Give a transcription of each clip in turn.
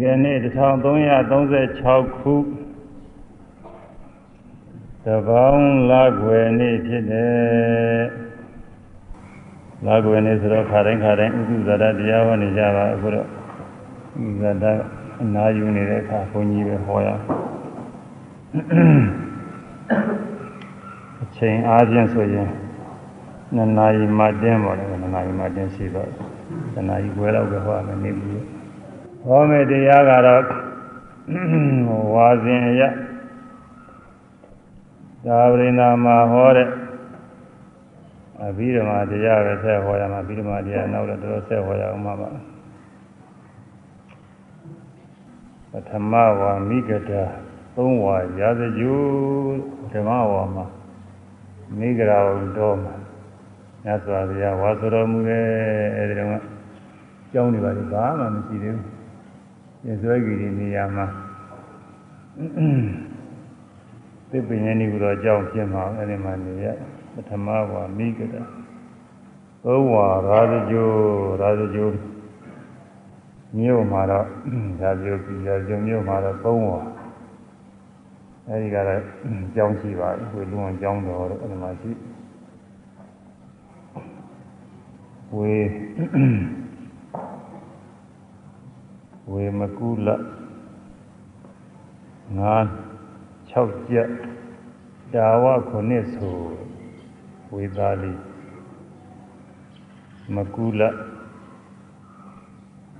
ဒီနေ့1336ခုတပေါင်းလာွယ်နေ့ဖြစ်တယ်လာွယ်နေ့ဆိုတော့ခါတိုင်းခါတိုင်းဥဒ္ဒဇာတတရားဟောနေကြပါအခုတော့ဥဒ္ဒဇာတအနာယူနေတဲ့အခါဘုန်းကြီးပဲဟောရအချိန်အားဖြင့်ဆိုရင်နှစ်နာရီမှတင်းပါလေနှစ်နာရီမှတင်းရှိတော့နှစ်နာရီခွဲလောက်ပဲဟောရမယ်နေဘူး ဟောမယ့်တရားကတော့ဝါစဉ်ရသာဝရိနာမှာဟောတဲ့အဘိဓမ္မာတရားပဲဆက်ဟောရမှာအဘိဓမ္မာတရားနောက်တော့တော်ဆက်ဟောရအောင်ပါပါပထမဝါမိဂဒသုံးဝါရာဇဂျူဓမ္မဝါမှာမိဂရာဝတော်မှာမြတ်စွာဘုရားဝါဆိုတော်မူတဲ့အဲဒီတော့ကျောင်းနေပါလေဘာမှမရှိသေးဘူး ရစွဲကြီးဒီနေရာမှာသစ်ပင်ရင်းဒီကတော့အကြောင်းဖြစ်မှာအဲဒီမှာနေရပထမဝါမိကတသုံးဝါရာဇဂျိုရာဇဂျိုမြို့မှာတော့ရာဇဂျိုပြည်ရာဇဂျိုမြို့မှာတော့သုံးဝါအဲဒီကတော့အကြောင်းရှိပါဘူးဝေလုံးအကြောင်းတော်တော့အဲဒီမှာရှိဝေ ဝေမကုလငါ6ချက်ဒါဝခုနှစ်ဆိုဝေသာလီမကုလ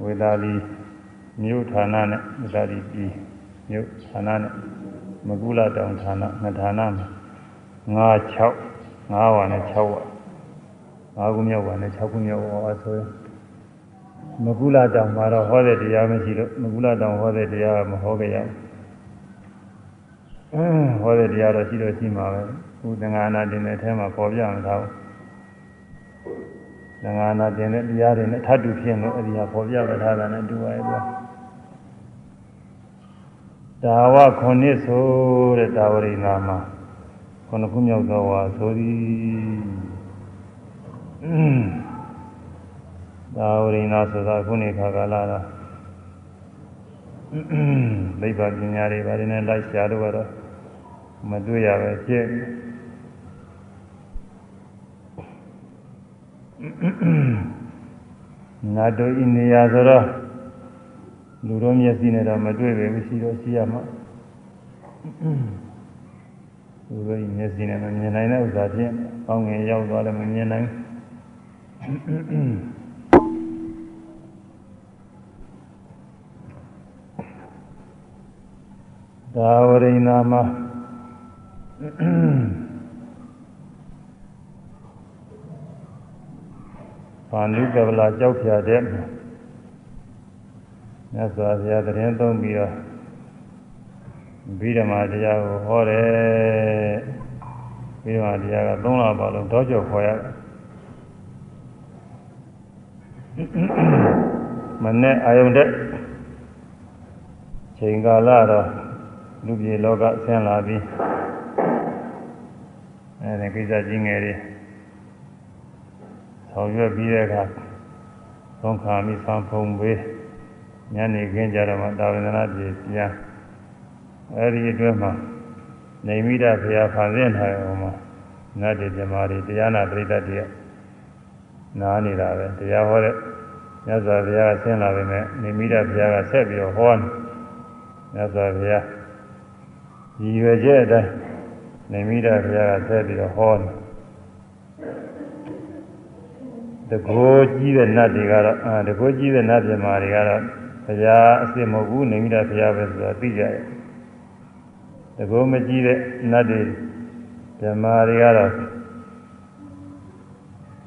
ဝေသာလီမြို့ဌာနနဲ့ဝေသာလီပြည်မြို့ဌာနနဲ့မကုလတောင်ဌာနနှစ်ဌာနမှာငါ6 5ဝါနဲ့6ဝါ5ခုမြောက်ဝါနဲ့6ခုမြောက်ဝါဆိုရင် မကုလတောင်မှာတော့ဟောတဲ့တရားမရှိလို့မကုလတောင်ဟောတဲ့တရားကမဟောကြရဘူးအင်းဟောတဲ့တရားတော့ရှိတော့ရှိမှာပဲခုသံဃာနာတင်တဲ့အထဲမှာပေါ်ပြမှာထားဘူးသံဃာနာတင်တဲ့တရားတွေနဲ့ထပ်တူဖြစ်လို့အဒီဟာပေါ်ပြမထားတာနဲ့တူပါရဲ့ကွာဒါဝခုနှစ်ဆိုတဲ့ဒါဝရိနာမှာခုနှစ်ခုမြောက်သောဝါဆိုသည်အင်း သာဝရိနာဆိုတာခုနေခါကာလတော့မိဘပညာတွေပါတယ်နဲ့လိုက်ရှားတော့တော့မတွေ့ရပဲဖြစ်နာတို့ဤနေရာဆိုတော့လူတော်မျက်စိနဲ့တော့မတွေ့ပဲရှိတော့ရှိရမှာလူတော်ဤမျက်စိနဲ့မမြင်နိုင်တဲ့ဥစ္စာဖြင့်ကောင်းငင်ရောက်သွားလည်းမမြင်နိုင် ဒါဝရိနာမှာဘာနုကဗလာကြောက်ဖြာတဲ့မြတ်စွာဘုရားတရင်သုံးပြီးတော့ဘိဓမ္မာတရားကိုဟောတယ်ဘိဓမ္မာတရားကသုံးလပါလုံးတောကြောခေါ်ရတယ်မနဲ့အာယုန်တဲ့ချိန်ကာလတော့ လူပြေလောကဆင်းလာပြီးအဲဒီကိစ္စကြီးငယ်တွေဆောင်ရွက်ပြီးတဲ့အခါသုံးခါမိသံဖုံပေးညနေခင်းကြတော့မှတာဝန္ဒနာပြေပြန်အဲဒီအတွင်းမှာနေမိတာဘုရားဖန်ဆင်းထားတယ်ဟောမှာနတ်တွေဇမားတွေတရားနာပရိသတ်တွေနားနေတာပဲတရားဟောတဲ့မြတ်စွာဘုရားဆင်းလာပေမဲ့နေမိတာဘုရားကဆက်ပြီးတော့ဟောတယ်မြတ်စွာဘုရား ရည်ရွယ်ချက်အတိုင်းနေမိတာဘုရားကဆက်ပြီးတော့ဟောတယ်တကိုးကြီးတဲ့နတ်တွေကတော့အာတကိုးကြီးတဲ့နတ်ပြမာတွေကတော့ဘုရားအစ်စ်မဟုတ်ဘူးနေမိတာဘုရားပဲဆိုတာသိကြတယ်တကိုးမကြီးတဲ့နတ်တွေပြမာတွေကတော့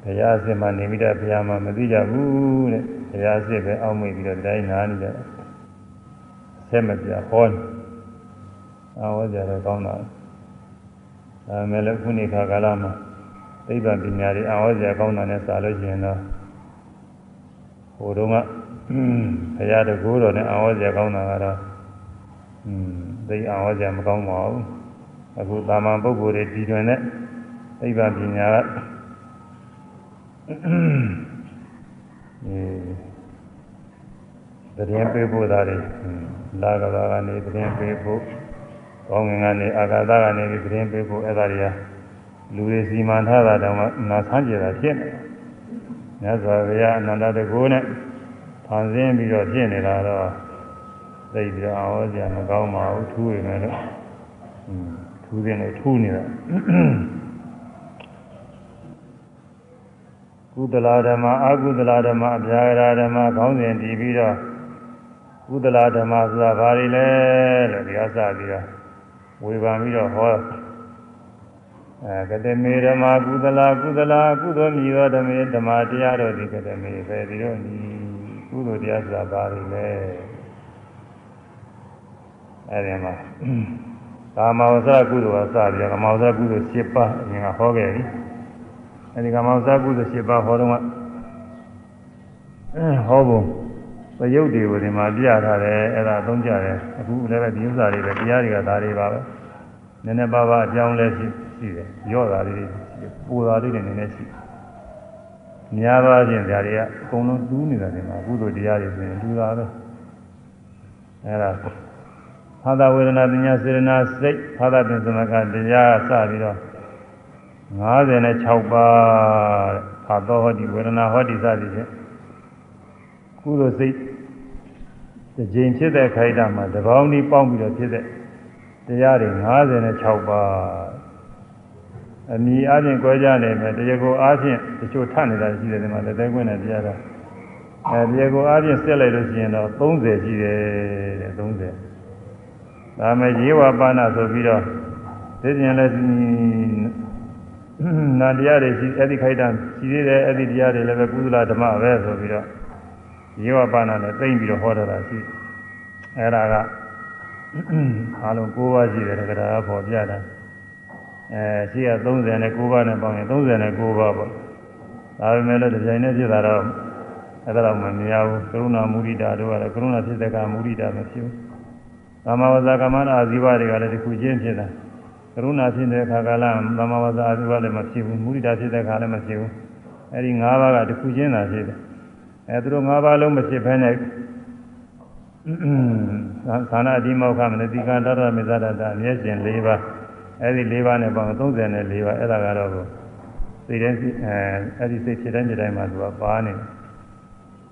ဘုရားအစ်စ်မှနေမိတာဘုရားမှမသိကြဘူးတဲ့ဘုရားအစ်စ်ပဲအောက်မေ့ပြီးတော့တိုင်းနားနေကြတယ်ဆက်မပြဟောတယ် အာဝဇ္ဇရကောင်းတာဒါမဲ့လည်းခုနေခါကာလမှာသိပ္ပံပညာတွေအာဝဇ္ဇရကောင်းတာနဲ့စာလို့ရှိရင်တော့ဟိုတုန်းကဘုရားတကူတော်နဲ့အာဝဇ္ဇရကောင်းတာကတော့อืมသိအာဝဇ္ဇရမကောင်းပါဘူးအခုသာမန်ပုဂ္ဂိုလ်တွေဒီတွင်နဲ့သိပ္ပံပညာကအဲသတင်းပေးဖို့သားတွေလာကဘာကနေသတင်းပေးဖို့ ကောင်းငင်ကနေအာဂါသကနေပြီးသတင်းပေးဖို့အဲ့ဒါတွေကလူတွေစီမံထားတာတောင်မှနာဆန်းကြတာဖြစ်နေတယ်မြတ်စွာဘုရားအနန္တတကူနဲ့ဖန်ဆင်းပြီးတော့ဖြစ်နေတာတော့သိပြီးတော့အောစရာမကောင်းပါဘူးထူးရမယ်လို့ထူးတယ်လို့ထူးနေတာကုသလာဓမ္မအကုသလာဓမ္မအပြာဂရာဓမ္မခေါင်းစဉ်တည်ပြီးတော့ကုသလာဓမ္မဆိုတာဘာတွေလဲလို့ဒီအစပြီးတော့ ဝေဖန်ပြီးတော့ဟောအဲကတမေဓမ္မကုသလာကုသလာကုသိုလ်မြည်သောဓမ္မေဓမ္မတရားတော်ဒီကတမေပဲဒီတော့ဒီကုသိုလ်တရားဆိုတာဘာတွေလဲအဲဒီမှာကာမဝဇ္ဇကုသိုလ်ကစပြီးကာမဝဇ္ဇကုသိုလ်7ပါးအရင်ကဟောခဲ့ပြီအဲဒီကာမဝဇ္ဇကုသိုလ်7ပါးဟောတော့ကအဲဟောဖို့ သရုပ်တွေကိုဒီမှာပြထားတယ်အဲ့ဒါသုံးကြတယ်အခုလည်းပဲဒီဥစ္စာတွေပဲတရားတွေကဒါတွေပါပဲနည်းနည်းပါးပါးအကြောင်းလဲရှိရှိတယ်ရော့တာလေးတွေပူတာလေးတွေနည်းနည်းရှိများသောအားဖြင့်ဇာတွေကအကုန်လုံးတူးနေတာဒီမှာကုသိုလ်တရားတွေဆိုရင်တူတာပဲအဲ့ဒါသာသဝေဒနာပညာစေရနာစိတ်သာသပင်သမကတရားစပြီးတော့56ပါးတဲ့သာသောဟောတိဝေဒနာဟောတိစသည်ဖြင့်ကုသိုလ်စိတ် တစ်ကြိမ်ဖြစ်တဲ့ခိုက်တာမှာတပေါင်းဒီပေါင်းပြီးတော့ဖြစ်တဲ့တရားတွေ56ပါးအမိအချင်းကြွယ်ကြနေမယ်တရားကိုအားဖြင့်တချို့ထနေတာရှိတယ်ဒီမှာလက်သေးခွင့်နဲ့တရားတာအဲတရားကိုအားဖြင့်ဆက်လိုက်လို့ရှိရင်တော့30ရှိတယ်တဲ့30ဒါမဲ့ရေဝပါဏဆိုပြီးတော့သိကျင်လည်းနာတရားတွေရှိအဲ့ဒီခိုက်တာရှိသေးတယ်အဲ့ဒီတရားတွေလည်းပဲကုသလဓမ္မပဲဆိုပြီးတော့ ရေဝပါဏနဲ့သိမ့်ပြီးတော့ဟောတာရှိအဲ့ဒါကအားလုံး9ပါးရှိတယ်တက္ကရာပေါ်ပြတာအဲရှိရ39ပါးနဲ့ပေါင်းရင်39ပါးပေါ့ဒါပေမဲ့လည်းဒီဇိုင်းနဲ့ဖြစ်တာတော့အဲ့ဒါတော့မမြင်ဘူးကရုဏာမုဒိတာတို့ကလည်းကရုဏာဖြစ်တဲ့ကမုဒိတာမဖြစ်ဘူးကာမဝဇ္ဇကာမနာအာဇီဝတွေကလည်းဒီခုချင်းဖြစ်တာကရုဏာဖြစ်တဲ့ခါကလည်းကာမဝဇ္ဇအာဇီဝလည်းမဖြစ်ဘူးမုဒိတာဖြစ်တဲ့ခါလည်းမဖြစ်ဘူးအဲ့ဒီ၅ပါးကဒီခုချင်းသာဖြစ်တယ် အဲသူတို့၅ပါးလုံးမဖြစ်ဘဲနဲ့သာနာအဒီမောခမနတိကံတရမေဇဒတာအမျက်ရှင်၄ပါးအဲ့ဒီ၄ပါးနဲ့ပေါင်း34ပါးအဲ့ဒါကတော့စိတ်တိုင်းအဲအဲ့ဒီစိတ်ဖြစ်တိုင်းဖြစ်တိုင်းမှာသူကပါနေတယ်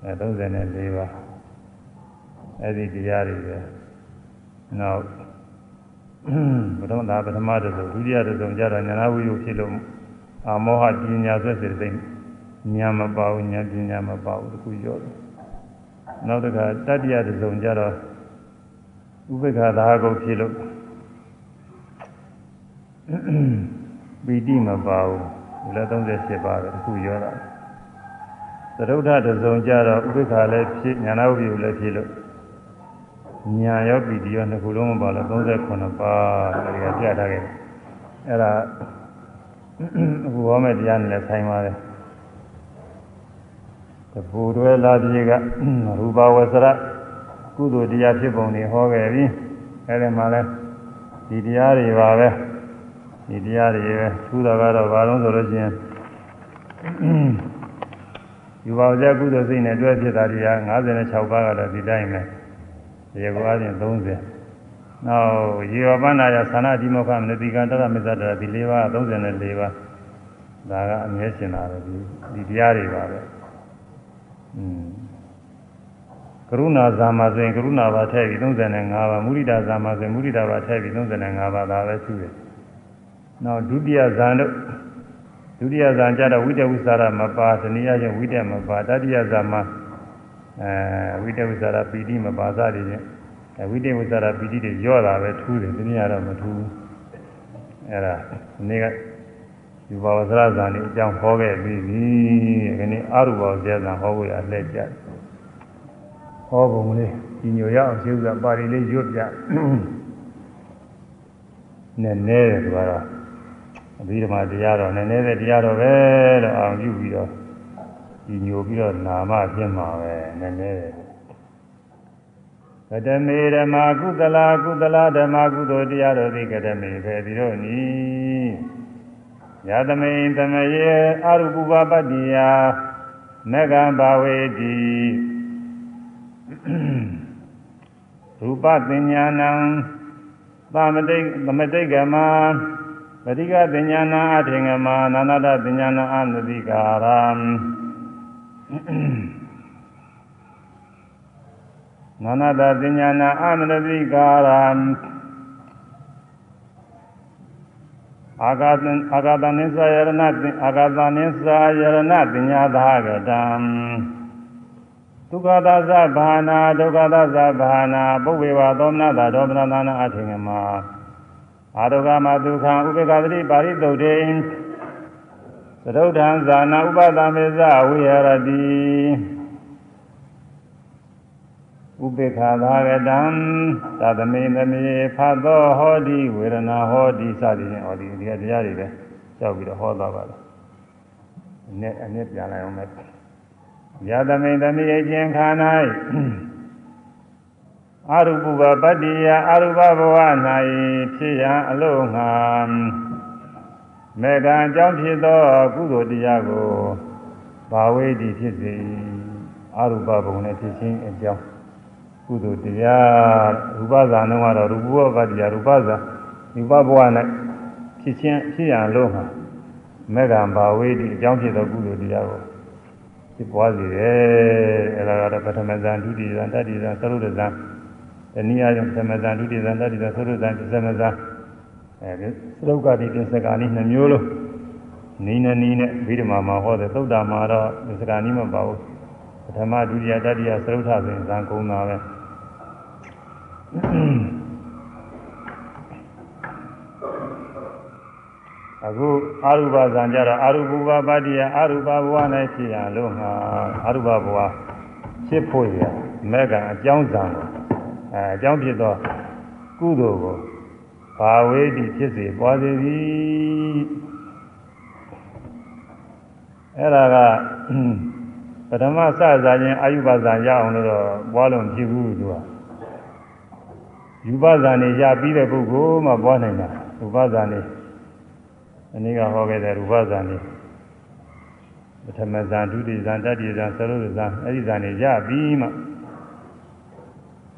အဲ34ပါးအဲ့ဒီတရားတွေပဲနောက်ဘုရားဒါပထမတစ်စုံဒုတိယတစ်စုံကျတော့ဉာဏဝိယုဖြစ်လို့အာမောဟပညာဆွဲစေတဲ့ ဉာဏ်မပါဘူးဉာဏ်ပညာမပါဘူးတခုရောတယ်နောက်တစ်ခါတတိယတစ်စုံကျတော့ဥပိ္ပခာသာကုတ်ဖြစ်လို့ပီတိမပါဘူးဒီလည်း38ပါပဲတခုရောတာသရုဒ္ဓတစ်စုံကျတော့ဥပိ္ပခာလည်းဖြစ်ဉာဏဝိယုလည်းဖြစ်လို့ညာရောပီတိရောနှစ်ခုလုံးမပါလို့38ပါအဲဒီကပြထားခဲ့အဲ့ဒါအခုဟောမယ့်တရားနဲ့လည်းဆိုင်ပါတယ် တပူတွဲလာပြေကရူပဝဆရကုသိုလ်တရားဖြစ်ပုံတွေဟောခဲ့ပြီအဲဒီမှာလဲဒီတရားတွေပါပဲဒီတရားတွေပဲထူးတာကတော့ဘာလို့ဆိုလို့ချင်းယူပါဝဇ္ဇကုသိုလ်စိတ်နဲ့တွဲဖြစ်တာတရား56ပါးကတော့ဒီတိုင်းပဲဒီကောအချင်း30နောက်ရေဝပန္နာယသနာတိမောခမနတိကံတရမစ္ဆတရဒီ၄ပါး34ပါးဒါကအမြဲရှင်တာပဲဒီဒီတရားတွေပါပဲ ကရုဏာဇာမဆိုရင်ကရုဏာပါထည့်ပြီး35ပါးမုရိဒာဇာမဆိုရင်မုရိဒာပါထည့်ပြီး35ပါးဒါပဲရှိတယ်။နောက်ဒုတိယဇာန်တို့ဒုတိယဇာန်ကြတော့ဝိတဝိသရာမပါတနည်းအားဖြင့်ဝိတမပါတတိယဇာမအဲဝိတဝိသရာပီတိမပါစသည်ဖြင့်အဲဝိတဝိသရာပီတိတွေရော့တာပဲထူးတယ်တနည်းအားတော့မထူးဘူး။အဲဒါဒီနေ့က ယူပါဝဇရဇာန်ဒီအကြောင်းဟောခဲ့ပြီးပြီဒီနေ့အရူပါဇာန်ဟောဖို့ရလှည့်ကြဟောပုံလေးဒီညိုရအောင်ရှင်းဥစွာပါဠိလေးရွတ်ပြနည်းနည်းတယ်သူကတော့အဘိဓမ္မာတရားတော်နည်းနည်းတဲ့တရားတော်ပဲလို့အောင်ပြုပြီးတော့ဒီညိုပြီးတော့နာမပြင်မှာပဲနည်းနည်းတယ်ကတမေဓမ္မာကုသလာကုသလာဓမ္မာကုသိုလ်တရားတော်သည်ကတမေပဲဒီတော့နီး ယသမိန်သမယေအရုပပပတ္တိယနဂံဘာဝေတိရူပသင်ညာနံသမတိတ်သမတိတ်ကမပတိကသင်ညာနာအထင်ကမနာနာတသင်ညာနာအနတိကာရံနာနာတသင်ညာနာအနတိကာရံ အာဂတအာဂတနိသယရဏအာဂတနိသယရဏပညာသာကတံဒုက္ခသသဘာနာဒုက္ခသသဘာနာပုဗ္ဗေဝသောမနတာဒေါမနနာနာအထင်ကမှာ အာဒုက္ခမဒုက္ခဥပေက္ခတိပါရိတုတ်တေသရုဒ္ဓံဇာနာဥပဒမေဇဝိဟရတိ ဥပေက္ခသာကတံသတမေသမေဖတ်သောဟောတိဝေဒနာဟောတိစသည်ဖြင့်ဟောဒီဒီတရားတွေပဲကြောက်ပြီးတော့ဟောသွားပါလားအနဲ့အနဲ့ပြန်လိုက်အောင်မယ်ယသမိသမိအချင်းခါ၌အရူပဘပတ္တိယအရူပဘဝ၌ဖြစ်ရန်အလို့ငှာမေကံအကြောင်းဖြစ်သောကုသိုလ်တရားကိုဘာဝေတိဖြစ်စေအရူပဘုံနဲ့ဖြစ်ခြင်းအကြောင်း ကုသိုလ်တရားရူပဇာနှုံးကတော့ရူပဘပတ္တိယရူပဇာရူပဘဝ၌ဖြစ်ခြင်းဖြစ်ရန်အလို့ငှာမေကံဘာဝေတိအကြောင်းဖြစ်သောကုသိုလ်တရားကိုဖြစ်ပွားစေတယ်အဲဒါကတော့ပထမဇန်ဒုတိယဇန်တတိယဇန်သရုပ်ဇန်တနည်းအားဖြင့်ပထမဇန်ဒုတိယဇန်တတိယဇန်သရုပ်ဇန်ပစ္စမဇန်အဲဒီသရုပ်ကတိပစ္စကာနိနှမျိုးလုံးနီးနေနီးနဲ့ဗိဓမာမှာဟောတယ်သုတ်တာမှာတော့ပစ္စကာနိမပါဘူးပထမဒုတိယတတိယသရုပ်ထဆိုရင်ဇန်ကုံတာပဲ အခုအာရုပဇံကြတော့အာရုပဘပါတိယအာရုပဘဝ၌ဖြစ်ရလို့ငါအာရုပဘဝဖြစ်ဖို့ရမေကအကြောင်းဇံကိုအဲအကြောင်းဖြစ်သောကုသိုလ်ကိုဘာဝေတိဖြစ်စေပွားစေသည်အဲ့ဒါကပထမစဇာခြင်းအာယုဘဇံရအောင်လို့တော့ပွားလို့ဖြစ်ဘူးသူက ယူဘဇံနေရပြီးတဲ့ပုဂ္ဂိုလ်မှပွားနိုင်တာယူဘဇံနေအနည်းကဟောခဲ့တဲ့ရူပဇာန်นี่ပထမဇာန်ဒုတိယဇာန်တတိယဇာန်သရုပ်ဇာန်အဲ့ဒီဇာန်นี่ရပြီးမှ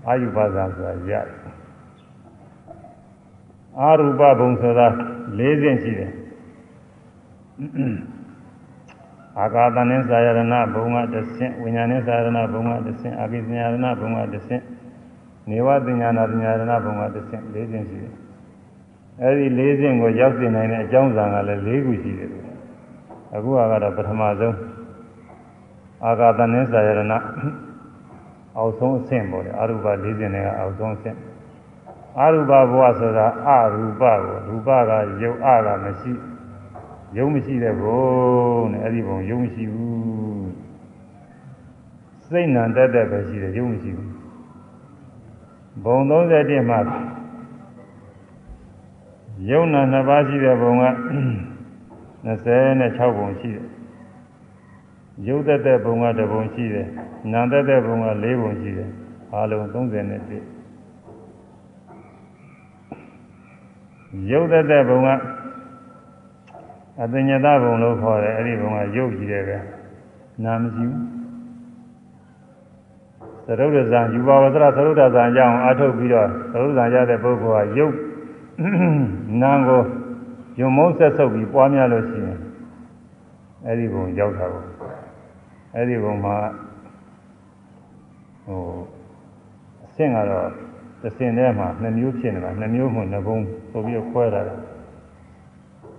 အာယုဘဇာန်ဆိုတာရတယ်အာရူပဘုံဆိုတာ၄ဆင့်ရှိတယ်အာကာသနဲ့သာယရဏဘုံကတစ်ဆင့်ဝိညာဉ်နဲ့သာယရဏဘုံကတစ်ဆင့်အာကိသညာရဏဘုံကတစ်ဆင့် နေဝသညာနာသညာရဏဘုံကတစ်ဆင့်၄ဆင့်ရှိတယ်အဲဒီ၄ဆင့်ကိုရောက်စေနိုင်တဲ့အကြောင်းဇာန်ကလည်း၄ခုရှိတယ်အခုကတော့ပထမဆုံးအာဂါတနိစ္စယရဏအောက်ဆုံးအဆင့်ပေါ့လေအရူပ၄ဆင့်နဲ့ကအောက်ဆုံးအဆင့်အရူပဘဝဆိုတာအရူပကိုရူပကယုတ်အကမရှိယုံမရှိတဲ့ဘုံနဲ့အဲ့ဒီဘုံယုံမရှိဘူးစိတ်နံတက်တက်ပဲရှိတယ်ယုံမရှိဘူး ဘုံ31မှာယုံနာနှစ်ပါးရှိတဲ့ဘုံက26ဘုံရှိတယ်ယုတ်သက်တဲ့ဘုံကတစ်ဘုံရှိတယ်နာသက်တဲ့ဘုံက4ဘုံရှိတယ်အားလုံး31ယုတ်သက်တဲ့ဘုံကအပညာတဘုံလို့ခေါ်တယ်အဲ့ဒီဘုံကယုတ်ကြီးတယ်ပဲနာမရှိဘူးသ ရုပ်ရဇံယူပါဝသရသရုပ်ရဇံရအောင်အထုတ်ပြီးတော့သရုပ်ရဇံရတဲ့ပုဂ္ဂိုလ်ကယုတ်နာကိုယုံမုန်းဆက်ဆုပ်ပြီးပွားများလို့ရှိရင်အဲ့ဒီဘုံရောက်တာကိုအဲ့ဒီဘုံမှာဟိုအဆင့်ကတော့တစ်ဆင့်ထဲမှာနှစ်မျိုးဖြစ်နေတာနှစ်မျိုးမှနှစ်ဘုံဆိုပြီးခွဲတာ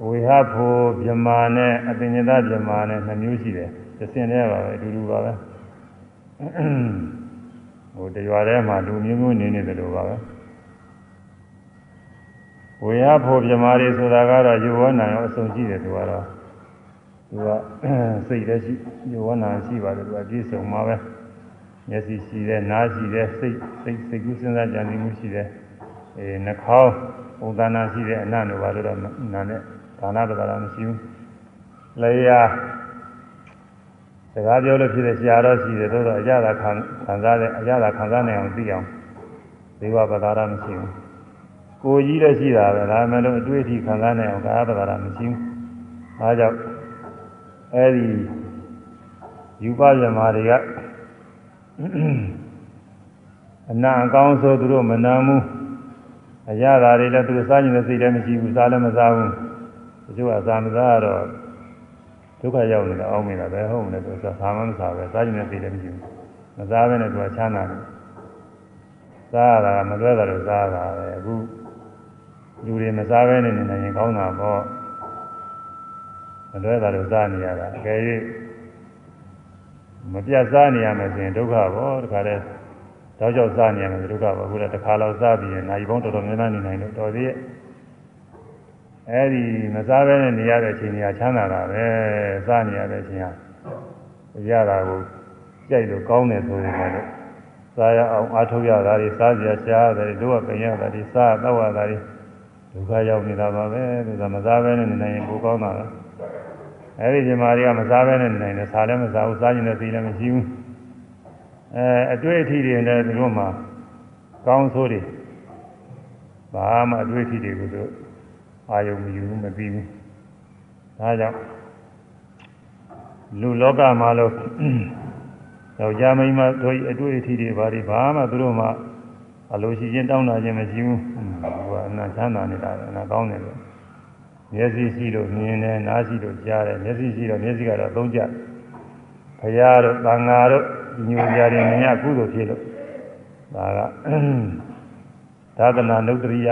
ဝေဟဖို့ဗြမာနဲ့အပင်ညတဗြမာနဲ့နှစ်မျိုးရှိတယ်တစ်ဆင့်ထဲပါပဲအတူတူပါပဲ ဟိုတရွာထဲမှာလူမျိုးမျိုးနေနေတယ်လို့ပါပဲဝေယဖို့ပြမာတွေဆိုတာကတော့ယောဝနာရောအစုံရှိတယ်သူကတော့သူကစိတ်လည်းရှိယောဝနာရှိပါတယ်သူကပြည့်စုံမှာပဲမျက်စိရှိတယ်နားရှိတယ်စိတ်စိတ်စိတ်ကူးစဉ်းစားကြံနေမှုရှိတယ်အဲနှာခေါင်းပုံသဏ္ဍာန်ရှိတယ်အနံ့တို့ဘာလို့တော့နာနဲ့ဒါနပဒါရမရှိဘူးလေယာ စကားပြောလို့ဖြစ်တဲ့ဆရာတော်ရှိတယ်တို့တော့အကြတာခံခံစားတဲ့အကြတာခံစားနိုင်အောင်သိအောင်ဒေဝပဒါရမရှိဘူးကိုကြီးလည်းရှိတာပဲဒါမှမဟုတ်အတွေ့အထိခံစားနိုင်အောင်ကာယပဒါရမရှိဘူး။အားကြောင့်အဲဒီယူပဇမာတွေကအနာအကောင်းဆိုသူတို့မနာမှုအရသာတွေလည်းသူတို့စားကျင်တဲ့စိတ်လည်းမရှိဘူးစားလည်းမစားဘူးတချို့ကစားမစားတော့ ဒုက္ခရောက်နေတာအောင်းနေတာပဲဟုတ်မလဲသူစားစားမမစားပဲစားကျင်တဲ့စိတ်လည်းမရှိဘူးမစားဘဲနဲ့သူကချမ်းသာတယ်စားရတာမလွဲတာလို့စားတာပဲအခုလူတွေမစားဘဲနဲ့နေနေရင်ကောင်းတာပေါ့မလွဲတာလို့စားနေရတာအကယ်၍မပြတ်စားနေရမယ်ဆိုရင်ဒုက္ခပေါ့တခါတည်းတောက်ကြောက်စားနေရမယ်ဒုက္ခပေါ့အခုလည်းတစ်ခါလောက်စားပြီးရင်နိုင်ပေါင်းတော်တော်များများနေနိုင်လို့တော်သေးရဲ့ အဲဒီမစားဘဲနဲ့နေရတဲ့အချိန်ကြီးချမ်းသာတာပဲစားနေရတဲ့အချိန်ဟာရတာကိုကြိုက်လို့ကောင်းတယ်ဆိုရင်လည်းစားရအောင်အားထုတ်ရတာတွေစားကြရှားရတယ်တို့ကပြင်ရတာတွေစားတော့ရတာတွေဒုက္ခရောက်နေတာပါပဲသူကမစားဘဲနဲ့နေနိုင်ရင်ပိုကောင်းတာပဲအဲဒီဇမားတွေကမစားဘဲနဲ့နေနိုင်တယ်စားလည်းမစားဘူးစားကျင်တဲ့သိလည်းမရှိဘူးအဲအတွေ့အထိတွေလည်းသူတို့မှာကောင်းဆိုးတွေဘာမှအတွေ့အထိတွေကိုသူ အာယုံမယူမပြီးဘူးဒါကြောင့်လူလောကမှာလို့ယောက်ျားမိန်းမတို့အတွေ့အထိတွေဘာတွေဘာမှသူတို့မှအလိုရှိချင်းတောင်းတာချင်းမရှိဘူးဟိုကအနာချမ်းသာနေတာပဲအနာကောင်းတယ်လို့မျက်စိရှိလို့မြင်တယ်နားရှိလို့ကြားတယ်မျက်စိရှိတော့မျက်စိကတော့သုံးကြဘုရားတို့သံဃာတို့ညူကြတယ်မြင်ရကုသိုလ်ဖြစ်လို့ဒါကသာသနာနုတ္တရိယ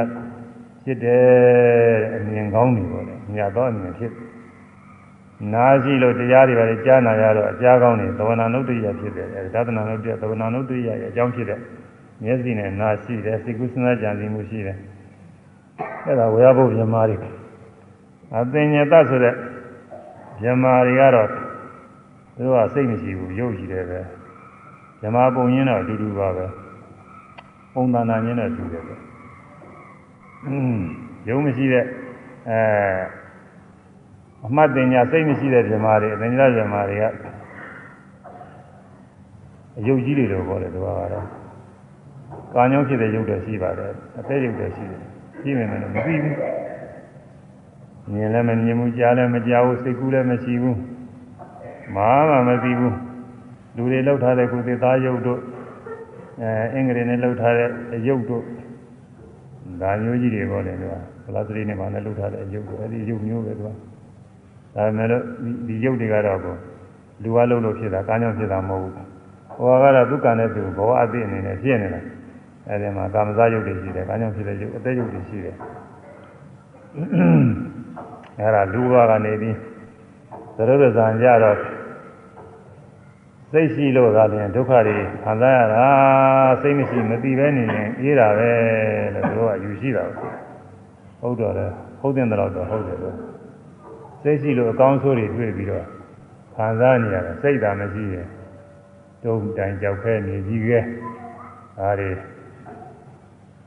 ဖြစ်တယ်အမြင်ကောင်းနေပေါ့လေမြတ်သောအမြင်ဖြစ်နာရှိလို့တရားတွေပါလေကြားနာရတော့အကြားကောင်းနေသဝနာနုတ္တရိယဖြစ်တယ်အဲသာသနာနုတ္တရိယသဝနာနုတ္တရိယရဲ့အကြောင်းဖြစ်တဲ့မျက်စိနဲ့နာရှိတယ်စိတ်ကူးစဉ်းစားကြံစည်မှုရှိတယ်အဲဒါဝေယဘုဗြဟ္မာတွေအသင်ညတဆိုတဲ့ဗြဟ္မာတွေကတော့သူတို့ကစိတ်မရှိဘူးရုပ်ရှိတယ်ပဲဗြဟ္မာပုံရင်းတော့အတူတူပါပဲပုံသဏ္ဍာန်ရင်းတော့တူတယ်ပဲอืม ရုပ်မရှိတဲ့အဲအမှတ်တင်ညာစိတ်မရှိတဲ့ဗြဟ္မာတွေအသင်္ကြန်ဗြဟ္မာတွေကအယုတ်ကြီးတွေတော့ခေါ်တယ်သူကတော့ကာညောင်းဖြစ်တဲ့ယုတ်တွေရှိပါတယ်အသေးယုတ်တွေရှိတယ်ရှိမယ်မလို့မသိဘူးမြင်လည်းမမြင်ဘူးကြားလည်းမကြားဘူးစိတ်ကူးလည်းမရှိဘူးမာမှမသိဘူးလူတွေလောက်ထားတဲ့ကုသသားယုတ်တို့အဲအင်္ဂလိပ်နဲ့လောက်ထားတဲ့အယုတ်တို့ ဒါမျိုးကြီးတွေပေါ့လေသူကပလတ်စတိနဲ့မှလည်းလောက်ထားတဲ့အယုတ်တို့အဲဒီယုတ်မျိုးပဲသူကဒါပေမဲ့လို့ဒီယုတ်တွေကတော့ကိုလူကလုံးလို့ဖြစ်တာကားကြောင့်ဖြစ်တာမဟုတ်ဘူးဟိုကတော့သူကံတဲ့သူဘဝအသိအနေနဲ့ဖြစ်နေတာအဲဒီမှာကာမဇယုတ်တွေရှိတယ်ကားကြောင့်ဖြစ်တဲ့ယုတ်အသက်ယုတ်တွေရှိတယ်အဲဒါလူဘဝကနေပြီးသရုပ်ရဇံကြတော့ စိတ်ရှိလို့သာလျှင်ဒုက္ခတွေခံစားရတာစိတ်မရှိမသိပဲနေရင်အေးတာပဲလို့သူတို့ကယူရှိတာဟုတ်တော့တယ်ဟုတ်တဲ့တော့တော့ဟုတ်တယ်လို့စိတ်ရှိလို့အကောင်းဆိုးတွေတွေ့ပြီးတော့ခံစားနေရတယ်စိတ်သာမရှိရင်တုံးတိုင်ကြောက်ခဲနေကြီးကဲဒါတွေ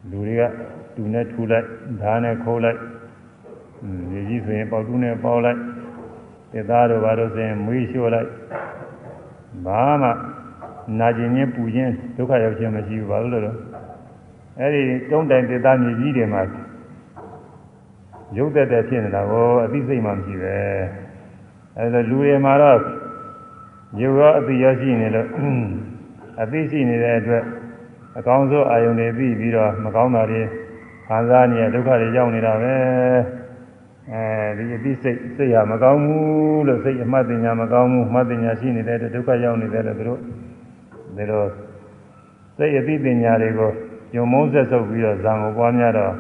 လူတွေကတူနဲ့ထူလိုက်ဓာတ်နဲ့ခိုးလိုက်ရေကြီးဆိုရင်ပေါတူးနဲ့ပေါလိုက်သေသားတို့ဘာလို့ဆိုရင်မွေးလျှော့လိုက် ဘာမှနာကျင်ခြင်းပူခြင်းဒုက္ခရောက်ခြင်းမရှိဘူးဘာလို့လဲတော့အဲ့ဒီတုံးတိုင်သေသားမြေကြီးတွေမှာရုပ်သက်တဲ့ဖြစ်နေတာကိုအသိစိတ်မှမရှိပဲအဲ့ဒါလူတွေမှာတော့ရုပ်ရောအသိရောရှိနေလို့အသိရှိနေတဲ့အတွက်အကောင်းဆုံးအာယုန်တွေပြီးပြီးတော့မကောင်းတာတွေခံစားနေရဒုက္ခတွေရောက်နေတာပဲ အဲဒီအသိစိတ်စိတ်ဟာမကောင်းဘူးလို့စိတ်အမှတ်တင်ညာမကောင်းဘူးမှတ်တင်ညာရှိနေတဲ့ဒုက္ခရောက်နေတယ်လို့သူတို့ဒါတော့စိတ်အသိတင်ညာတွေကိုယုံမုန်းဆက်ဆုပ်ပြီးတော့ဇံကိုပွားများတော့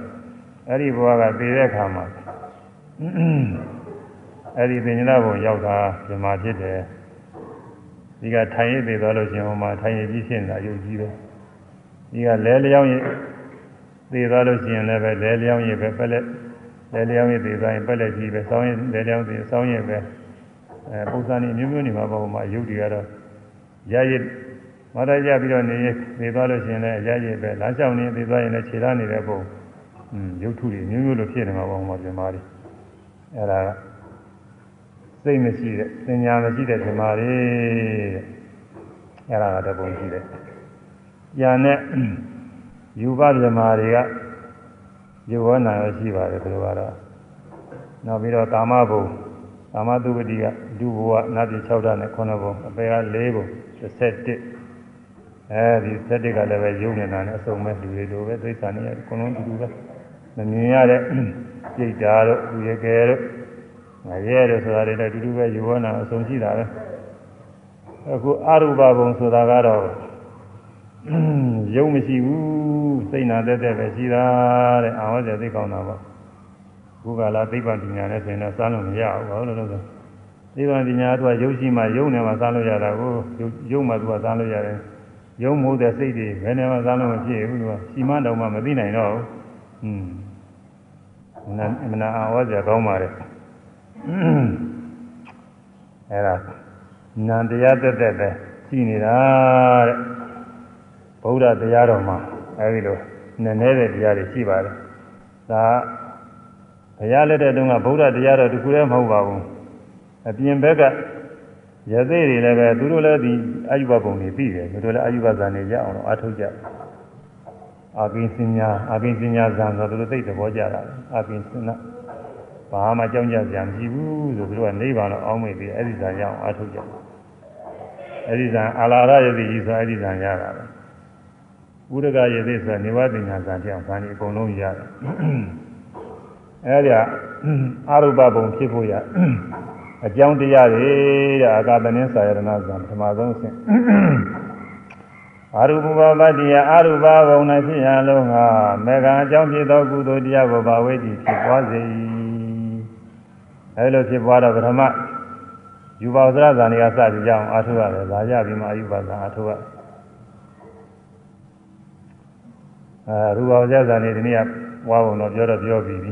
အဲ့ဒီဘဝကသိတဲ့အခါမှာအဲ့ဒီပင်ညနာဘုံရောက်တာဒီမှာဖြစ်တယ်ဒီကထိုင်ရည်သေးသွားလို့ရှင်ဟိုမှာထိုင်ရည်ကြီးဖြစ်နေတာယုတ်ကြီးပဲဒီကလဲလျောင်းရည်သေးသွားလို့ရှိရင်လည်းပဲလဲလျောင်းရည်ပဲပက်လက် လဲလျောင်းရည်သေးသွားရင်ပက်လက်ကြီးပဲစောင်းရည်လဲလျောင်းသေးစောင်းရည်ပဲအဲပုံစံနေမျိုးမျိုးနေမှာပေါ့မှာယုတ်တွေကတော့ရရည်မရရပြီးတော့နေနေသွားလို့ရှိရင်လည်းရရည်ပဲလမ်းလျှောက်နေသေးသွားရင်လည်းခြေထားနေတဲ့ပုံอืมရုပ်ထုတွေမျိုးမျိုးလိုဖြစ်နေမှာပေါ့မှာပြင်မာတွေအဲ့ဒါစိတ်မရှိတဲ့သင်ညာမရှိတဲ့ပြင်မာတွေအဲ့ဒါကတပုံရှိတယ်ညာနဲ့ယူပပြမာတွေက ယူဝနာရရှိပါတယ်သူတို့ကတော့နောက်ပြီးတော့ကာမဘုံကာမတုပတိကဒုဘဝနတ်ပြည်6ဓာတ်နဲ့9ဘုံအပေက4ဘုံ17အဲဒီဆက်တက်ကလည်းပဲယုံနေတာနဲ့အစုံမဲ့လူတွေလိုပဲသိစ္စာနဲ့အကုန်လုံးတူတူပဲမမြင်ရတဲ့စိတ်ဓာတ်တို့လူရကယ်တို့ငရဲတို့ဆိုတာတွေလည်းတူတူပဲယောနာအစုံရှိတာပဲအခုအရူပဘုံဆိုတာကတော့ ယုံမရှိဘူးစိတ်နာတက်တက်ပဲရှိတာတဲ့အာဝဇ္ဇသိကောင်းတာပေါ့ခုကလာသိပ္ပံပညာနဲ့ဆိုရင်တော့စမ်းလို့မရဘူးဘာလို့လဲဆိုသိပ္ပံပညာကသူကယုံရှိမှယုံနေမှစမ်းလို့ရတာကိုယုံမှသူကစမ်းလို့ရတယ်ယုံမို့တဲ့စိတ်တွေဘယ်နဲ့မှစမ်းလို့မဖြစ်ဘူးသူကရှိမှတော့မှမသိနိုင်တော့ဘူးอืมမနာမနာအာဝဇ္ဇကောင်းပါလေအဲ့ဒါနန္တရားတက်တက်ပဲရှိနေတာတဲ့ ဗုဒ္ဓတရားတော်မှာအဲဒီလိုနည်းနည်းတဲ့တရားတွေရှိပါတယ်ဒါဘုရားလက်ထက်တုန်းကဗုဒ္ဓတရားတော်တခုတည်းမဟုတ်ပါဘူးအပြင်ဘက်ကရသေးတွေလည်းပဲသူတို့လည်းဒီအာယုဘဘုံတွေပြီးတယ်သူတို့လည်းအာယုဘဇာနေရအောင်တော့အထုတ်ကြအာကိစညာအာကိစညာဇံဆိုသူတို့သိတဲ့ဘောကြတာအာကိစနာဘာမှကြောင်းကြစရာမရှိဘူးဆိုသူတို့ကနိဗ္ဗာန်တော့အောင်းမိပြီးအဲ့ဒီဇာရအောင်အထုတ်ကြအဲ့ဒီဇာအာလာရယတိကြီးဆိုအဲ့ဒီဇာရတာပဲ ဥဒကယတိဆိုနေဝတိညာဇာပြောင်းဇာနေအကုန်လုံးရတယ်အဲ့ဒီအာရုပဘုံဖြစ်ဖို့ရအကြောင်းတရားတွေတဲ့အာကာသနင်းစာယရဏဇံပထမဆုံးအဆင့်အာရုပဘဝတ္တိယအာရုပဘုံ၌ဖြစ်ရလုံးကမေဃအကြောင်းဖြစ်သောကုသိုလ်တရားကိုဘာဝေတိဖြစ်ပွားစေအဲလိုဖြစ်ပွားတော့ပထမယူပါသရဇာနေကစပြီးကြအောင်အာထုရတယ်ဇာရပြီးမှအယူပါဇာအာထုရ အဲရူပါဇာဇာနေဒီနေ့ကဝါဘုံတော့ပြောတော့ပြောပြီးပြီ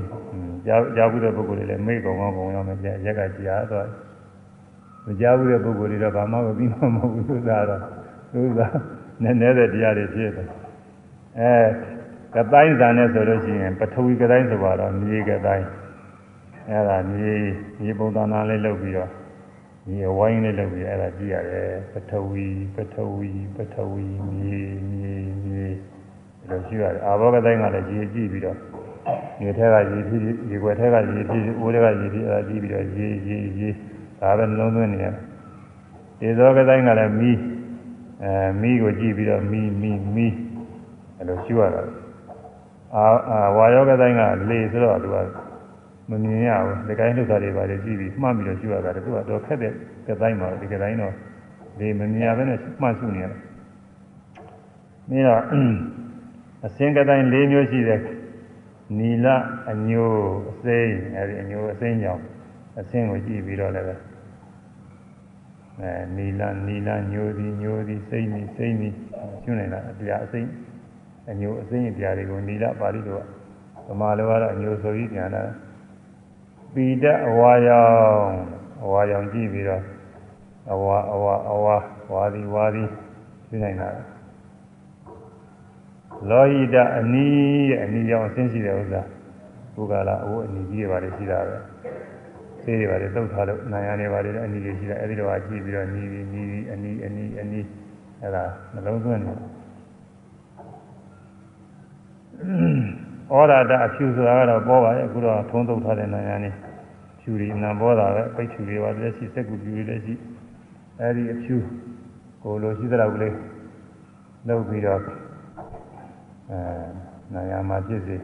ကြားကြားဘူးတဲ့ပုဂ္ဂိုလ်တွေလည်းမိကုန်အောင်ပုံရမယ်ရက်ကကြားတော့မကြားဘူးတဲ့ပုဂ္ဂိုလ်တွေတော့ဘာမှမပြီးမှမဟုတ်ဘူးသူစားတော့သူစားနည်းနည်းတဲ့တရားတွေဖြစ်တယ်အဲကတိုင်းဇာနဲ့ဆိုလို့ရှိရင်ပထဝီကတိုင်းဆိုတော့မြေကတိုင်းအဲ့ဒါမြေမြေပုံသဏ္ဍာန်လေးလုပ်ပြီးတော့မြေဝိုင်းလေးလုပ်ပြီးအဲ့ဒါကြည့်ရတယ်ပထဝီပထဝီပထဝီမြေမြေမြေဒီ လိုရှိရတယ်အာဘောကတိုင်းကလည်းကြည့်ကြည့်ပြီးတော့မြေထဲကရေဖြစ်ရေွယ်ထဲကရေဖြစ်အိုးထဲကရေဖြစ်အဲ့ဒါကြည့်ပြီးတော့ရေရေရေဒါပဲနှလုံးသွင်းနေရတယ်ဒီသောကတိုင်းကလည်းမီးအဲမီးကိုကြည့်ပြီးတော့မီးမီးမီးအဲ့လိုရှိရတာအာဝါယောကတိုင်းကလေဆိုတော့သူကမမြင်ရဘူးဒီကိုင်းလှုပ်တာတွေပါလေကြည့်ပြီးမှတ်ပြီးတော့ရှိရတာတူကတော့ခက်တဲ့ကတိုင်းမှာဒီကတိုင်းတော့ဒီမမြင်ရဘဲနဲ့မှတ်စုနေရတယ်မင်းတော့ အစင်းကတိုင်း၄မျိုးရှိတယ်နီလအညိုအစိမ်းအဲဒီအညိုအစိမ်းကြောင့်အစင်းကိုကြည့်ပြီးတော့လည်းပဲအဲနီလနီလညိုသည်ညိုသည်စိမ့်သည်စိမ့်သည်ကျွနေတာအပြာအစိမ်းအညိုအစိမ်းအပြာတွေကိုနီလပါဠိလိုကဗမာလိုကတော့အညိုဆိုပြီးပြန်လာပိဒအဝါယောင်အဝါယောင်ကြည့်ပြီးတော့အဝါအဝါအဝါဝါဒီဝါဒီပြနေတာ လောဟိတအနီးရဲ့အနီးကြောင့်အဆင်းရှိတဲ့ဥစ္စာဘုရားလာအိုးအနီးကြီးတွေပါလေရှိတာပဲဆေးတွေပါလေသုတ်ထားလို့နာယနေပါလေအနီးကြီးရှိတာအဲဒီတော့ကြည့်ပြီးတော့နီးပြီးနီးပြီးအနီးအနီးအနီးအဲဒါနှလုံးသွင်းနေဩရဒအဖြူဆိုတာကတော့ပေါ်ပါရဲ့အခုတော့ထုံးသုတ်ထားတဲ့နာယနေဖြူတွေနံပေါ်တာပဲပိတ်ဖြူတွေပါလက်ရှိစက်ကူဖြူတွေလည်းရှိအဲဒီအဖြူကိုလိုရှိတဲ့လောက်ကလေးလုပ်ပြီးတော့ အဲနာယာမှာဖြစ်စေ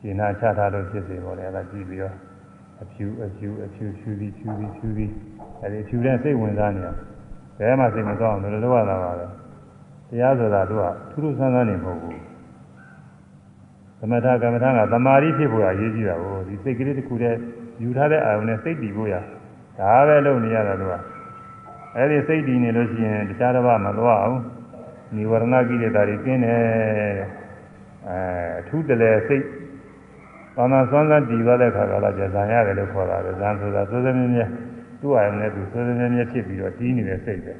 ရှင်းနာချထားလို့ဖြစ်စေပေါ့လေအဲ့ဒါကြည့်ပြီးတော့အဖြူအဖြူအဖြူဖြူပြီးဖြူပြီးဖြူပြီးအဲ့ဒီဖြူတဲ့စိတ်ဝင်စားနေအောင်ဘယ်မှစိတ်မသွားအောင်လည်းလုပ်ရတာပါပဲတရားဆိုတာတို့ကထူးထူးဆန်းဆန်းနေမဟုတ်ဘူးသမထကမ္မထကသမာဓိဖြစ်ဖို့အရေးကြီးတာကိုဒီစိတ်ကလေးတစ်ခုတည်းယူထားတဲ့အာရုံနဲ့စိတ်တည်ဖို့ရဒါပဲလုပ်နေရတာတို့ကအဲ့ဒီစိတ်တည်နေလို့ရှိရင်တခြားတစ်ပါးမသွားအောင် နိဝရဏကိလေသာတွေကျင်းတယ်အဲအထူးတလဲစိတ်ဘာသာစွမ်းစွမ်းတည်သွားတဲ့ခါကလာကြဇံရတယ်လို့ခေါ်တာပဲဇံဆိုတာစိုးစမြဲမြဲသူ့အာရုံနဲ့သူစိုးစမြဲမြဲဖြစ်ပြီးတော့တည်နေတဲ့စိတ်ပဲ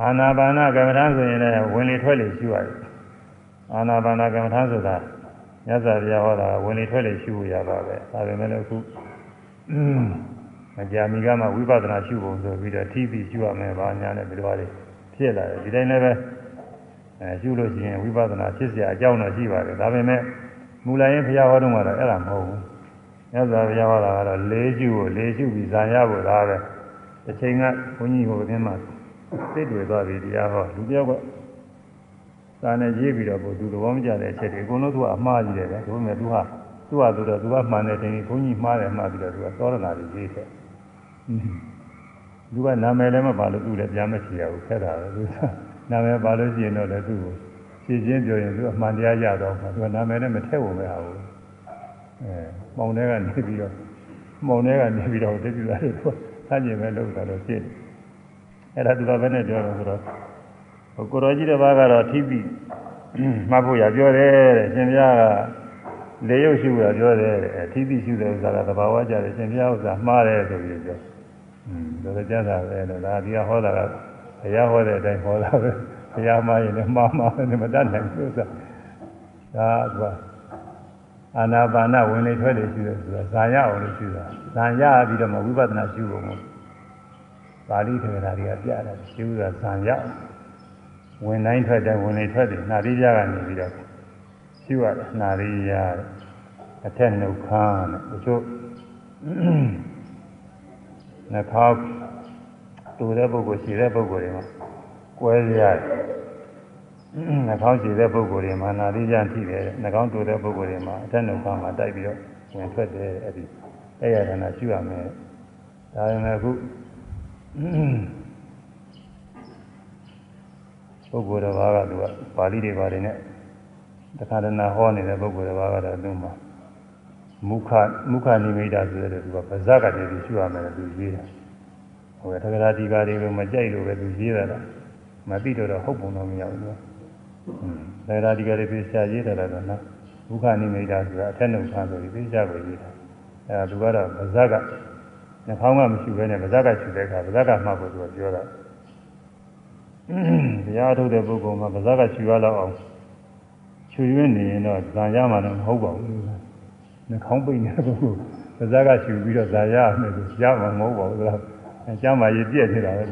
အာနာပါနကမ္မထာဆိုရင်လည်းဝင်လေထွက်လေရှိရတယ်အာနာပါနကမ္မထာဆိုတာမြတ်စွာဘုရားဟောတာဝင်လေထွက်လေရှိဖို့ရပါပဲဒါပေမဲ့လည်းအခုမကြာမီကမှဝိပဿနာရှုဖို့ဆိုပြီးတော့ထိပြီးရှုရမယ်ဗာညာနဲ့ဒီလိုပါလေ ဖြစ်လာတယ်ဒီတိုင်းလည်းပဲအဲရှုလို့ရှိရင်ဝိပဿနာဖြစ်เสียအကြောင်းတော့ရှိပါတယ်ဒါပေမဲ့မူလရင်ဘုရားဟောတော့ကတော့အဲ့ဒါမဟုတ်ဘူးမြတ်စွာဘုရားဟောတာကတော့လေးရှုကိုလေးရှုပြီးဇာရဖို့ဒါပဲတစ်ချိန်ကဘုန်းကြီးဟိုအင်းမှာ သိတွေ့သွားပြီတရားဟောလူတယောက်ကသာနဲ့ရေးပြီးတော့ဘုသူတော်မကြတဲ့အချက်တွေအကုန်လုံးသူကအမှားကြီးတယ်ပဲဒါပေမဲ့သူဟာသူ့ဟာသူတော့သူကမှန်တယ်တင်ဘုန်းကြီးမှားတယ်မှားပြီးတော့သူကသောရဏတွေရေးတယ် သူကနာမည်လည်းမပါလို့သူလည်းပြန်မချရဘူးခက်တာပဲသူနာမည်ပါလို့ရှိရင်တော့လည်းသူ့ကိုဖြည့်ချင်းပြောရင်သူအမှန်တရားရတော့မှာသူကနာမည်နဲ့မထည့်ဝင်မဲ့ဟာဘူးအဲမောင်ထဲကနေပြီးတော့မောင်ထဲကနေပြီးတော့တတိယလို့သူဆန့်ကျင်မဲ့လို့တာတော့ဖြစ်တယ်အဲ့ဒါသူကဘယ်နဲ့ပြောတော့ဆိုတော့ဟိုကိုရောကြီးတစ်ပါးကတော့ထိပြီးမှတ်ဖို့ရပြောတယ်တဲ့ရှင်ပြားကလေရုပ်ရှုရပြောတယ်တဲ့ထိပြီးရှုတဲ့ဥစ္စာကသဘာဝကြတယ်ရှင်ပြားဥစ္စာမှားတယ်ဆိုပြီးပြောอืม ဒါလည်းကြားတာပဲလို့ဒါဒီကဟောတာကဘုရားဟောတဲ့အတိုင်းဟောတာပဲဘုရားမှားရင်လည်းမှားမှားတယ်မတတ်နိုင်ဘူးဥစ္စာဒါကအာနာပါနဝင်လေထွက်လေရှုတယ်ဆိုတာဇာရအောင်လို့ရှုတာဇာရပြီးတော့မှဝိပဿနာရှုဖို့မဟုတ်ပါဠိထေရတွေကပြတယ်ရှုတာဇာရဝင်တိုင်းထွက်တိုင်းဝင်လေထွက်တယ်နာရီပြကနေပြီးတော့ရှုရတယ်နာရီရအထက်နှုတ်ခမ်းတဲ့တချို့ နှာခေါင်းတူတဲ့ပုဂ္ဂိုလ်ရှိတဲ့ပုဂ္ဂိုလ်တွေမှာကွဲရတယ်နှာခေါင်းရှိတဲ့ပုဂ္ဂိုလ်တွေမှာနာရီကြထိတယ်နှာခေါင်းတူတဲ့ပုဂ္ဂိုလ်တွေမှာအထက်နှုတ်ခမ်းမှာတိုက်ပြီးတော့ဝင်ထွက်တယ်အဲ့ဒီအဲ့ရတာနာရှုရမယ်ဒါပေမဲ့အခုပုဂ္ဂိုလ်တစ်ပါးကသူကပါဠိတွေပါတယ်နဲ့တခါတနာဟောနေတဲ့ပုဂ္ဂိုလ်တစ်ပါးကတော့သူ့မှာ မုခမုခနိမိတာဆိုတဲ့သူကဗဇကတည်းကရှုရမယ်လို့သူရေးတာဟိုတက္ကရာဒီကာတွေကိုမကြိုက်လို့ပဲသူရေးတာလားမသိတော့တော့ဟုတ်ပုံတော့မရဘူးနော်တက္ကရာဒီကာတွေပြရှာရေးတယ်တော့နော်မုခနိမိတာဆိုတာအထက်နှုတ်ခါဆိုပြီးပြရှာကိုရေးတာအဲဒါသူကတော့ဗဇကနှာခေါင်းကမရှိဘဲနဲ့ဗဇကရှုတဲ့အခါဗဇကမှတ်ဖို့သူကပြောတာတရားထုတ်တဲ့ပုဂ္ဂိုလ်မှာဗဇကရှူရလောက်အောင်ချွေရွေးနေရင်တော့ဇာရမှာတော့မဟုတ်ပါဘူး နှာခေါင်းပိတ်နေတဲ့ပုဂ္ဂိုလ်ဗဇကရှူပြီးတော့ဇာရမယ်ဆိုရမှာမဟုတ်ပါဘူးဆိုတော့ကျမ်းမာရေးပြည့်နေတာပဲ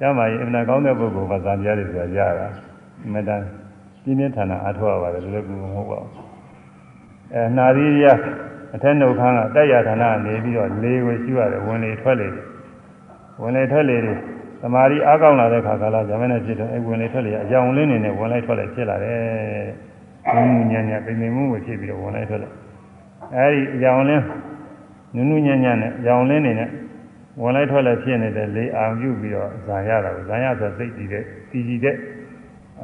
ကျမ်းမာရေးအမှန်ကောင်းတဲ့ပုဂ္ဂိုလ်ကဇာပြရတယ်ဆိုတာရတာအမှန်တန်ပြင်းပြင်းထန်ထန်အားထုတ်ရပါတယ်လို့လည်းကူမဟုတ်ပါဘူးအဲနာရီရအထက်နှုတ်ခမ်းကတက်ရဌာနနေပြီးတော့လေကိုရှူရတယ်ဝင်လေထွက်လေဝင်လေထွက်လေတွေသမာဓိအားကောင်းလာတဲ့ခါကလာဇမနဲ့ဖြစ်တော့အဲဝင်လေထွက်လေအကြောင်လင်းနေနဲ့ဝင်လိုက်ထွက်လိုက်ဖြစ်လာတယ်။ဘုံညံ့ညံ့ပိန်ပိန်မှုကိုဖြစ်ပြီးတော့ဝင်လိုက်ထွက်လိုက် အဲဒီအကြောင်လင်းနုနုညံ့ညံ့နဲ့အကြောင်လင်းနေနဲ့ဝင်လိုက်ထွက်လိုက်ဖြစ်နေတဲ့လေအာပြုပြီးတော့ဇာရတာကိုဇာရဆိုစိတ်တည်တဲ့တည်ကြည်တဲ့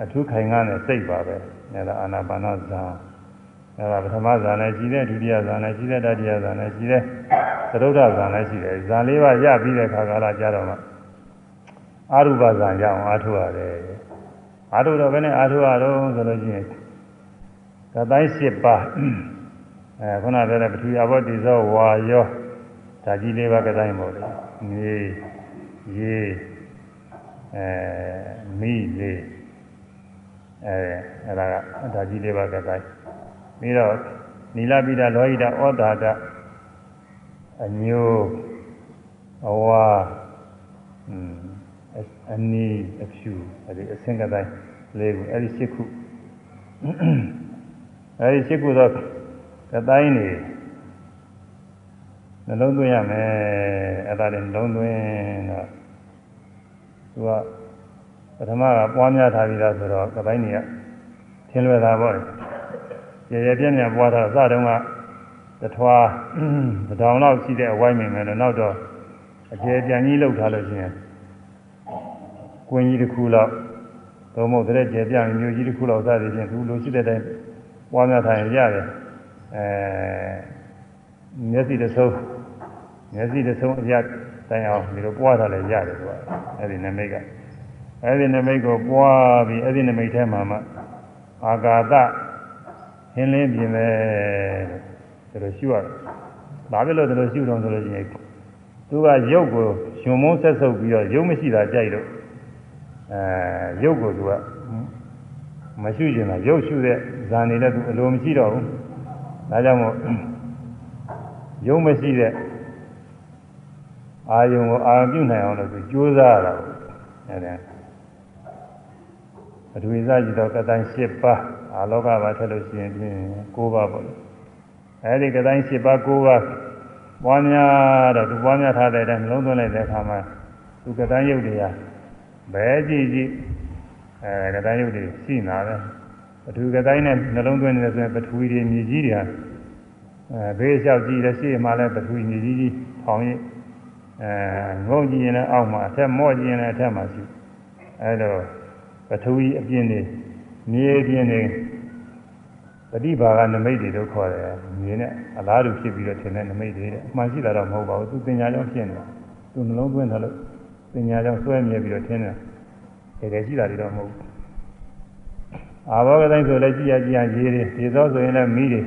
အထုခိုင်ကားနဲ့စိတ်ပါပဲ။အဲဒါအာနာပါနဇာအဲဒါပထမဇာနဲ့ရှိတဲ့ဒုတိယဇာနဲ့ရှိတဲ့တတိယဇာနဲ့ရှိတဲ့သရုဒ္ဓဇာနဲ့ရှိတယ်ဇာလေးပါးရပြီးတဲ့ခါကလာကြတော့မှအာရုပဇာရအောင်အားထုတ်ရတယ်အားထုတ်တော့ဘယ်နဲ့အားထုတ်ရတော့ဆိုလို့ရှိရင်ကတိုင်း၈ပါး အဲခုနပြောတဲ့ပထဝီအဘောတိဇောဝါယောဓာကြီးလေးပါးကတိုင်းမို့လေနေရေအဲမိလေးအဲအဲ့ဒါကဓာကြီးလေးပါးကတိုင်းပြီးတော့နီလပိဒလောဟိတဩဒါတအညိုအဝါอืมအနီးအဖြူအဲဒီအဆင့်ကတိုင်းလေးခုအဲဒီ၈ခုအဲဒီ၈ခုတော့ ကတိုင်းနေနှလုံးသွင်းရမယ်အဲ့ဒါလည်းနှလုံးသွင်းတော့သူကပထမကပွားများထားပြီးသားဆိုတော့ကတိုင်းနေကထင်းလွယ်တာပေါ့ရေရေပြင်းပြင်းပွားတာအစတုန်းကတထွားတထောင်လောက်ရှိတဲ့အဝိုင်းမြင်မယ်လို့နောက်တော့အကျေပြန်ကြီးလောက်ထားလို့ရှိရင်ကွင်းကြီးတစ်ခုလောက်သို့မဟုတ်တဲ့ကျေပြမျိုးကြီးတစ်ခုလောက်စသည်ဖြင့်သူလိုရှိတဲ့အတိုင်းပွားများထားရင်ရတယ် အဲမျက်စိတစ်ဆုံးမျက်စိတစ်ဆုံးအရတိုင်အောင်ဒီလိုပွားထားလည်းရတယ်ကွာအဲ့ဒီနမိတ်ကအဲ့ဒီနမိတ်ကိုပွားပြီးအဲ့ဒီနမိတ်ထဲမှာမှအာကာသဟင်းလင်းပြင်မယ်လို့ဒါလိုရှိရတယ်။ဘာဖြစ်လို့ဒါလိုရှိတော့ဆိုလို့ရှိရင်သူကရုပ်ကိုရှင်မုန်းဆက်ဆုပ်ပြီးတော့ရုပ်မရှိတာကြိုက်လို့အဲရုပ်ကိုသူကမရှိကျင်တာရုပ်ရှုတဲ့ဇာနေလည်းသူအလိုမရှိတော့ဘူး ဒါကြောင့်မို့ရုပ်မရှိတဲ့အာယုံကိုအာပြုနိုင်အောင်လို့သူကြိုးစားရတာပေါ့အဲဒါအထူးစားကြည့်တော့ကတိုင်း၈ပါးအာလောကပါထက်လို့ရှိရင်ဖြင့်၉ပါးပေါ့လေအဲဒီကတိုင်း၈ပါး၉ပါးပွားများတော့သူပွားများထားတဲ့အတိုင်းနှလုံးသွင်းလိုက်တဲ့အခါမှာသူကတိုင်းရုပ်တွေကဘယ်ကြည့်ကြည့်အဲကတိုင်းရုပ်တွေရှိနေတာပဲ ပထဝီကတိုင်းနဲ့နှလုံးသွင်းနေတယ်ဆိုရင်ပထဝီတွေမြေကြီးတွေဟာအဲဘေးလျှောက်ကြည့်လည်းရှေ့မှာလည်းပထဝီမြေကြီးကြီးထောင်ရင်အဲငုံကြည့်ရင်လည်းအောက်မှာအထက်မော့ကြည့်ရင်လည်းအထက်မှာရှိအဲတော့ပထဝီအပြင်တွေမြေအပြင်တွေပฏิဘာကနမိတ်တွေတို့ခေါ်တယ်မြေနဲ့အလားတူဖြစ်ပြီးတော့ထင်တဲ့နမိတ်တွေတဲ့အမှန်ရှိတာတော့မဟုတ်ပါဘူးသူပညာကြောင့်ဖြစ်နေတာသူနှလုံးသွင်းတယ်လို့ပညာကြောင့်ဆွဲမြဲပြီးတော့ထင်တယ်တကယ်ရှိတာတွေတော့မဟုတ်ဘူး အာဘောကတိုင်းဆိုလည်းကြည်ရကြည်ရရေးတွေဒီသောဆိုရင်လည်းမီးတွေ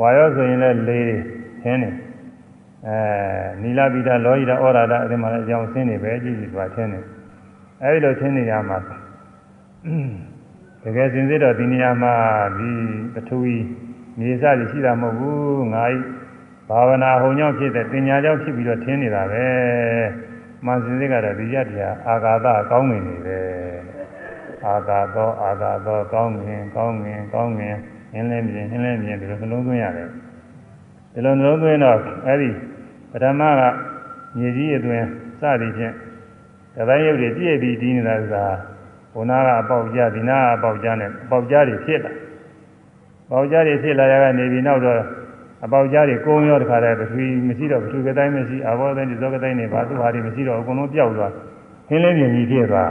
ဝါရောဆိုရင်လည်းလေတွေထင်းတယ်အဲနီလာပိတာလောဟိတာဩရာဒအဲဒီမှာလည်းအကြောင်းဆင်းနေပဲကြည့်ကြည့်သွားထင်းတယ်အဲဒီလိုထင်းနေရမှာတကယ်စင်စစ်တော့ဒီနေရာမှာဒီပထဝီမြေစကြီးရှိတာမဟုတ်ဘူးငါဤဘာဝနာဟုံကြောင့်ဖြစ်တဲ့တင်ညာကြောင့်ဖြစ်ပြီးတော့ထင်းနေတာပဲမှန်စင်စစ်ကတော့ဒီရတရားအာဃာတကောင်းနေနေပဲ အာဃာသောအာဃာသောကောင်းငင်ကောင်းငင်ကောင်းငင်ဟင်းလဲမြင်ဟင်းလဲမြင်ဒီလိုနှလုံးသွင်းရတယ်ဒီလိုနှလုံးသွင်းတော့အဲ့ဒီပထမကမြေကြီးအတွင်းစသည်ဖြင့်တပိုင်းရုပ်တွေပြည့်ပြီးဒီနေတာကဘုနာကအပေါက်ကြဒီနာကအပေါက်ကြနဲ့ပေါက်ကြတွေဖြစ်လာပေါက်ကြတွေဖြစ်လာရကနေပြီးနောက်တော့အပေါက်ကြတွေကုန်းရောတခါတည်းပထဝီမရှိတော့ပထဝီကတိုင်းမရှိအဘောတိုင်းဒီဇောကတိုင်းနေဘာသူဟာတွေမရှိတော့အကုန်လုံးပျောက်သွားဟင်းလင်းမြင်ကြီးဖြစ်သွား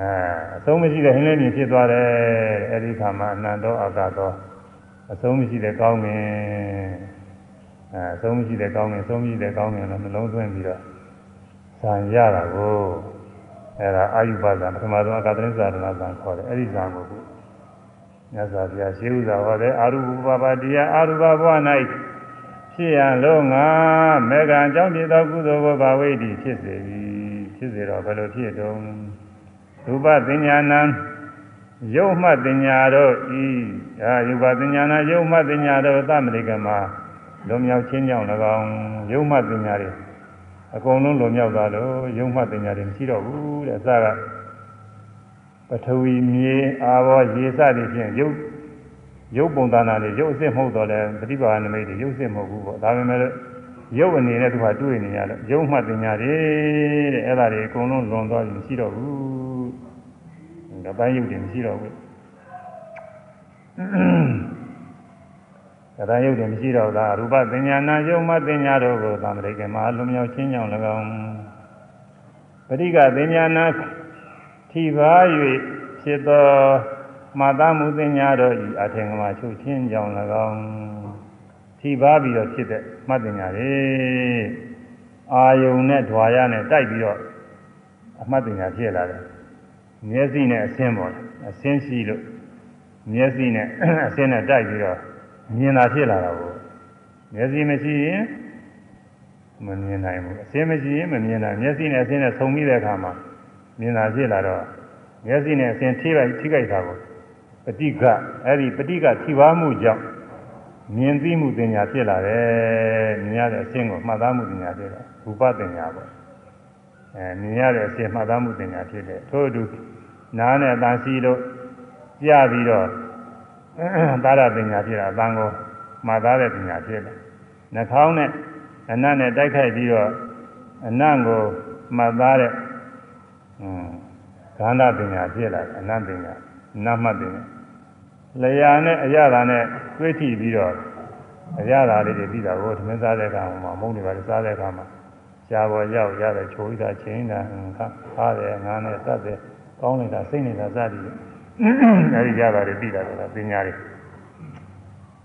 အဲအဆုံးမရှိတဲ့ဟင်းလင်းမြင်ဖြစ်သွားတယ်အဲဒီခါမှာအနန္တောအာကာသောအဆုံးမရှိတဲ့ကောင်းငင်အဲအဆုံးမရှိတဲ့ကောင်းငင်အဆုံးမရှိတဲ့ကောင်းငင်လည်းနှလုံးသွင်းပြီးတော့ဇံရတာကိုအဲဒါအာယုပဇံပထမဆုံးအကာသနိသရဏဇံခေါ်တယ်အဲ့ဒီဇံကိုခုမြတ်စွာဘုရားရှင်းဥစွာဟောတယ်အာရုပပပါတရားအာရုပဘဝ၌ဖြစ်ရလို့ငါမေဃံအကြောင်းပြသောကုသိုလ်ကိုဘာဝိတိဖြစ်စေပြီဖြစ်စေတော့ဘယ်လိုဖြစ်တုံး ရူပသင်ညာနံယုတ်မှတ်တင်ညာတို့ဤအာယုပတင်ညာနာယုတ်မှတ်တင်ညာတို့သမရိကမှာလွန်မြောက်ချင်းကြောင့်၎င်းယုတ်မှတ်တင်ညာတွေအကုန်လုံးလွန်မြောက်သွားလို့ယုံမှတင်ညာတွေမရှိတော့ဘူးတဲ့အစကပထဝီမြေအာဘောရေစတွေဖြင့်ယုတ်ယုတ်ပုံသဏ္ဍာန်တွေယုတ်အစစ်မဟုတ်တော့လဲပฏิပါဏမိတ်တွေယုတ်စစ်မဟုတ်ဘူးပေါ့ဒါပေမဲ့ယုတ်အနေနဲ့သူကတွေ့နေရလို့ယုံမှတင်ညာတွေတဲ့အဲ့ဒါတွေအကုန်လုံးလွန်သွားပြီမရှိတော့ဘူး ဒါပိုင်းယုတ်တွေမရှိတော့ဘူးသရယုတ်တွေမရှိတော့တာရူပသင်ညာနာယုံမသင်ညာတို့ကိုသံဃိကေမှာလွန်မြောက်ချင်းကြောင့်၎င်းပရိကသင်ညာနာထိပါ၍ဖြစ်သောမာတမှုသင်ညာတို့ဤအထင်ကမှာချုပ်ချင်းကြောင့်၎င်းထိပါပြီးတော့ဖြစ်တဲ့မှတ်သင်ညာတွေအာယုံနဲ့ဓွာရနဲ့တိုက်ပြီးတော့အမှတ်သင်ညာဖြစ်လာတယ် မျက်စိနဲ့အဆင်းပေါ်အဆင်းရှိလို့မျက်စိနဲ့အဆင်းနဲ့တိုက်ပြီးတော့မြင်တာဖြစ်လာတာကိုမျက်စိမရှိရင်မမြင်နိုင်ဘူးအစင်းမရှိရင်မမြင်နိုင်မျက်စိနဲ့အစင်းနဲ့ဆုံပြီးတဲ့အခါမှာမြင်တာဖြစ်လာတော့မျက်စိနဲ့အစင်းထိလိုက်ထိကြိုက်တာကိုပဋိကအဲ့ဒီပဋိကထိပါမှုကြောင့်မြင်သိမှုတင်ညာဖြစ်လာတယ်မြင်ရတဲ့အစင်းကိုမှတ်သားမှုတင်ညာဖြစ်တယ်ရူပတင်ညာပေါ့အဲမြင်ရတဲ့အစင်းမှတ်သားမှုတင်ညာဖြစ်တယ်ထို့အတူ နားနဲ့အတန်ရှိလို့ကြပြီးတော့သာရပညာဖြစ်တာအတန်ကိုမှတ်သားတဲ့ပညာဖြစ်တယ်နှာခေါင်းနဲ့အနတ်နဲ့တိုက်ခိုက်ပြီးတော့အနတ်ကိုမှတ်သားတဲ့ခန္ဓာပညာဖြစ်လာအနတ်ပညာနတ်မှတ်ပညာလျာနဲ့အရသာနဲ့တွေးထိပြီးတော့အရသာလေးတွေပြီးတာကိုသမင်းစားတဲ့အခါမှာမုန်းတွေပါစားတဲ့အခါမှာရှားပေါ်ရောက်ရတဲ့ချိုးရတာချင်းတာခါဖားတယ်ငါးနဲ့စတဲ့ ကောင်းနေတာစိတ်နေတာစသည်အဲဒီကြတာတွေပြီးတာကပညာတွေ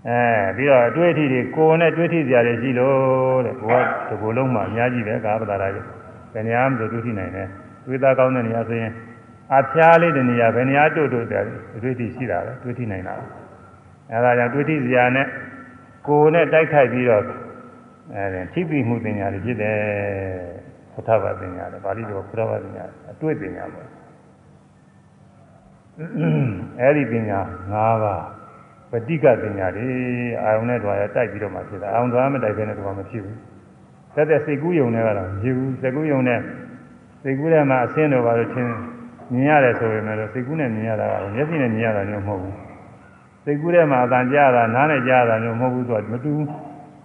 အဲပြီးတော့အတွေ့အထိတွေကိုယ်နဲ့တွေ့ထိစရာတွေရှိလို့တဲ့ကိုကဒီကိုယ်လုံးမှာအများကြီးပဲကာပတာရာကြီးဘယ်နေရာမှတွေ့ထိနိုင်တယ်တွေ့တာကောင်းတဲ့နေရာဆိုရင်အဖျားလေးတဲ့နေရာဘယ်နေရာတို့တို့တယ်အတွေ့အထိရှိတာပဲတွေ့ထိနိုင်တာအဲဒါကြောင့်တွေ့ထိစရာနဲ့ကိုယ်နဲ့တိုက်ခိုက်ပြီးတော့အဲထိပိမှုပညာတွေဖြစ်တယ်ဖုထဘာပညာတွေပါဠိတော်ဖုထဘာပညာအတွေ့ပညာပေါ့ အဲဒီပညာ၅ပါးပဋိကပညာတွေအာယုန်နဲ့တွာရတိုက်ပြီးတော့မှဖြစ်တာအာယုန်တွာမတိုက်ဘဲနဲ့တွာမဖြစ်ဘူးသက်သက်စိတ်ကူးယုံနဲ့ကတော့မဖြစ်ဘူးစိတ်ကူးယုံနဲ့စိတ်ကူးထဲမှာအဆင်းတော်ပါလို့ချင်းမြင်ရတယ်ဆိုပေမဲ့စိတ်ကူးနဲ့မြင်ရတာကမျက်စိနဲ့မြင်ရတာမျိုးမဟုတ်ဘူးစိတ်ကူးထဲမှာအတန်ကြားတာနားနဲ့ကြားတာမျိုးမဟုတ်ဘူးဆိုတော့မတူဘူး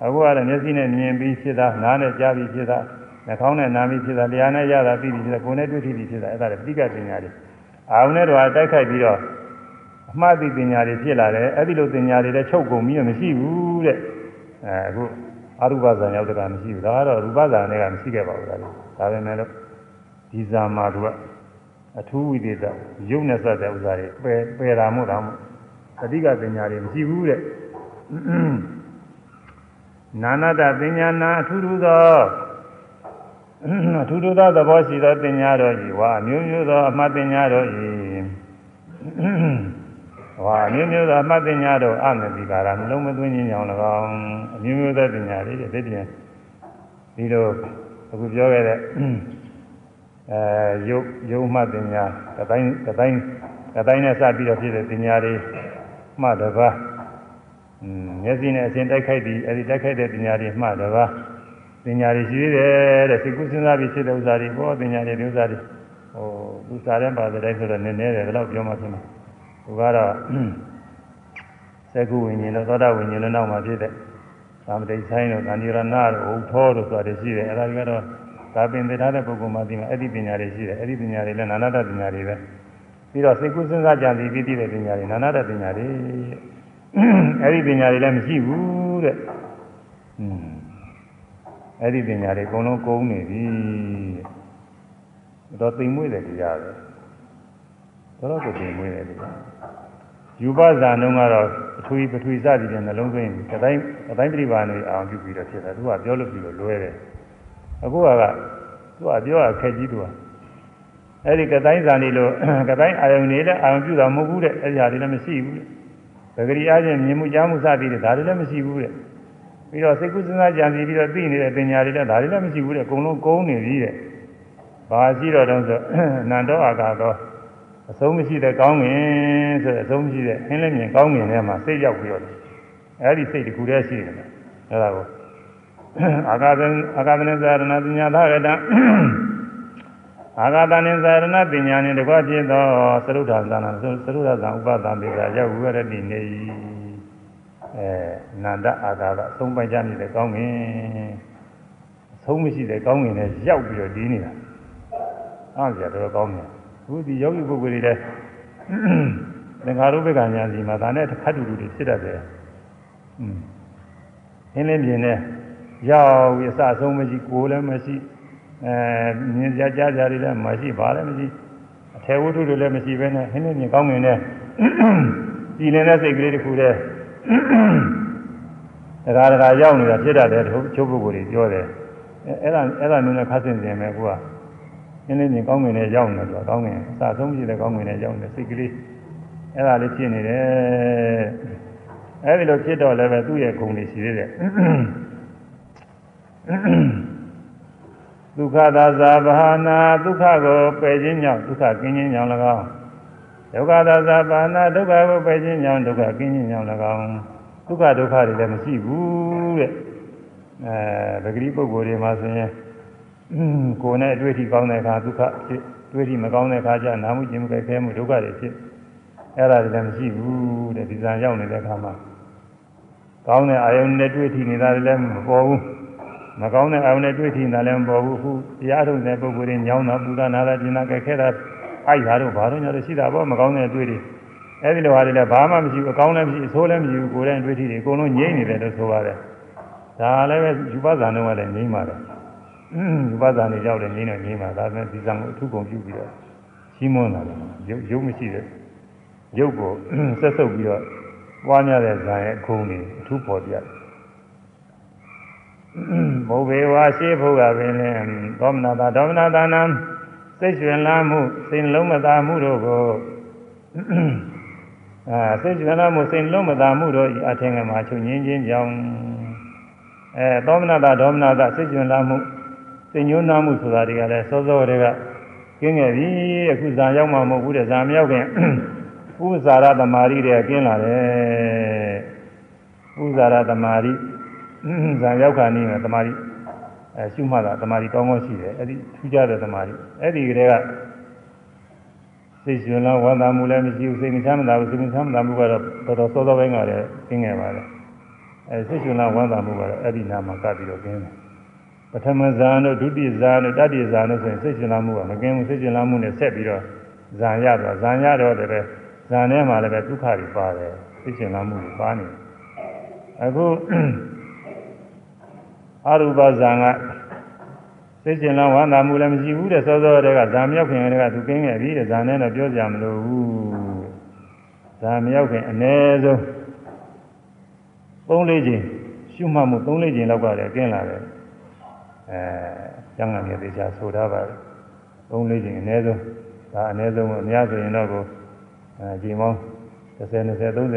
အခုကတော့မျက်စိနဲ့မြင်ပြီးဖြစ်တာနားနဲ့ကြားပြီးဖြစ်တာနှာခေါင်းနဲ့နာမီဖြစ်တာတရားနဲ့ရတာပြီးပြီဖြစ်တာကိုယ်နဲ့တွေ့ထိပြီဖြစ်တာအဲ့ဒါလည်းပဋိကပညာတွေ အာုံနဲ့တော့တိုက်ခိုက်ပြီးတော့အမှားသိပညာတွေဖြစ်လာတယ်အဲ့ဒီလိုပညာတွေလည်းချုပ်ကုန်ပြီးတော့မရှိဘူးတဲ့အဲအခုအရူပဇာန်ရောက်တဲ့ကမရှိဘူးဒါကတော့ရူပဇာန်တွေကမရှိခဲ့ပါဘူးဒါလည်းဒါပဲမဲ့လို့ဒီဇာမှာသူကအထူးဝိသေသရုပ်နဲ့ဆက်တဲ့ဥစ္စာတွေပယ်ပယ်တာမို့တော့အဓိကပညာတွေမရှိဘူးတဲ့နာနာတပညာနာအထူးထူးသောအ ထူးထူးသောသဘောရှိသောပညာတော်ဤဝါအမျိုးမျိုးသောအမှတ်ပညာတော်ဤဝါအမျိုးမျိုးသောအမှတ်ပညာတော်အမတိကာရနှလုံးမသွင်းခြင်းကြောင့်၎င်းအမျိုးမျိုးသောပညာတွေတဲ့ဒီပြင်ဒီလိုအခုပြောခဲ့တဲ့အဲယုတ်ယုတ်မှတ်ပညာကတိုင်းကတိုင်းကတိုင်းနဲ့စပြီးတော့ဖြစ်တဲ့ပညာတွေမှတပါးမျက်စိနဲ့အစဉ်တိုက်ခိုက်ပြီးအဲဒီတိုက်ခိုက်တဲ့ပညာတွေမှတပါး ပညာတွေရှိသေးတယ်တဲ့စိတ်ကူးစဉ်းစားပြီးဖြစ်တဲ့ဥစ္စာတွေဘောပညာတွေဒီဥစ္စာတွေဟိုဥစ္စာတဲ့ပါတဲ့တိုင်းဆိုတော့နည်းနည်းတယ်ဘယ်တော့ပြောမှဖြစ်မှာသူကတော့စကုဝိညာဉ်နဲ့သောတာဝိညာဉ်နဲ့နောက်မှာဖြစ်တဲ့သာမတိဆိုင်တို့ကာဏိရဏတို့ဥထောတို့ဆိုတာတွေရှိတယ်အဲဒါတွေကတော့ဒါပင်သိထားတဲ့ပုဂ္ဂိုလ်မှဒီမှာအဲ့ဒီပညာတွေရှိတယ်အဲ့ဒီပညာတွေလည်းနာနာတပညာတွေပဲပြီးတော့စိတ်ကူးစဉ်းစားကြံပြီးပြီးတဲ့ပညာတွေနာနာတပညာတွေအဲ့ဒီပညာတွေလည်းမရှိဘူးတဲ့อืม အဲ့ဒီပညာတွေအကုန်လုံးကုန်နေပြီတော့သိမ်မွေးတယ်တရားပဲတော့ကိုသိမ်မွေးတယ်တရားယူပဇာနှုံးကတော့အထွေပထွေစသည်တဲ့နှလုံးသွင်းကတိုင်းကတိုင်းပြိပါနေအောင်ပြုပြီးတော့ဖြစ်တာသူကပြောလို့ပြီးတော့လွဲတယ်အခုကသူကပြောရခက်ကြီးသူကအဲ့ဒီကတိုင်းဇာနေလို့ကတိုင်းအာယုန်နေလည်းအာယုန်ပြုတာမဟုတ်ဘူးတဲ့အဲ့ဒီဟာတွေလည်းမရှိဘူးတဲ့ပဂရိအားဖြင့်မြင်မှုကြားမှုစသည်တွေဒါတွေလည်းမရှိဘူးတဲ့ ပြီးတော့စိတ်ကူးစဉ်းစားကြံစည်ပြီးတော့သိနေတဲ့ပညာတွေလည်းဒါတွေလည်းမရှိဘူးတဲ့အကုန်လုံးကုန်းနေပြီတဲ့ဘာရှိတော့တုံးဆိုနန္တောအာကာသောအဆုံးမရှိတဲ့ကောင်းငင်ဆိုတဲ့အဆုံးမရှိတဲ့အင်းလည်းမြင်ကောင်းငင်ထဲမှာစိတ်ရောက်ပြီးတော့အဲ့ဒီစိတ်တခုတည်းရှိတယ်အဲ့ဒါကိုအာဂါသအာဂါသနေဇာရဏပညာသာရတအာဂါသနေဇာရဏပညာနှင့်တကွဖြစ်သောသရုဒ္ဓဇာနာသရုဒ္ဓဇာဥပဒံပိစာရောက်ဝရတိနေ၏ အဲနန္ဒအာဂါကအဆုံးပိုင်ကြနေတဲ့ကောင်းငင်အဆုံးမရှိတဲ့ကောင်းငင်နဲ့ရောက်ပြီးတော့ဒီးနေတာအားကြတော့ကောင်းတယ်အခုဒီယောဂီပုဂ္ဂိုလ်တွေလည်းသင်္ခါရုပ္ပကညာစီမှာဒါနဲ့တစ်ခါတူတူတွေဖြစ်တတ်တယ်อืมအင်းလင်းပြင်းနဲ့ရောက်ပြီးအစဆုံးမရှိကိုယ်လည်းမရှိအဲမြင်ကြကြားကြတွေလည်းမရှိဘာလည်းမရှိအထေဝတ္ထုတွေလည်းမရှိဘဲနဲ့ဟင်းလင်းပြင်းကောင်းမြင်တဲ့ပြည်နေတဲ့စိတ်ကလေးတစ်ခုတည်း ဒါကဒါရောက်နေတာဖြစ်တတ်တယ်ချုပ်ပုဂ္ဂိုလ်တွေပြောတယ်အဲ့ဒါအဲ့ဒါမျိုးနဲ့ခတ်ဆင်စင်ပဲကိုကနည်းနည်းမြင်ကောင်းငင်နဲ့ရောက်နေတော့ကောင်းငင်အစဆုံးရှိတဲ့ကောင်းငင်နဲ့ရောက်နေစိတ်ကလေးအဲ့ဒါလေးဖြစ်နေတယ်အဲ့ဒီလိုဖြစ်တော့လည်းပဲသူ့ရဲ့ဂုဏ်တွေရှိသေးတယ်ဒုက္ခသာဇာဘာနာဒုက္ခကိုပယ်ခြင်းကြောင့်ဒုက္ခကင်းခြင်းကြောင့်၎င်း ဒုက္ခသာဇာဘာနာဒုက္ခကိုပယ်ခြင်းကြောင့်ဒုက္ခကင်းခြင်းကြောင့်၎င်းဒုက္ခဒုက္ခတွေလည်းမရှိဘူးတဲ့အဲပဂတိပုဂ္ဂိုလ်တွေမှာဆိုရင်ကိုယ်နဲ့အတွေ့အထိကောင်းတဲ့အခါဒုက္ခဖြစ်တွေ့အထိမကောင်းတဲ့အခါကျနာမှုကျင်မှုကြဲခဲမှုဒုက္ခတွေဖြစ်အဲ့ဒါတွေလည်းမရှိဘူးတဲ့ဒီဇာရောက်နေတဲ့အခါမှာကောင်းတဲ့အာယုန်နဲ့တွေ့ထိနေတာလည်းမပေါ်ဘူးမကောင်းတဲ့အာယုန်နဲ့တွေ့ထိနေတာလည်းမပေါ်ဘူးအခုတရားထုတ်တဲ့ပုဂ္ဂိုလ်တွေညောင်းတာပူတာနာတာကျင်တာကြဲခဲတာ အိုက်တာတို့ဘာလို့ညတော့ရှိတာပေါ့မကောင်းတဲ့အတွေ့တွေအဲ့ဒီလိုဟာတွေလည်းဘာမှမရှိဘူးအကောင်းလည်းမရှိအဆိုးလည်းမရှိဘူးကိုယ်တိုင်တွေ့ထိတွေအကုန်လုံးငြိမ့်နေတယ်လို့ဆိုပါတယ်ဒါလည်းပဲယူပဇာနှုံးကလည်းငြိမ့်ပါတယ်ယူပဇာနေရောက်တယ်ငြိမ့်တော့ငြိမ့်ပါဒါပေမဲ့ဒီဇံကိုအထုကုန်ပြုပြီးတော့ရှင်းမွန်းလာတယ်ရုပ်ရုပ်မရှိတဲ့ရုပ်ကိုဆက်ဆုပ်ပြီးတော့ပွားများတဲ့ဇာရဲ့ခုံနေအထုပေါ်ပြတယ်ဘုဘေဝါရှိဖို့ကပင်လင်းသောမနာတာဒေါမနာတာနံ စိတ်ရှင်လာမှုစိတ်လုံးမသာမှုတို့ကိုအာစိတ်ရှင်လာမှုစိတ်လုံးမသာမှုတို့ဤအထင်ကမှာချုပ်ငင်းခြင်းကြောင့်အဲသောမနာတာဒေါမနာတာစိတ်ရှင်လာမှုစိတ်ညှိုးနှားမှုဆိုတာတွေကလည်းစောစောတွေကကင်းခဲ့ပြီအခုဇာရောက်မှမဟုတ်ဘူးတဲ့ဇာမရောက်ခင်ဥဇာရသမารိတွေကကင်းလာတယ်ဥဇာရသမารိဇာရောက်ခါနေမှာသမารိ အဲရှုမှတ်တာတမာတိကောင်းကောင်းရှိတယ်အဲ့ဒီထူးခြားတဲ့တမာတိအဲ့ဒီကလေးကစိတ်ရှင်လောဝါသာမှုလည်းမရှိဘူးစိတ်မချမ်းသာဘူးစိတ်မချမ်းသာမှုကတော့တော်တော်စောစောပိုင်းကလည်းသိငယ်ပါလေအဲစိတ်ရှင်လောဝါသာမှုကတော့အဲ့ဒီနာမှာကပ်ပြီးတော့ကျင်းတယ်ပထမဇာန်တို့ဒုတိယဇာန်တို့တတိယဇာန်တို့ဆိုရင်စိတ်ရှင်လောမှုကမကင်းဘူးစိတ်ရှင်လောမှုနဲ့ဆက်ပြီးတော့ဇာန်ရတော့ဇာန်ရတော့တယ်ပဲဇာန်ထဲမှာလည်းပဲဒုက္ခတွေပါတယ်စိတ်ရှင်လောမှုတွေပါနေအခု အရူပဇာန်ကစိတ်ရှင်လာဝမ်းသာမှုလည်းမရှိဘူးတဲ့စောစောတည်းကဇာန်မြောက်ခင်တည်းကသူကင်းခဲ့ပြီတဲ့ဇာန်နဲ့တော့ပြောကြမလို့ဘူးဇာန်မြောက်ခင်အ ਨੇ ဆုံး၃လေးချိန်ရှုမှတ်မှု၃လေးချိန်လောက်ကလည်းကင်းလာတယ်အဲကျန်ကနေသေးချာဆိုထားပါတယ်၃လေးချိန်အနည်းဆုံးဒါအနည်းဆုံးအများဆိုရင်တော့ကိုအဲချိန်ပေါင်း30 20 30 40တော့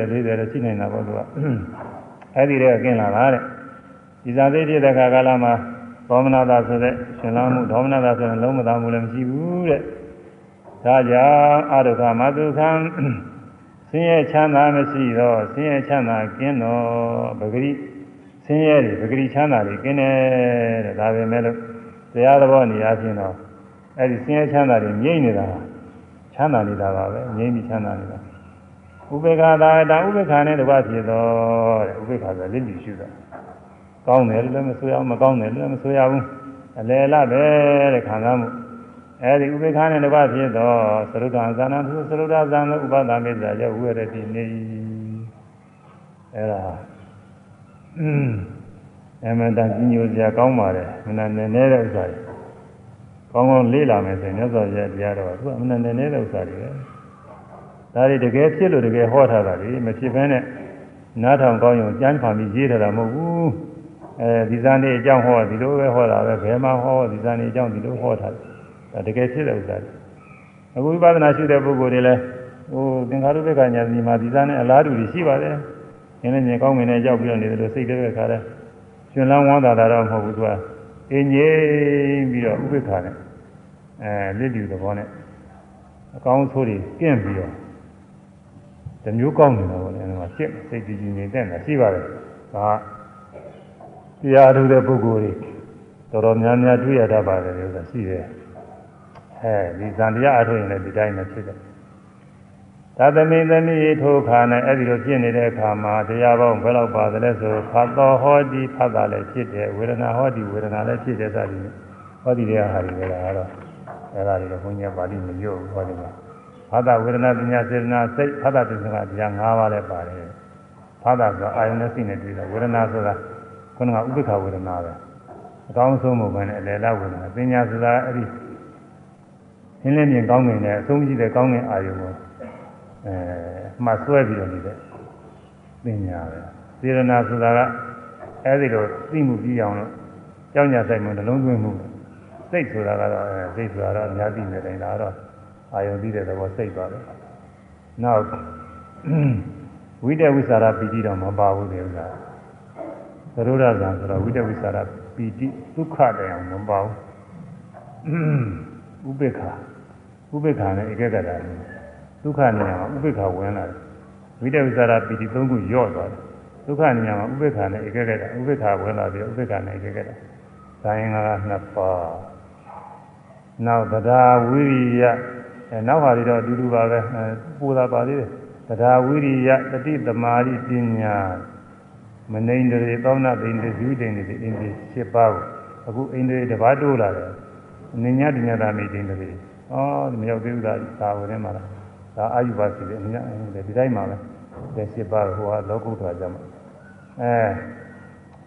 ရှိနေတာပေါ့သူကအဲ့ဒီတွေကကင်းလာတာတဲ့ ဒီဇာသိတိတဲ့ခါကာလမှာသောမနာတာဆိုတဲ့ရှင်လာမှုဒေါမနာတာဆိုရင်လုံးမသားမှုလည်းမရှိဘူးတဲ့ဒါကြောင့်အရုခမတုခံဆင်းရဲချမ်းသာမရှိတော့ဆင်းရဲချမ်းသာကင်းတော့ပဂရိဆင်းရဲတွေပဂရိချမ်းသာတွေကင်းတယ်တဲ့ဒါပဲမဲ့လို့တရားသဘောနေရာချင်းတော့အဲ့ဒီဆင်းရဲချမ်းသာတွေငြိမ့်နေတာချမ်းသာနေတာပါပဲငြိမ့်ပြီးချမ်းသာနေတာဥပေက္ခသာတာဥပေက္ခနဲ့တကွဖြစ်တော့တဲ့ဥပေက္ခဆိုလင့်ပြီးရှုတာ ကောင်းတယ်လည်းမဆိုရဘူးမကောင်းတယ်လည်းမဆိုရဘူးအလယ်လပဲတဲ့ခံစားမှုအဲဒီဥပေက္ခနဲ့တကွဖြစ်တော့သရုဒ္ဓဇာနံသူသရုဒ္ဓဇာနဥပဒမေဇ္ဇာရောက်ဝိရတိနေအဲဒါအင်းအမှန်တန်ကြီးညိုစရာကောင်းပါတယ်မနာနဲ့နေတဲ့ဥစ္စာတွေကောင်းကောင်းလေးလာမယ်ဆိုရင်မြတ်စွာဘုရားတရားတော်ကသူကအမှန်နဲ့နေတဲ့ဥစ္စာတွေပဲဒါတွေတကယ်ဖြစ်လို့တကယ်ဟောထားတာလေမဖြစ်ဘဲနဲ့နားထောင်ကောင်းရင်ကြမ်းဖန်ပြီးရေးထားတာမဟုတ်ဘူး အဲဒီဇာနေအကြောင်းဟောဒီလိုပဲဟောတာပဲဘယ်မှာဟောဒီဇာနေအကြောင်းဒီလိုဟောထားတယ်တကယ်ဖြစ်တဲ့ဥစ္စာတွေအခုဝိပဿနာရှိတဲ့ပုဂ္ဂိုလ်တွေလည်းဟိုသင်္ခါရုပ္ပကညာစီမှာဒီဇာနေအလားတူတွေရှိပါတယ်ငင်းနေကောင်းငင်းနေရောက်ပြီးတော့နေတယ်လို့စိတ်တွေပဲခါတယ်ရှင်လန်းဝမ်းသာတာတော့မဟုတ်ဘူးသူကအင်းငိမ့်ပြီးတော့ဥပိ္ပခာနဲ့အဲလစ်လျူသဘောနဲ့အကောင်းဆိုးတွေကင့်ပြီးတော့တမျိုးကောင်းနေတာပေါ့လေအဲဒီမှာစိတ်စိတ်ကြည်ကြည်နေတဲ့တာရှိပါတယ်ဒါ တရားထုတဲ့ပုဂ္ဂိုလ်တွေတော်တော်များများတွေ့ရတတ်ပါတယ်လို့ဆိုတာရှိတယ်အဲဒီဇန်တရားအထုတ်ရင်လည်းဒီတိုင်းပဲဖြစ်တယ်သာသမိသမီးထိုခါနဲ့အဲ့ဒီလိုဖြစ်နေတဲ့အခါမှာတရားပေါင်းဘယ်လောက်ပါသလဲဆိုဖတ်တော်ဟောဒီဖတ်တာလည်းဖြစ်တယ်ဝေဒနာဟောဒီဝေဒနာလည်းဖြစ်တယ်စသည်ဟောဒီတရားဟာဒီလည်းကတော့အဲ့ဒါတွေဘုန်းကြီးပါဠိမညွတ်ဘူးဟောဒီမှာဖတ်တာဝေဒနာပညာစေတနာစိတ်ဖတ်တာပညာတရား၅ပါးလည်းပါတယ်ဖတ်တာဆိုအာယုန်နဲ့စိတ်နဲ့တွေ့တာဝေဒနာဆိုတာ ခုနကဥပ္ပခဝေဒနာပဲအကောင်းဆုံးမဟုတ်ဘဲနဲ့အလယ်လဝေဒနာပညာဆိုတာအဲ့ဒီရှင်းလင်းမြင်ကောင်းနေတဲ့အဆုံးရှိတဲ့ကောင်းတဲ့အာယုန်ကိုအဲမှတ်ဆွဲပြီးတော့နေတဲ့ပညာပဲစေရနာဆိုတာကအဲဒီလိုသိမှုပြီးအောင်လို့ကြောင်းညာဆိုင်မှုနှလုံးသွင်းမှုစိတ်ဆိုတာကတော့အဲစိတ်ဆိုတာတော့အများသိနေတယ်ဒါတော့အာယုံသိတဲ့သဘောစိတ်ပါပဲနောက်ဝိတဝိสารပီတိတော့မပါဘူးလေဥစ္စာ သရုဒ္ဓဇံဆိုတော့ဝိတဝိสารပီတိဒုက္ခတရားမပါဘူးဥပေက္ခဥပေက္ခနဲ့ဧကဂတလည်းဒုက္ခနေရာမှာဥပိ္ပခာဝင်လာတယ်ဝိတဝိသရာပီတိသုံးခုညော့သွားတယ်ဒုက္ခနေရာမှာဥပိ္ပခာနဲ့ဧကကတဥပိ္ပခာဝင်လာပြီးဥပိ္ပခာနဲ့ဧကကတဇာယင်္ဂကနှစ်ပါးနောက်တရားဝိရိယအဲနောက်ဟာတွေတော့အတူတူပါပဲပူတာပါသေးတယ်တရားဝိရိယတတိတမာရိပညာ မနိန္ဒရေသောနာသိန္ဒဇီဝတိန္ဒရေအင်းဒီ7ပါးကိုအခုအိန္ဒြေတပါးတိုးလာတယ်အနိညာတညတာမိတိန္ဒရေဩဒီမရောက်သေးဘူးလားသာဝရင်းမှာလားဒါအာယုပါစီတယ်အများကြီးဒီတိုင်းမှာပဲဒီစစ်ပါဟိုဟာလောကုတ္တရာကြမှာအဲ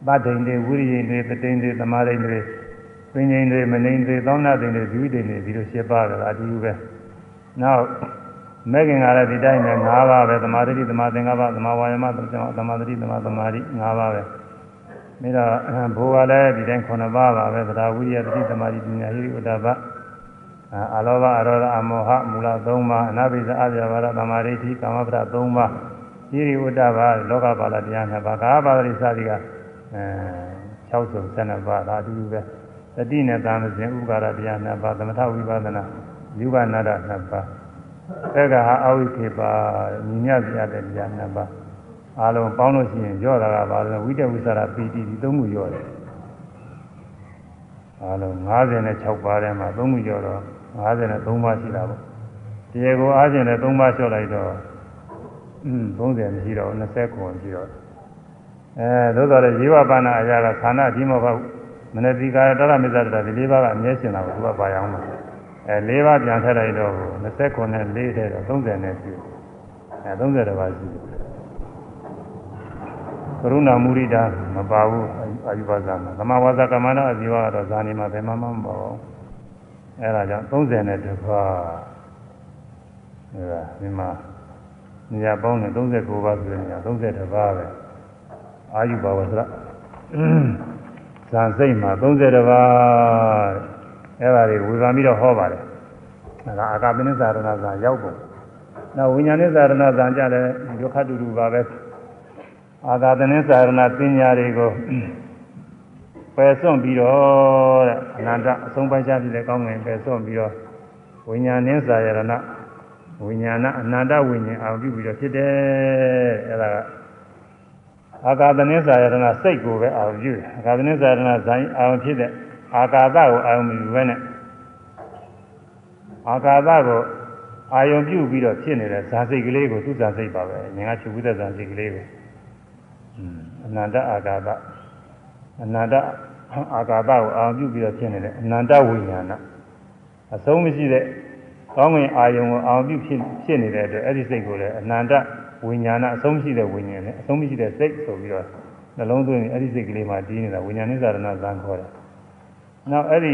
သတ္တိန်တွေဝိရိယတွေတတိန်တွေသမာဓိတွေပင်ငိန်တွေမနိန်တွေသောနာတိန်တွေဇီဝတိန်တွေဒီလိုရှင်းပါကြတာအတူတူပဲနောက် မဲခင်ကလည်းဒီတိုင်းပဲ၅ပါးပဲသမာဓိသမာသင်္ကပ္ပသမာဝါယမသမာဓိသမာသမာဓိ၅ပါးပဲပြီးတော့ဘိုးကလည်းဒီတိုင်း9ပါးပါပဲသဒ္ဓဝိရိယတတိသမာဓိပညာဟိရိဥဒ္ဒဘအာလောဘအရောဓအမောဟမူလ၃ပါးအနာပိသအပြဘာရသမာဓိဋ္ဌိကာမပဒ၃ပါးဤရိဝတ္တပါလောကပါဠတရားနှစ်ပါးကာပါဠိစသည်ကအဲ6စု12ပါးဒါအတူတူပဲတတိနဲ့သာမစဉ်ဥပါဒတရားနှစ်ပါးသမထဝိပဿနာယူဘနာဒနှစ်ပါး သက္ကဟာအဝိခေပါညီမြပြတဲ့တရားနှစ်ပါးအားလုံးပေါင်းလို့ရှိရင်ရော့တာကပါလို့ဝိတ္တဝိသရာပီတိဒီသုံးခုရော့တယ်အားလုံး56ပါးထဲမှာသုံးခုရော့တော့53ပါးရှိတာပေါ့တရားကိုအားဖြင့်လည်း3ပါးလျှော့လိုက်တော့อืม30မရှိတော့20ခုရှိတော့အဲသို့တော်လည်းဇီဝပါဏအရာကခန္ဓာဒီမဟုတ်မနတိကာတရမေဇတရဒီ၄ပါးကအမြဲရှင်တာကိုသူကပါရအောင်မှာ အဲ၄ပါးပြန်ထည့်လိုက်တော့29နဲ့4ထဲတော့30နဲ့ရှိအဲ30ပါးရှိတယ်ကရုဏာမုရိဒာမပါဘူးအာယုပါဇာမှာသမဝါဇကမ္မနာအဇီဝကတော့ဇာနေမှာဘယ်မှမမပါဘူးအဲဒါကြောင့်30နဲ့တပါးအဲဒါဒီမှာနေရာပေါင်းနဲ့39ပါးဆိုတဲ့နေရာ30ပါးပဲအာယုပါဝဇ္ဇဇာစိတ်မှာ30ပါး အဲဒါတွေဝေဖန်ပြီးတော့ဟောပါတယ်ဒါကအာကပနိသရဏဇာရောက်ပုံနောက်ဝိညာဉ်နိသရဏဇာကြတယ်ဒုက္ခတူတူပါပဲအာသာသနိသရဏပညာတွေကိုပယ်စွန့်ပြီးတော့တဲ့အနန္တအဆုံးပိုင်းခြားဖြစ်တဲ့ကောင်းငင်ပယ်စွန့်ပြီးတော့ဝိညာဉ်နိသရဏဝိညာဏအနန္တဝိညာဉ်အောင်ပြုပြီးတော့ဖြစ်တယ်အဲဒါကအာကာသနိသရဏစိတ်ကိုပဲအောင်ပြုတယ်အာကာသနိသရဏဇိုင်းအောင်ဖြစ်တဲ့ အာကာသကိုအာရုံပြုပဲနဲ့အာကာသကိုအာယုံပြုပြီးတော့ဖြစ်နေတဲ့ဇာစိတ်ကလေးကိုသူ့ဇာစိတ်ပါပဲငင်ကချုပ်ပြီးတဲ့ဇာစိတ်ကလေးကိုအနန္တအာကာသအနန္တအာကာသကိုအာရုံပြုပြီးတော့ဖြစ်နေတဲ့အနန္တဝိညာဏအဆုံးမရှိတဲ့ကောင်းငင်အာယုံကိုအာရုံပြုဖြစ်ဖြစ်နေတဲ့အတွက်အဲ့ဒီစိတ်ကိုလည်းအနန္တဝိညာဏအဆုံးမရှိတဲ့ဝိညာဉ်နဲ့အဆုံးမရှိတဲ့စိတ်ဆိုပြီးတော့နှလုံးသွင်းအဲ့ဒီစိတ်ကလေးမှတည်နေတာဝိညာဉ်နိစ္စရဏဇံခေါ်တယ်။ နောက်အဲ့ဒီ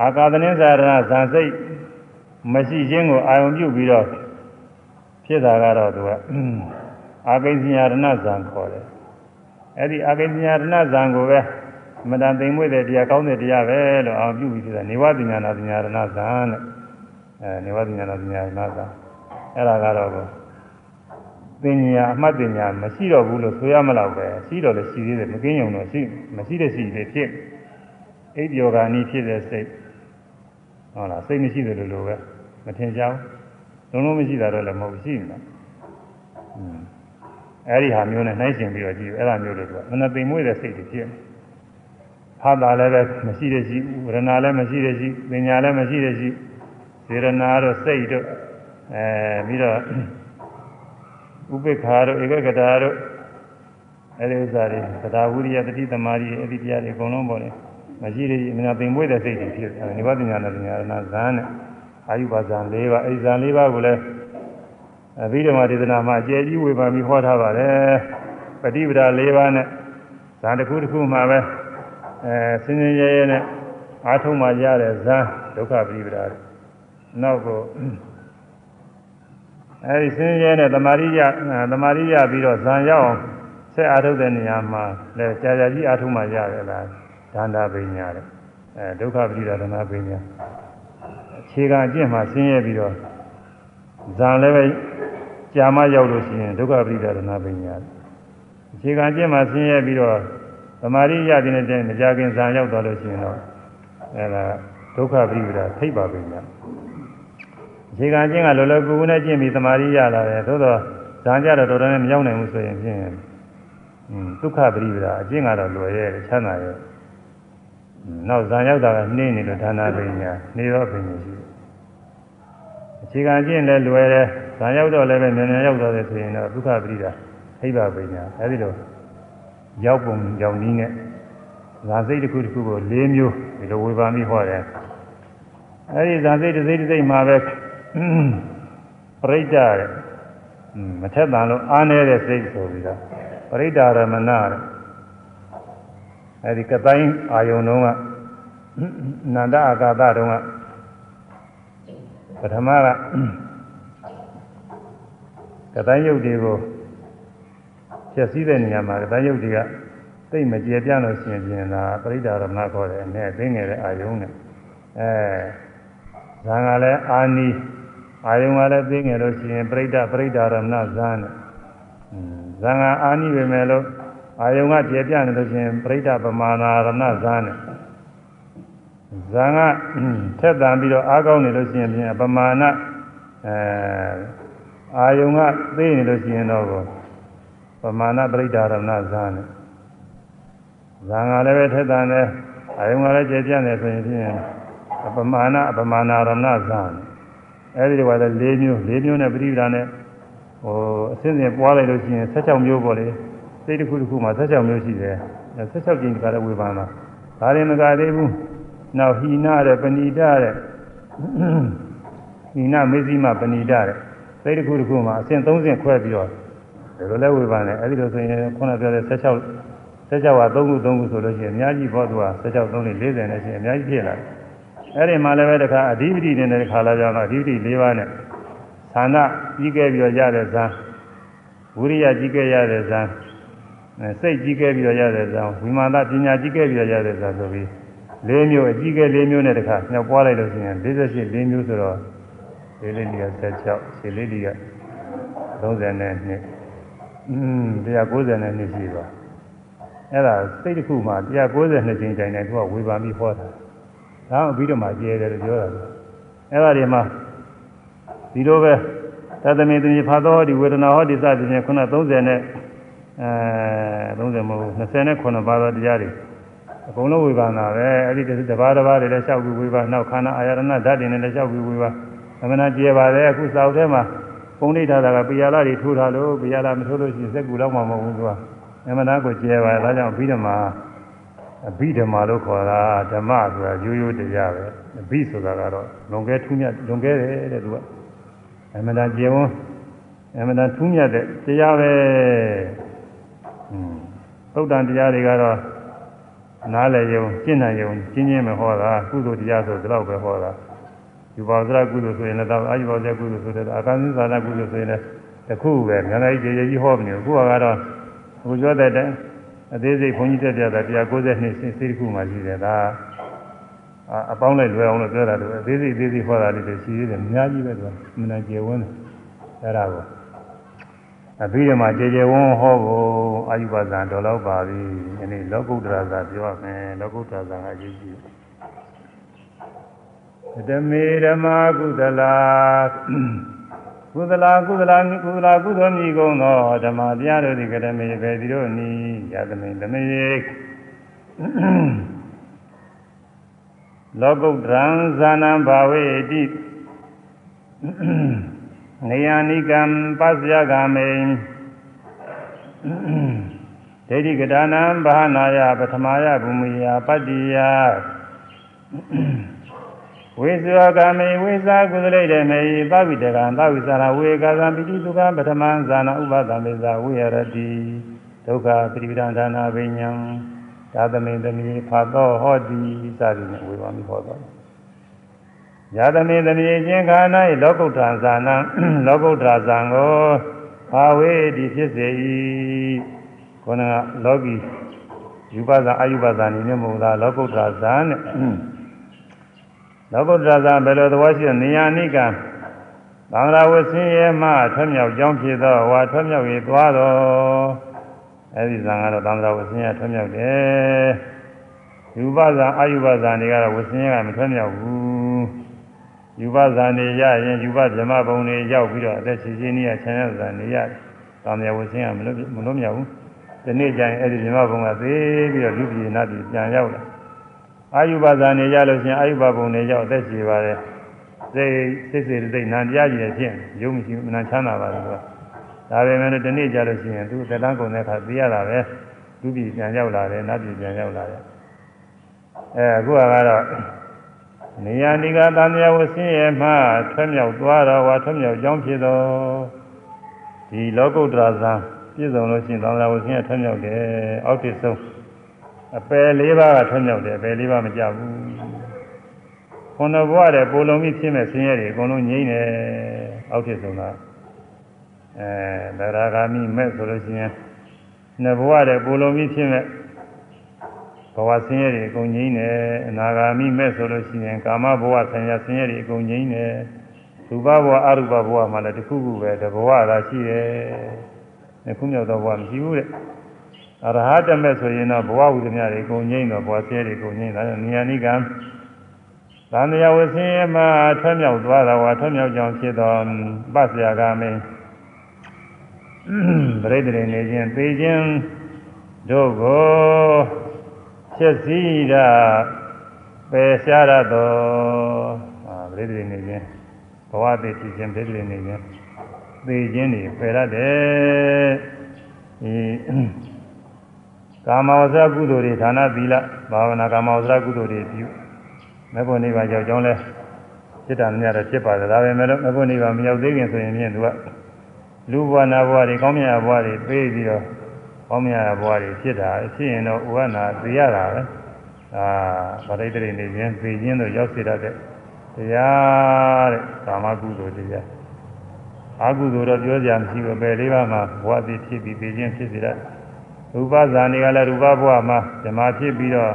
အာကာသနိစ္စရဏဇံစိတ်မရှိခြင်းကိုအာရုံပြုပြီးတော့ဖြစ်တာကတော့သူကအာကိဉ္စညာရဏဇံခေါ်တယ်။အဲ့ဒီအာကိဉ္စညာရဏဇံကိုပဲမတန်သိမ်မွေ့တဲ့တရားကောင်းတဲ့တရားပဲလို့အာရုံပြုပြီးဖြစ်တာနေဝပညာနာပညာရဏဇံတဲ့အဲနေဝပညာနာပညာရဏဇံအဲ့ဒါကတော့ ပညာအမှတ်ပညာမရှိတော့ဘူးလို့ဆိုရမလို့ပဲရှိတော့လည်းရှိသေးတယ်မကင်းုံတော့ရှိမရှိတဲ့ရှိလေဖြစ်အိပ်ပျော်ကာနီးဖြစ်တဲ့စိတ်ဟုတ်လားစိတ်မရှိတယ်လို့လို့ပဲမထင်ကြဘူးလုံးလုံးမရှိတာတော့လည်းမဟုတ်ရှိနေတာอืมအဲ့ဒီဟာမျိုးနဲ့နှိုင်းရှင်ပြီးတော့ကြည့်အဲ့ဒါမျိုးလို့သူကမနသိမ်မွေ့တဲ့စိတ်တွေဖြစ်ဖာတာလည်းပဲမရှိတဲ့ရှိဝရဏလည်းမရှိတဲ့ရှိပညာလည်းမရှိတဲ့ရှိစေရနာတို့စိတ်တို့အဲပြီးတော့ ဥပိ္ပခာတို့ဧကဂတာတို့အဲဒီဥစ္စာတွေသဒ္ဓဝိရိယတတိသမารီအဲ့ဒီတရားတွေအကုန်လုံးပေါ်တယ်မရှိတဲ့မနာပင်မွေးတဲ့စိတ်တွေဖြစ်တယ်နိဗ္ဗာန်ဉာဏ်နဲ့ဉာဏ်နာဇာန်နဲ့အာယုပါဇံ၄ပါးအဲဒီဇာန်၄ပါးကိုလည်းအဘိဓမ္မာဒေသနာမှာအကျယ်ကြီးဝေဖန်ပြီးဟောထားပါတယ်ပฏิပဒါ၄ပါးနဲ့ဇာန်တစ်ခုတစ်ခုမှာပဲအဲစင်စင်ရဲရဲနဲ့အာထုံမှရတဲ့ဇာန်ဒုက္ခပฏิပဒါနောက်ကို အဲဒီစင်ရဲနဲ့တမာရိယတမာရိယပြီးတော့ဇံရောက်အောင်ဆက်အားထုတ်တဲ့နေရာမှာလဲကြာကြာကြီးအားထုတ်မှရတယ်လားဒန္တာပညာတဲ့အဲဒုက္ခပရိဒါဒနာပညာအခြေခံအကျင့်မှာဆင်းရဲပြီးတော့ဇံလည်းပဲကြာမရောက်လို့ရှိရင်ဒုက္ခပရိဒါဒနာပညာအခြေခံအကျင့်မှာဆင်းရဲပြီးတော့တမာရိယတဲ့တဲ့မကြခင်ဇံရောက်သွားလို့ရှိရင်တော့အဲဒါဒုက္ခပရိဒါထိပ်ပါပညာ အခြေခံချင်းကလောလောကူကူနဲ့ကျင့်ပြီးသမာဓိရလာတယ်သို့တော့ဇာကြတော့တော်တော်နဲ့မရောက်နိုင်ဘူးဆိုရင်ဖြင့်ဒုက္ခပရိပဒါအကျင့်ကတော့လွယ်ရဲ့ချမ်းသာရဲ့နောက်ဇာရောက်တာကနှင်းနေလို့ဒါနာပညာနေရောပညာရှိအခြေခံကျင့်လည်းလွယ်တယ်ဇာရောက်တော့လည်းပဲမြန်မြန်ရောက်တော့တယ်ဆိုရင်တော့ဒုက္ခပရိဒါဟိဗပညာအဲဒီလိုရောက်ပုံကြောင့်နည်းနဲ့ဇာစိတ်တစ်ခုတစ်ခုကို၄မျိုးဒီလိုဝေဘာမိဟောတယ်အဲဒီဇာစိတ်တစ်စိတ်တစ်စိတ်မှာပဲ ပရိဒ္ဒတဲ့မထက်တန်လို့အားနေတဲ့စိတ်ဆိုပြီးတော့ပရိဒ္ဒရမဏတဲ့အဲဒီကတိုင်းအာယုံတုံးကနန္ဒအာကာသတုံးကပထမကကတိုင်းယုတ်တွေကိုဖြစ်စည်းတဲ့နေရာမှာကတိုင်းယုတ်တွေကသိမကျေပြန့်လို့ရှိရင်ပြင်တာပရိဒ္ဒရမဏခေါ်တယ်အနေသိငယ်တဲ့အာယုံနဲ့အဲဇံကလည်းအာနီး အာယုံကလည်းသိငယ်လို့ရှိရင်ပြိဋ္ဌပြိဋ္ဌာရမဏဇန်နဲ့ဇန်ကအာနိပဲမဲ့လို့အာယုံကကျေပြနေလို့ရှိရင်ပြိဋ္ဌပမာဏရမဏဇန်နဲ့ဇန်ကထက်တန်ပြီးတော့အားကောင်းနေလို့ရှိရင်ပြင်ပမာဏအဲအာယုံကသိနေလို့ရှိရင်တော့ပမာဏပြိဋ္ဌာရမဏဇန်နဲ့ဇန်ကလည်းပဲထက်တန်တယ်အာယုံကလည်းကျေပြနေဆိုရင်ပြင်ပမာဏပမာဏရမဏဇန်နဲ့ အဲဒီတော့လည်း၄မျိုး၄မျိုးနဲ့ပရိပဒါနဲ့ဟိုအစင်းစင်ပွားလိုက်လို့ရှိရင်16မျိုးပေါ့လေစိတ်တစ်ခုတစ်ခုမှာ16မျိုးရှိတယ်16ကြိမ်ခါတဲ့ဝေဘာနာဒါရင်မကသေးဘူးနောက်ဟိနာတဲ့ပဏိတတဲ့ဟိနာမေဇိမပဏိတတဲ့စိတ်တစ်ခုတစ်ခုမှာအဆင့်30ခွဲပြီးတော့ဒီလိုလဲဝေဘာနဲ့အဲ့ဒီလိုဆိုရင်ခုနပြောတဲ့16 16ဟာ3ခု3ခုဆိုလို့ရှိရင်အများကြီးဘောသူက16 3 40နဲ့ရှိရင်အများကြီးဖြစ်လာတယ် အဲ့ဒီမှာလည်းပဲတခါအဓိပတိနဲ့တခါလာကြတော့အဓိပတိ၄ပါးနဲ့ဌာနကြီးခဲ့ပြီးတော့ရတဲ့ဇာဝိရိယကြီးခဲ့ရတဲ့ဇာစိတ်ကြီးခဲ့ပြီးတော့ရတဲ့ဇာဝိမာနပညာကြီးခဲ့ပြီးတော့ရတဲ့ဇာဆိုပြီး၄မျိုးအကြီးခဲ့၄မျိုးနဲ့တခါညောပွားလိုက်လို့ရှိရင်48၄မျိုးဆိုတော့လေးလေးတွေက16ရှည်လေးတွေက30နဲ့နှစ်อืม190နဲ့နှစ်ရှိသွားအဲ့ဒါစိတ်တစ်ခုမှ192ကျင်းတိုင်တယ်သူကဝေဘာမိဟောတာ ဒါအပြီးတော့မှကျဲတယ်လို့ပြောတာအဲ့ဒါတွေမှာဒီလိုပဲသတ္တမေတ္တိဖာသောဒီဝေဒနာဟောဒီစသည်ဖြင့်ခုန30နဲ့အဲ30မဟုတ်29ပါးသောတရားတွေအကုန်လုံးဝေဘာနာပဲအဲ့ဒီတပါးတပါးတွေလည်းလျှောက်ပြီးဝေဘာနောက်ခန္ဓာအာရဏဓာတ်တွေနဲ့လည်းလျှောက်ပြီးဝေဘာအမှန်တရားကျေပါတယ်အခုစာအုပ်ထဲမှာပုံနှိထားတာကပိယလာတွေထိုးထားလို့ပိယလာမထိုးလို့ရှိရင်စက်ကူတော့မှမဟုတ်ဘူးသူကအမှန်တရားကိုကျေပါတယ်ဒါကြောင့်ပြီးတော့မှ အဘိဓမ္မာလို့ခေါ်တာဓမ္မဆိုတာရိုးရိုးတရားပဲအဘိဆိုတာကတော့လွန်ကဲထူးမြတ်လွန်ကဲတယ်တဲ့သူကအမှန်တရားကျေဝန်းအမှန်တရားထူးမြတ်တဲ့တရားပဲอืมသုတ်တန်တရားတွေကတော့နားလည်ယုံကျင့်နိုင်ယုံကျင့်ချင်းမဟောတာကုသိုလ်တရားဆိုဒီလောက်ပဲဟောတာယူပါစရကုသိုလ်ဆိုရင်လည်းအာယူပါစရကုသိုလ်ဆိုတဲ့အာကံသစ္စာကုသိုလ်ဆိုရင်လည်းတခုပဲငါးလိုက်ကြေကြေကြီးဟောမနေဘူးခုကတော့ဘုရားတဲ့အ သေးစိတ်ဘုန်းကြီးတက်ပြတာ192စိတ်တစ်ခုမှရှိတယ်ဒါအပေါင်းလိုက်လွယ်အောင်လို့ပြောတာလို့အသေးစိတ်အသေးစိတ်ဟောတာလေးတွေရှိသေးတယ်အများကြီးပဲသူကမနာကျေဝန်းတယ်အဲ့ဒါကိုအပြီးတော့မှကျေကျေဝန်းဟောဖို့အာယုဘဇံတော်တော့ပါပြီဒီနေ့လောကုတ္တရာဇာပြောရမယ်လောကုတ္တရာဇာကအရေးကြီးတယ်ဓမေဓမ္မာကုသလာ ကုသလာကုသလာကုသလာကုသိုလ်မြည်ကုန်သောဓမ္မတရားတို့သည်ကတမေပဲဒီတို့နီးယသမိန်သမေလောကုတ္တရံဇာနံဘာဝေတိနေယနိကံပစ္စယဂမေဒိဋ္ဌိကဒါနံဘာနာယပထမယဘူမိယပတ္တိယ ဝိဇောကမေဝိဇာကုသလိတေမေသဗ္ဗိတကံသဗ္ဗိသရာဝေကာသံပိတိဒုက္ခပထမံဇာနာဥပဒမေဇာဝိရတိဒုက္ခပရိပဒံဒါနာဘိညာံသာသမေတမီဖာသောဟောတိစသည်နဲ့ဝေဘာမိဟောတော်ယာသမေတမီချင်းခါ၌လောကုတ္တဇာနံလောကုတ္တဇံကိုဘာဝေတိဖြစ်စေ၏ခေါင်းကလောကီယူပဇာအာယုပဇာနေနဲ့မဟုတ်လားလောကုတ္တဇာနဲ့ လောကုတ္တရာဇာဘယ်လိုသဘောရှိနေယာနိကံသံဃာဝဆင်းရဲမှထွက်မြောက်ကြောင်းဖြစ်သောဝါထွက်မြောက်၍သွားတော်အဲဒီဇံကတော့သံဃာဝဆင်းရဲထွက်မြောက်တယ်ယူပဇာအာယုပဇာနေကတော့ဝဆင်းရဲကမထွက်မြောက်ဘူးယူပဇာနေရရင်ယူပဗြဟ္မဘုံနေရောက်ပြီးတော့အသက်ရှင်ခြင်းနည်းချမ်းသာဇာနေရတယ်သံဃာဝဆင်းရဲမလို့မလို့မြောက်ဘူးဒီနေ့ကျရင်အဲဒီဗြဟ္မဘုံကသေးပြီးတော့လူပြည်နာပြည်ပြန်ရောက်လာ အာယုဘဇာနေကြလို့ရှင်အာယုဘဘုံနေရောက်အသက်ရှင်ပါတယ်စိတ်စိတ်စိတ်စိတ်နာတရားကြီးနဲ့ဖြင့်ရုံးမရှိမနာချမ်းသာပါတယ်ကွာဒါပေမဲ့ဒီနေ့ကြလို့ရှိရင်သူသက်တမ်းကုန်တဲ့အခါသိရတာပဲသူပြည်ပြန်ရောက်လာတယ်နတ်ပြည်ပြန်ရောက်လာတယ်အဲအခုကတော့နေယာနိကသံဃာဝဆင်းရဲမှထွက်မြောက်သွားတော့ဝါထွက်မြောက်ကြောင်းဖြစ်တော့ဒီလောကုတ္တရာဇံပြည့်စုံလို့ရှိရင်သံဃာဝဆင်းရဲထွက်မြောက်တယ်အောက်တည်ဆုံး အပယ်လေးပါးကထွံ့မြောက်တယ်အပယ်လေးပါးမကြဘူးခုနဘဝတဲ့ပိုလုံးကြီးဖြစ်မဲ့ဆင်းရဲတွေအကုန်လုံးငြိမ့်တယ်အောက်ထစ်ဆုံးတာအဲသရဂါမိမဲ့ဆိုလို့ရှိရင်နှစ်ဘဝတဲ့ပိုလုံးကြီးဖြစ်မဲ့ဘဝဆင်းရဲတွေအကုန်ငြိမ့်တယ်အနာဂါမိမဲ့ဆိုလို့ရှိရင်ကာမဘဝဆင်းရဲဆင်းရဲတွေအကုန်ငြိမ့်တယ်ရူပဘဝအရူပဘဝမှာလည်းတစ်ခုခုပဲတဘဝသာရှိတယ်နှစ်ခုမြောက်သောဘဝမရှိဘူးတဲ့ အရဟတမေဆိုရင်တော့ဘဝဝိသမျှတွေကုန်ငိမ့်တော့ဘဝဆဲတွေကုန်ငိမ့်တာဉာဏ်နိကံသံဃာဝဆင်းရဲမှာထွက်မြောက်သွားတာဝါထွက်မြောက်ကြောင်းဖြစ်သောပစ္စယကမင်းပရိသေနေခြင်းသိခြင်းတို့ကိုဖြစ်စည်းတာပယ်ရှားရသောအာပရိသေနေခြင်းဘဝတည်ဖြစ်ခြင်းပရိသေနေခြင်းသိခြင်းတွေပယ်ရတယ်ဒီ ကာမဝဇ္ဇကုသိုလ်တွေဌာနသီလဘာဝနာကာမဝဇ္ဇကုသိုလ်တွေပြုမေဖို့နိဗ္ဗာန်ရောက်ကြောင်းလဲစိတ္တမြတ်တော့ဖြစ်ပါတယ်ဒါပေမဲ့လို့မေဖို့နိဗ္ဗာန်မရောက်သေးခင်ဆိုရင်ဖြင့်သူကလူဘဝနာဘဝတွေကောင်းမြတ်ဘဝတွေပေးပြီးတော့ကောင်းမြတ်ဘဝတွေဖြစ်တာဖြစ်ရင်တော့ဥဝနာသိရတာပဲအာဗရိတ္တိနေခြင်းသိခြင်းတို့ရောက်စေတတ်တဲ့တရားတဲ့ကာမကုသိုလ်တရားအာကုသိုလ်တော့ပြောကြမရှိဘူးပဲလေးပါးမှာဘဝတည်ဖြစ်ပြီးသိခြင်းဖြစ်စေတတ် ရူပဇာနေကလည်းရူပဘဝမှာဓမ္မဖြစ်ပြီးတော့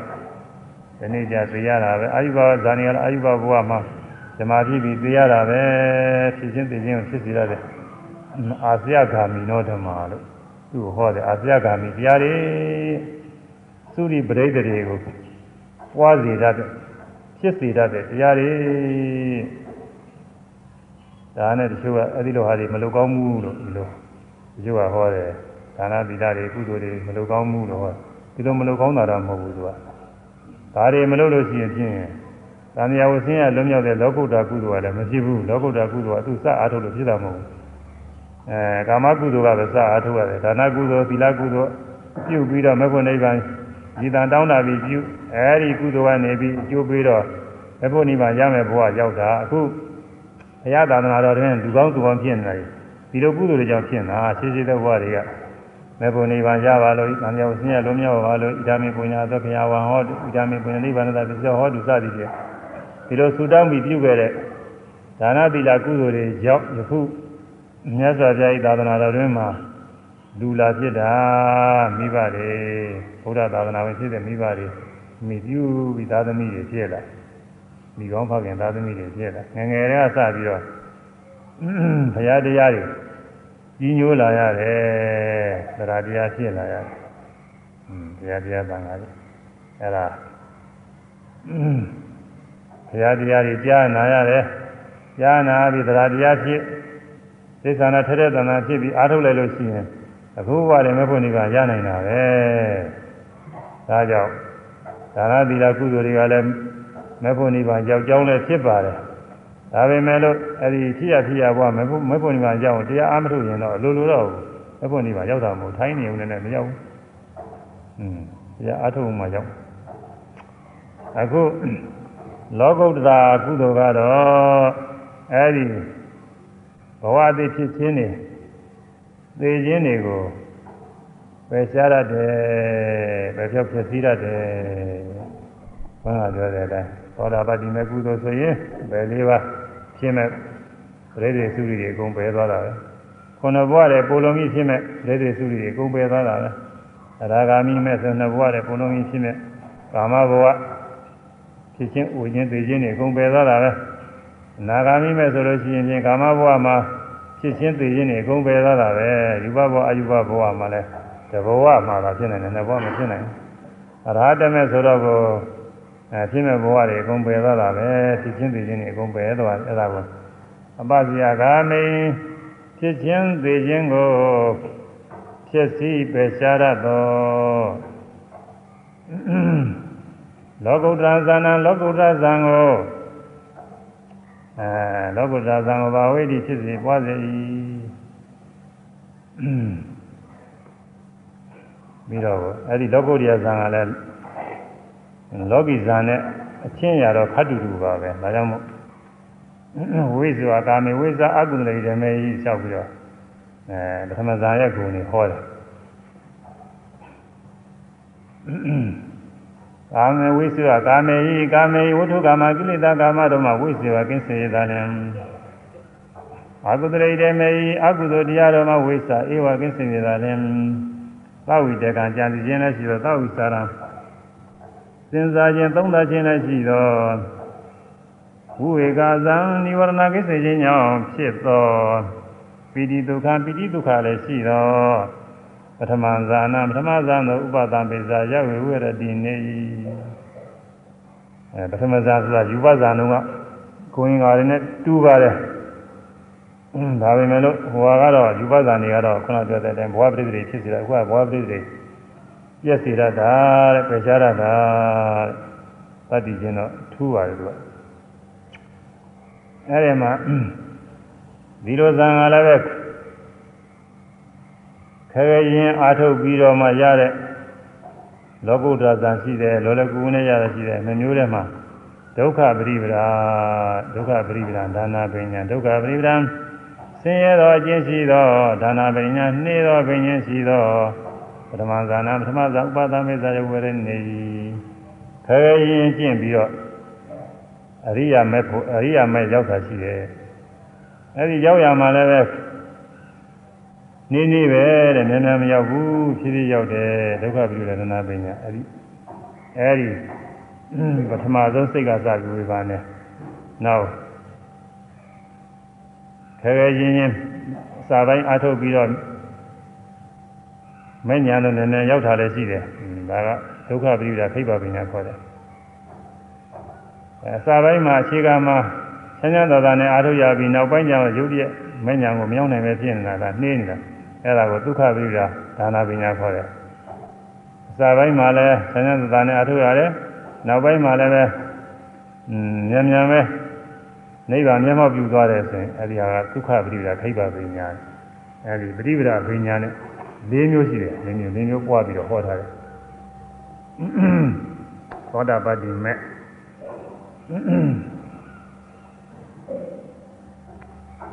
ဒီနေ့ကျသိရတာပဲအာယုဘဇာနေကလည်းအာယုဘဘဝမှာဓမ္မဖြစ်ပြီးသိရတာပဲဖြစ်ခြင်းသိခြင်းကိုဖြစ်စေတတ်တဲ့အာစယဂာမိနောဓမ္မလို့သူ့ဟောတယ်အာစယဂာမိတရားတွေသုရိပရိသေတွေကိုပွားစေတတ်တဲ့ဖြစ်စေတတ်တဲ့တရားတွေဒါနဲ့တချို့ကအဲ့ဒီလိုဟာတွေမလုပ်ကောင်းဘူးလို့ဒီလိုတချို့ကဟောတယ် ဒါနသီလတွေကုသိုလ်တွေမလုပ်ကောင်းဘူးလို့ဟောဒီလိုမလုပ်ကောင်းတာတော့မဟုတ်ဘူးသူကဒါတွေမလုပ်လို့ရှိရင်ဖြင့်သံဃာဝဆင်းရလွံ့မြောက်တဲ့လောကုတ္တကုသိုလ်ကလည်းမဖြစ်ဘူးလောကုတ္တကုသိုလ်ကသူစအားထုတ်လို့ဖြစ်တာမဟုတ်ဘူးအဲကာမကုသိုလ်ကပဲစအားထုတ်ရတယ်ဒါနကုသိုလ်သီလကုသိုလ်ပြုပြီးတော့မဂ္ဂနိဗ္ဗာန်ဒီတန်တောင်းတာပြီးပြုအဲဒီကုသိုလ်ကနေပြီးအကျိုးပေးတော့မဂ္ဂနိဗ္ဗာန်ရမယ်ဘဝရောက်တာအခုဘုရားသာသနာတော်တွင်လူကောင်းသူကောင်းဖြစ်နေတယ်ဒီလိုကုသိုလ်တွေကြောင့်ဖြစ်နေတာရှင်းရှင်းတဲ့ဘဝတွေက မေဖို့နိဗ္ဗာန်ရပါလို့သံဃာဆင်းရဲလုံးမြောက်ပါလို့ဣဒာမေပုညာသောဘုရားဝံဟောဣဒာမေပုညာနိဗ္ဗာန်သာပစ္စယဟောတုစသည်ဖြင့်ဒီလိုဆူတောင်းပြီးပြုခဲ့တဲ့ဒါနသီလကုသိုလ်တွေကြောင့်ယခုမြတ်စွာဘုရား၏သာသနာတော်တွင်မှာလူလာဖြစ်တာမိဘတွေဘုရားသာသနာဝင်ဖြစ်တဲ့မိဘတွေမိပြုပြီးသာသမီတွေဖြစ်လာမိကောင်းဖခင်သာသမီတွေဖြစ်လာငယ်ငယ်တည်းကစပြီးတော့ဘုရားတရားတွေ ကြီးညိုးလာရတယ်သရတရားဖြစ်လာရတယ်อืมဘုရားတရားသံဃာတွေအဲ့ဒါဘုရားတရားတွေကြားနာရတယ်ကြားနာပြီးသရတရားဖြစ်သိက္ခာနာထက်တဲ့တဏှာဖြစ်ပြီးအားထုတ်လိုက်လို့ရှိရင်အခုဘဝတည်းမဲ့ဖို့နိဗ္ဗာန်ရနိုင်တာပဲဒါကြောင့်ဒါနသီလကုသိုလ်တွေကလည်းမဲ့ဖို့နိဗ္ဗာန်ကြောက်ကြောင်းလည်းဖြစ်ပါတယ် ဒါပေမဲ့လို့အဲ့ဒီဖြစ်ရဖြစ်ရဘဝမဲ့ဖို့မဲ့ဖို့နိဗ္ဗာန်ကြောက်တရားအားမထုတ်ရင်တော့လိုလိုတော့မဲ့ဖို့နိဗ္ဗာန်ရောက်တာမဟုတ်ထိုင်းနေုံနဲ့မရောက်ဘူးอืมတရားအားထုတ်မှရောက်အခုလောကုတ္တရာကုသိုလ်ကတော့အဲ့ဒီဘဝအသေးဖြစ်ခြင်းနေသေခြင်းတွေကိုပယ်ရှားရတယ်ပယ်ဖြောက်ဖြစ်စည်းရတယ်ဘုရားပြောတဲ့အတိုင်း သောတာပတိမေကုသိုလ်ဆိုရင်ဘယ်လေးပါဖြစ်မဲ့ပရိသေစုရီတွေအကုန်ပယ်သွားတာပဲခုနဘဝတဲ့ပုံလုံးကြီးဖြစ်မဲ့ပရိသေစုရီတွေအကုန်ပယ်သွားတာပဲအရာဂာမိမဲ့ဆိုနှစ်ဘဝတဲ့ပုံလုံးကြီးဖြစ်မဲ့ကာမဘဝဖြစ်ချင်းဥခြင်းသိခြင်းတွေအကုန်ပယ်သွားတာပဲအနာဂာမိမဲ့ဆိုလို့ရှိရင်ဖြင့်ကာမဘဝမှာဖြစ်ချင်းသိခြင်းတွေအကုန်ပယ်သွားတာပဲယူဘဘဝအယူဘဘဝမှာလည်းတဘဝမှာသာဖြစ်နိုင်တယ်နှစ်ဘဝမဖြစ်နိုင်ဘူးအရဟတမဲ့ဆိုတော့ကို အဲဖြစ်မဲ့ဘဝတွေအကုန်ပယ်သွားတာပဲဖြစ်ချင်းသိခြင်းတွေအကုန်ပယ်သွားအဲ့ဒါကိုအပဇိယဂာမိဖြစ်ချင်းသိခြင်းကိုဖြစ်စီပယ်ရှားရသောလောကုတ္တရာဇာနံလောကုတ္တရာဇံကိုအဲလောကုတ္တရာဇံကိုဘာဝိတိဖြစ်စီပွားစေ၏ပြီးတော့အဲ့ဒီလောကုတ္တရာဇံကလည်း လောကီဇံနဲ့အချင်းရတော့ခတ်တူတူပါပဲဒါကြောင့်မို့ဝိဇ္ဇာကာမေဝိဇ္ဇာအကုသလေဓမ္မေကြီးလျှောက်ပြီးတော့အဲပထမဇာရဲ့ဂုဏ်တွေဟောတယ်ကာမေဝိသုယကာမေဟိကာမေဝိထုကာမကိလေသာကာမတို့မှာဝိသုယကင်းစေရတာလည်းအကုသရိတေမေဟိအကုသိုလ်တရားတော်မှာဝိသဧဝကင်းစေရတာလည်းသဝိတကံကြံစီခြင်းလည်းရှိတော့သဝိစာရံ စဉ်းစားခြင်းသုံးသပ်ခြင်းလည်းရှိတော့ဝိဝေကဇံនិဝရဏကိစ္စခြင်းကြောင့်ဖြစ်သောပိဋိဒုက္ခပိဋိဒုက္ခလည်းရှိတော့ပထမဇာနာပထမဇာသောဥပဒံပိဇာရဝေဝရတိနေအဲပထမဇာဆိုတာယူပဇာနုကကိုရင်္ဂါတွေနဲ့တူပါတယ်ဒါပေမဲ့လို့ဟိုကတော့ယူပဇာနေကတော့ခုနပြောတဲ့အတိုင်းဘဝပရိသေဖြစ်စီတာအခုကဘဝပရိသေ ပြည့်စီရတာတဲ့ပယ်ရှားရတာတတ်တည်ခြင်းတော့ထူးပါတယ်သူကအဲ့ဒီမှာဒီလိုဇာကလည်းပဲခဲခဲရင်အာထုတ်ပြီးတော့မှရတဲ့လောကုတ္တရာဇံရှိတယ်လောလကူနဲ့ရတာရှိတယ်နှမျိုးထဲမှာဒုက္ခပရိပဒါဒုက္ခပရိပဒါဒါနာပညာဒုက္ခပရိပဒါဆင်းရဲသောအကျင့်ရှိသောဒါနာပညာနှေးသောပညာရှိသော ပထမဇာနာပထမဇာဥပါဒမေဇာယဝရနေခဲရင်ကျင့်ပြီးတော့အရိယာမေဖို့အရိယာမေရောက်တာရှိတယ်အဲဒီရောက်ရမှာလည်းပဲနေနေပဲတဲ့နည်းနည်းမရောက်ဘူးဖြည်းဖြည်းရောက်တယ်ဒုက္ခပိရဒနာပညာအဲဒီအဲဒီပထမဆုံးစိတ်ကစပြီးဝေဘာနဲ့နောက်ခဲခဲချင်းချင်းစာပိုင်းအထုတ်ပြီးတော့ မဲ့ညာလို့နည်းနည်းရောက်တာလည်းရှိတယ်ဒါကဒုက္ခပိရဒခိဗ္ဗပညာခေါ်တယ်အဲစာပိုင်းမှာအခြေခံမှာဆန်းဆန်းသာသာနဲ့အားထုတ်ရပြီးနောက်ပိုင်းကျတော့ရုပ်ရည်မဲ့ညာကိုမရောက်နိုင်ပဲဖြစ်နေတာကနှေးနေတာအဲ့ဒါကိုဒုက္ခပိရဒါနာပညာခေါ်တယ်စာပိုင်းမှာလည်းဆန်းဆန်းသာသာနဲ့အားထုတ်ရတယ်နောက်ပိုင်းမှာလည်းပဲမြန်မြန်ပဲနိဗ္ဗာန်မျက်မှောက်ပြုသွားတယ်ဆိုရင်အဲ့ဒီဟာကဒုက္ခပရိပဒါခိဗ္ဗပညာအဲ့ဒီပရိပဒါပညာနဲ့ ၄မျိုးရှိတယ်၄မျိုး၄မျိုးပွားပြီးတော့ဟောထားတယ်သောတာပတ္တိမဲ့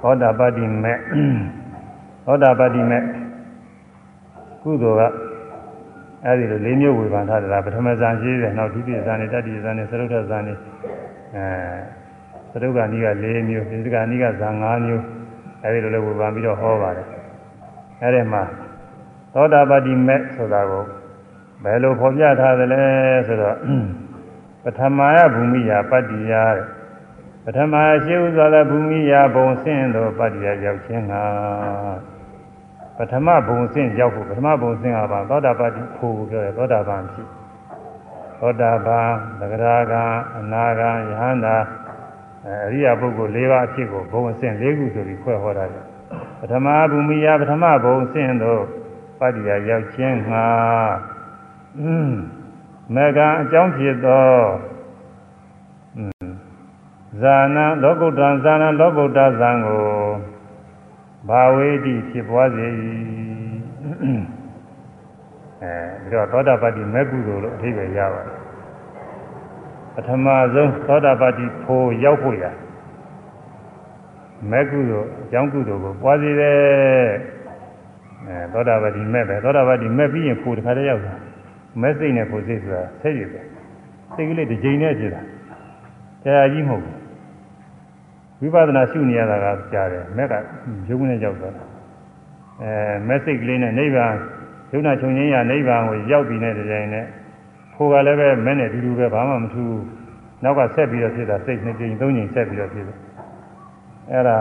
သောတာပတ္တိမဲ့သောတာပတ္တိမဲ့ကုသိုလ်ကအဲဒီလို၄မျိုးဝေဖန်ထားတယ်လားပထမဇန်ရှိတယ်နောက်ဒုတိယဇန်နဲ့တတိယဇန်နဲ့သရုပ်ထဇန်နဲ့အဲသရုပ်ကနီးက၄မျိုးပိစကနီးကဇန်၅မျိုးအဲဒီလိုလည်းဝေဖန်ပြီးတော့ဟောပါတယ်အဲဒီမှာ သောတာပတ္တိမဲ့ဆိုတာကိုဘယ်လိုဖော်ပြထားသလဲဆိုတော့ပထမယဘူမိယာပတ္တိယတဲ့ပထမရှိဥစွာသောဘူမိယာဘုံဆင်းသောပတ္တိယရောက်ခြင်းကပထမဘုံဆင့်ရောက်ဖို့ပထမဘုံဆင့်ကပါသောတာပတ္တိဖို့ပြောတယ်သောတာပန်ဖြစ်သောတာပန်သဂရာဂံအနာဂံယဟန္တာအရိယာပုဂ္ဂိုလ်၄ပါးအဖြစ်ကိုဘုံဆင့်၄ခုဆိုပြီးဖွဲ့ဟောတာတယ်ပထမဘူမိယပထမဘုံဆင့်သို့ ပတ္တိယရောက်ခြင်းငှာမကံအကြောင်းဖြစ်သောဇာနံလောကုတ္တံဇာနံလောကုတ္တဇံကိုဘာဝေတိဖြစ်ပွားစေ၏အဲဒီတော့သောတာပတ္တိမေကုသိုလ်လို့အဓိပ္ပာယ်ရပါတယ်ပထမဆုံးသောတာပတ္တိဖို့ရောက်ဖို့ရမေကုသိုလ်အကြောင်းကုသိုလ်ကိုပွားစေတယ် အဲသောတာပတ္တိမဲ့ပဲသောတာပတ္တိမဲ့ပြီးရင်ဖို့တခါတည်းရောက်တာမဲ့စိတ်နဲ့ဖို့စိတ်ဆိုတာဆက်ရည်ပဲစိတ်ကလေးတစ်ကြိမ်နဲ့ဖြစ်တာတရားကြီးမဟုတ်ဘူးဝိပဿနာရှုနေရတာကကြားတယ်မက်ကရုပ်နဲ့ရောက်သွားတာအဲမက်စိတ်ကလေးနဲ့နိဗ္ဗာန်ယုံနာချုပ်ငင်းရနိဗ္ဗာန်ကိုရောက်ပြီးတဲ့တိုင်နဲ့ဖိုးကလည်းပဲမက်နဲ့အတူတူပဲဘာမှမထူးနောက်ကဆက်ပြီးတော့ဖြစ်တာစိတ်နှစ်ကြိမ်သုံးကြိမ်ဆက်ပြီးတော့ဖြစ်တယ်အဲ့ဒါ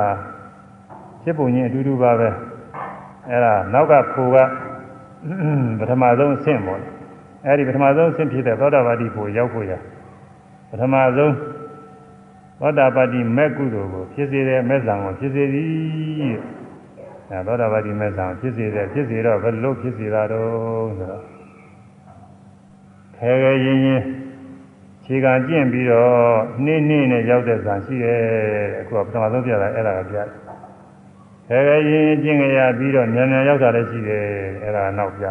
ဖြစ်ပုံချင်းအတူတူပါပဲ အဲ့ဒါနောက်ကဖိုးကပထမဆုံးအဆင့်ပေါ့အဲ့ဒီပထမဆုံးအဆင့်ဖြစ်တဲ့သောတာပတိဖိုးရောက်ဖို့ရပထမဆုံးသောတာပတိမဲ့ကုသိုလ်ကိုဖြစ်စေတဲ့မဲ့ဇံကိုဖြစ်စေသည်အဲသောတာပတိမဲ့ဇံဖြစ်စေတဲ့ဖြစ်စေတော့ဘယ်လိုဖြစ်စေတာတော့ဆိုတော့ခဲခဲရင်ရင်ခြေကကျင့်ပြီးတော့နှင်းနှင်းနဲ့ရောက်တဲ့ဇံရှိတယ်အခုကပထမဆုံးပြတာအဲ့ဒါကပြ ခဲခဲရင်ကျင့်ကြရပြီးတော့မြန်မြန်ရောက်တာလည်းရှိတယ်အဲ့ဒါနောက်ပြ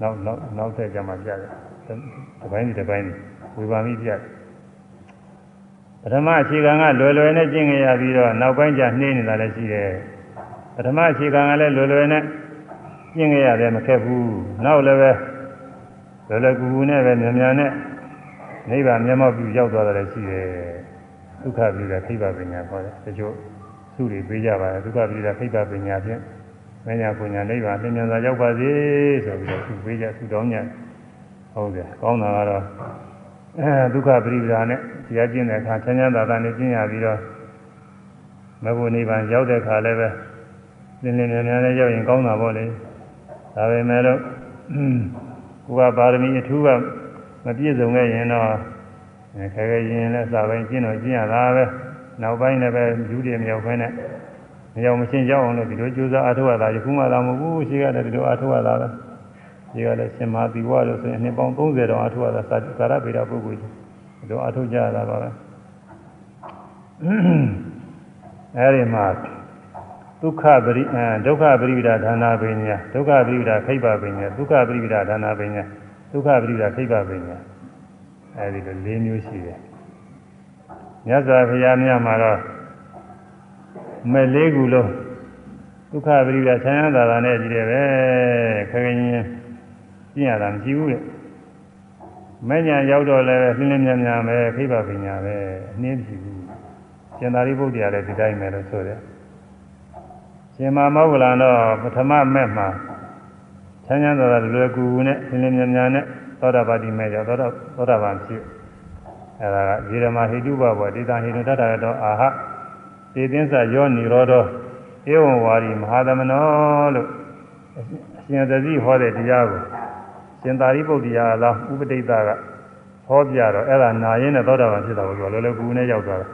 နောက်နောက်နောက်ထပ်ကြမှာပြတယ်ဒီပိုင်းဒီပိုင်းဝေဘာမိပြတယ်ပထမအခြေခံကလွယ်လွယ်နဲ့ကျင့်ကြရပြီးတော့နောက်ပိုင်းကျနှင်းနေတာလည်းရှိတယ်ပထမအခြေခံကလည်းလွယ်လွယ်နဲ့ကျင့်ကြရတယ်မခက်ဘူးနောက်လည်းပဲလွယ်လွယ်ကူကူနဲ့ပဲမြန်မြန်နဲ့နိဗ္ဗာန်မျက်မှောက်ပြုရောက်သွားတယ်ရှိတယ်ဒုက္ခပြုတဲ့ခိဗ္ဗပညာခေါ်တယ်တချို့ သူတွေပေးကြပါတယ်ဒုက္ခပြုတဲ့ခိဗ္ဗပညာဖြင့်မညာပညာနိဗ္ဗာန်သင်္ကြန်သာရောက်ပါစေဆိုပြီးတော့သူပေးကြသူတောင်းကြဟုတ်တယ်ကောင်းတာကတော့အဲဒုက္ခပရိပဒါနဲ့တရားကျင့်တဲ့အခါချမ်းချမ်းသာသာနဲ့ကျင့်ရပြီးတော့မဘုနိဗ္ဗာန်ရောက်တဲ့အခါလည်းပဲလင်းလင်းမြန်မြန်နဲ့ရောက်ရင်ကောင်းတာပေါ့လေဒါပေမဲ့လို့ကိုယ်ကပါရမီအထူးကမပြည့်စုံခဲ့ရင်တော့ခဲခဲရင်လည်းစာပိုင်းကျင့်တော့ကျင့်ရတာပဲ နောက်ပိုင်းလည်းပဲယူတယ်မြောက်ခွင်းနဲ့မြောက်မရှင်းရောက်အောင်လို့ဒီလိုကြိုးစားအားထုတ်ရတာယခုမှလာမဟုတ်ဘူးရှိကလည်းဒီလိုအားထုတ်ရတာပဲဒီကလည်းရှင်မာသီဝလို့ဆိုရင်နှစ်ပေါင်း30တောင်အားထုတ်ရတာသာရဗေဒပုဂ္ဂိုလ်ကြီးဒီလိုအားထုတ်ကြရတာပါပဲအဲဒီမှာဒုက္ခပရိဒုက္ခပရိပဒဌာနာပညာဒုက္ခပရိပဒခိဗ္ဗပညာဒုက္ခပရိပဒဌာနာပညာဒုက္ခပရိဒါခိဗ္ဗပညာအဲဒီလို၄မျိုးရှိတယ် မြတ်စွာဘုရားမြတ်မှာတော့မဲ့လေးခုလုံးဒုက္ခပရိဒါဆန်းရတာနဲ့ကြည့်တယ်ပဲခက်ခင်ချင်းကျင့်ရတာမရှိဘူးလေမဲ့ညာရောက်တော့လည်းလင်းလင်းမြန်မြန်ပဲခိဗ္ဗပညာပဲအနည်းမရှိဘူးရှင်သာရိပုတ္တရာလည်းဒီတိုင်းပဲလို့ဆိုတယ်ရှင်မမောဂလန်တော့ပထမမဲ့မှာချမ်းချမ်းသာသာလွယ်ကူကူနဲ့လင်းလင်းမြန်မြန်နဲ့သောတာပတိမဲ့ကြောင့်သောတာသောတာပန်ဖြစ် အဲဒါကရေရမဟိတုဘဘောတိတံဟိတုတတရတောအာဟသေသင်းစယောနိရောဓဧဝံဝါရီမဟာသမနောလို့အရှင်သတိဟောတဲ့တရားကိုရှင်သာရိပုတ္တရာလောင်းဥပဒိတကဟောပြတော့အဲ့ဒါနာရင်းနဲ့သောတာပန်ဖြစ်တာကိုသူကလောလောကူကူနဲ့ရောက်သွားတယ်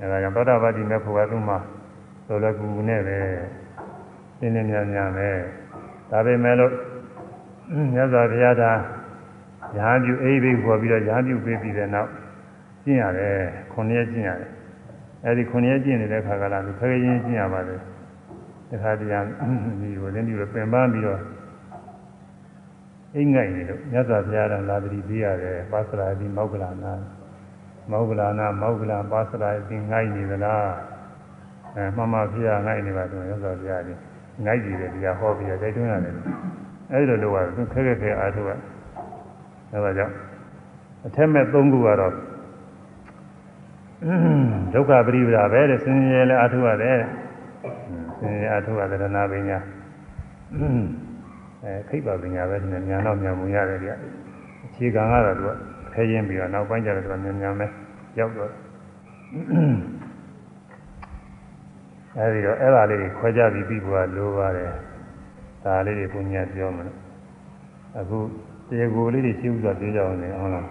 အဲဒါကြောင့်သောတာပတိမဲ့ဖို့ကသူ့မှာလောလောကူကူနဲ့ပဲနင်းနေမြန်မြန်ပဲဒါပေမဲ့လို့မြတ်စွာဘုရားသာ ရဟန်းပြုအိဗိခေါ်ပြီးတော့ရဟန်းပြုပေးပြီးတဲ့နောက်ကျင့်ရတယ်ခုနှစ်ရက်ကျင့်ရတယ်အဲဒီခုနှစ်ရက်ကျင့်နေတဲ့ခါကလာသူခဲခဲချင်းကျင့်ရပါတယ်တခါတည်းဒီကိုလင်းပြီးတော့ပင်ပန်းပြီးတော့အိမ်ငိုက်နေလို့မြတ်စွာဘုရားကလာတိပေးရတယ်ပါစရာဒီမောက္ကလနာမောက္ကလနာမောက္ကလပါစရာဒီငိုက်နေသလားအဲမှန်မှဘုရားငိုက်နေပါဆိုမြတ်စွာဘုရားဒီငိုက်ကြည့်တယ်တရားဟောပြီးတော့တိုက်တွန်းရတယ်အဲဒီလိုလုပ်ရတယ်ခဲခဲခဲအားထုတ်ရတယ် အဲဒါကြောင့်အထက်မဲ့၃ခုကတော့ဒုက္ခပရိပဒါပဲတဲ့ဆင်းရဲလည်းအထုရတယ်ဆင်းရဲအထုရတယ်ရဏပညာအဲခိဗ္ဗပညာပဲဒီညာတော့ညာမူရတယ်ကြအခြေခံကတော့သူကခဲရင်းပြီးတော့နောက်ပိုင်းကျတော့သူကညာညာပဲရောက်တော့အဲဒီတော့အဲ့ဒါလေးတွေခွဲကြပြီးပြီးပေါ်လိုပါတယ်ဒါလေးတွေဘုညာပြောမလို့အခု တရားကိုလေးတွေရှင်းဥစွာပြောကြအောင်လေဟုတ်လား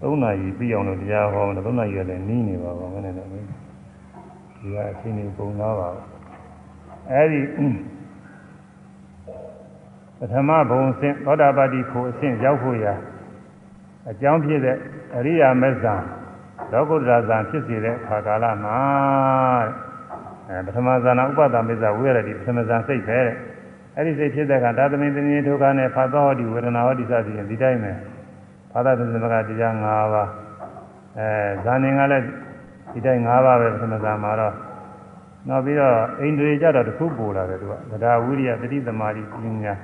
သုံးနာရီပြီးအောင်လို့တရားဟောမယ်သုံးနာရီလည်းနီးနေပါပါမနဲ့တော့ဒီကအချိန်ကြီးပုံသားပါအဲဒီပထမဘုံအဆင့်သောတာပတိဖို့အဆင့်ရောက်ဖို့ရာအကြောင်းဖြစ်တဲ့အရိယာမစ္ဆာလောကုတ္တရာဇံဖြစ်စေတဲ့ခါကာလမှာအဲပထမဇာနာဥပဒမစ္ဆာဝိရတိပထမဇာစိတ်ပဲတဲ့ အဲ့ဒီစိတ်ဖြစ်တဲ့အခါသာသမင်တဏှိဒုက္ခနဲ့ဖတ်သောဟောဒီဝေဒနာဟောဒီစသည်ဖြင့်ဒီတိုင်းပဲဖာသာသမင်ကတရား၅ပါးအဲဇာနေကလည်းဒီတိုင်း၅ပါးပဲပထမဇာမှာတော့နောက်ပြီးတော့အိန္ဒြေကြတော့တစ်ခုပို့လာတယ်သူကဗဒဝိရိယတတိသမารိပညာ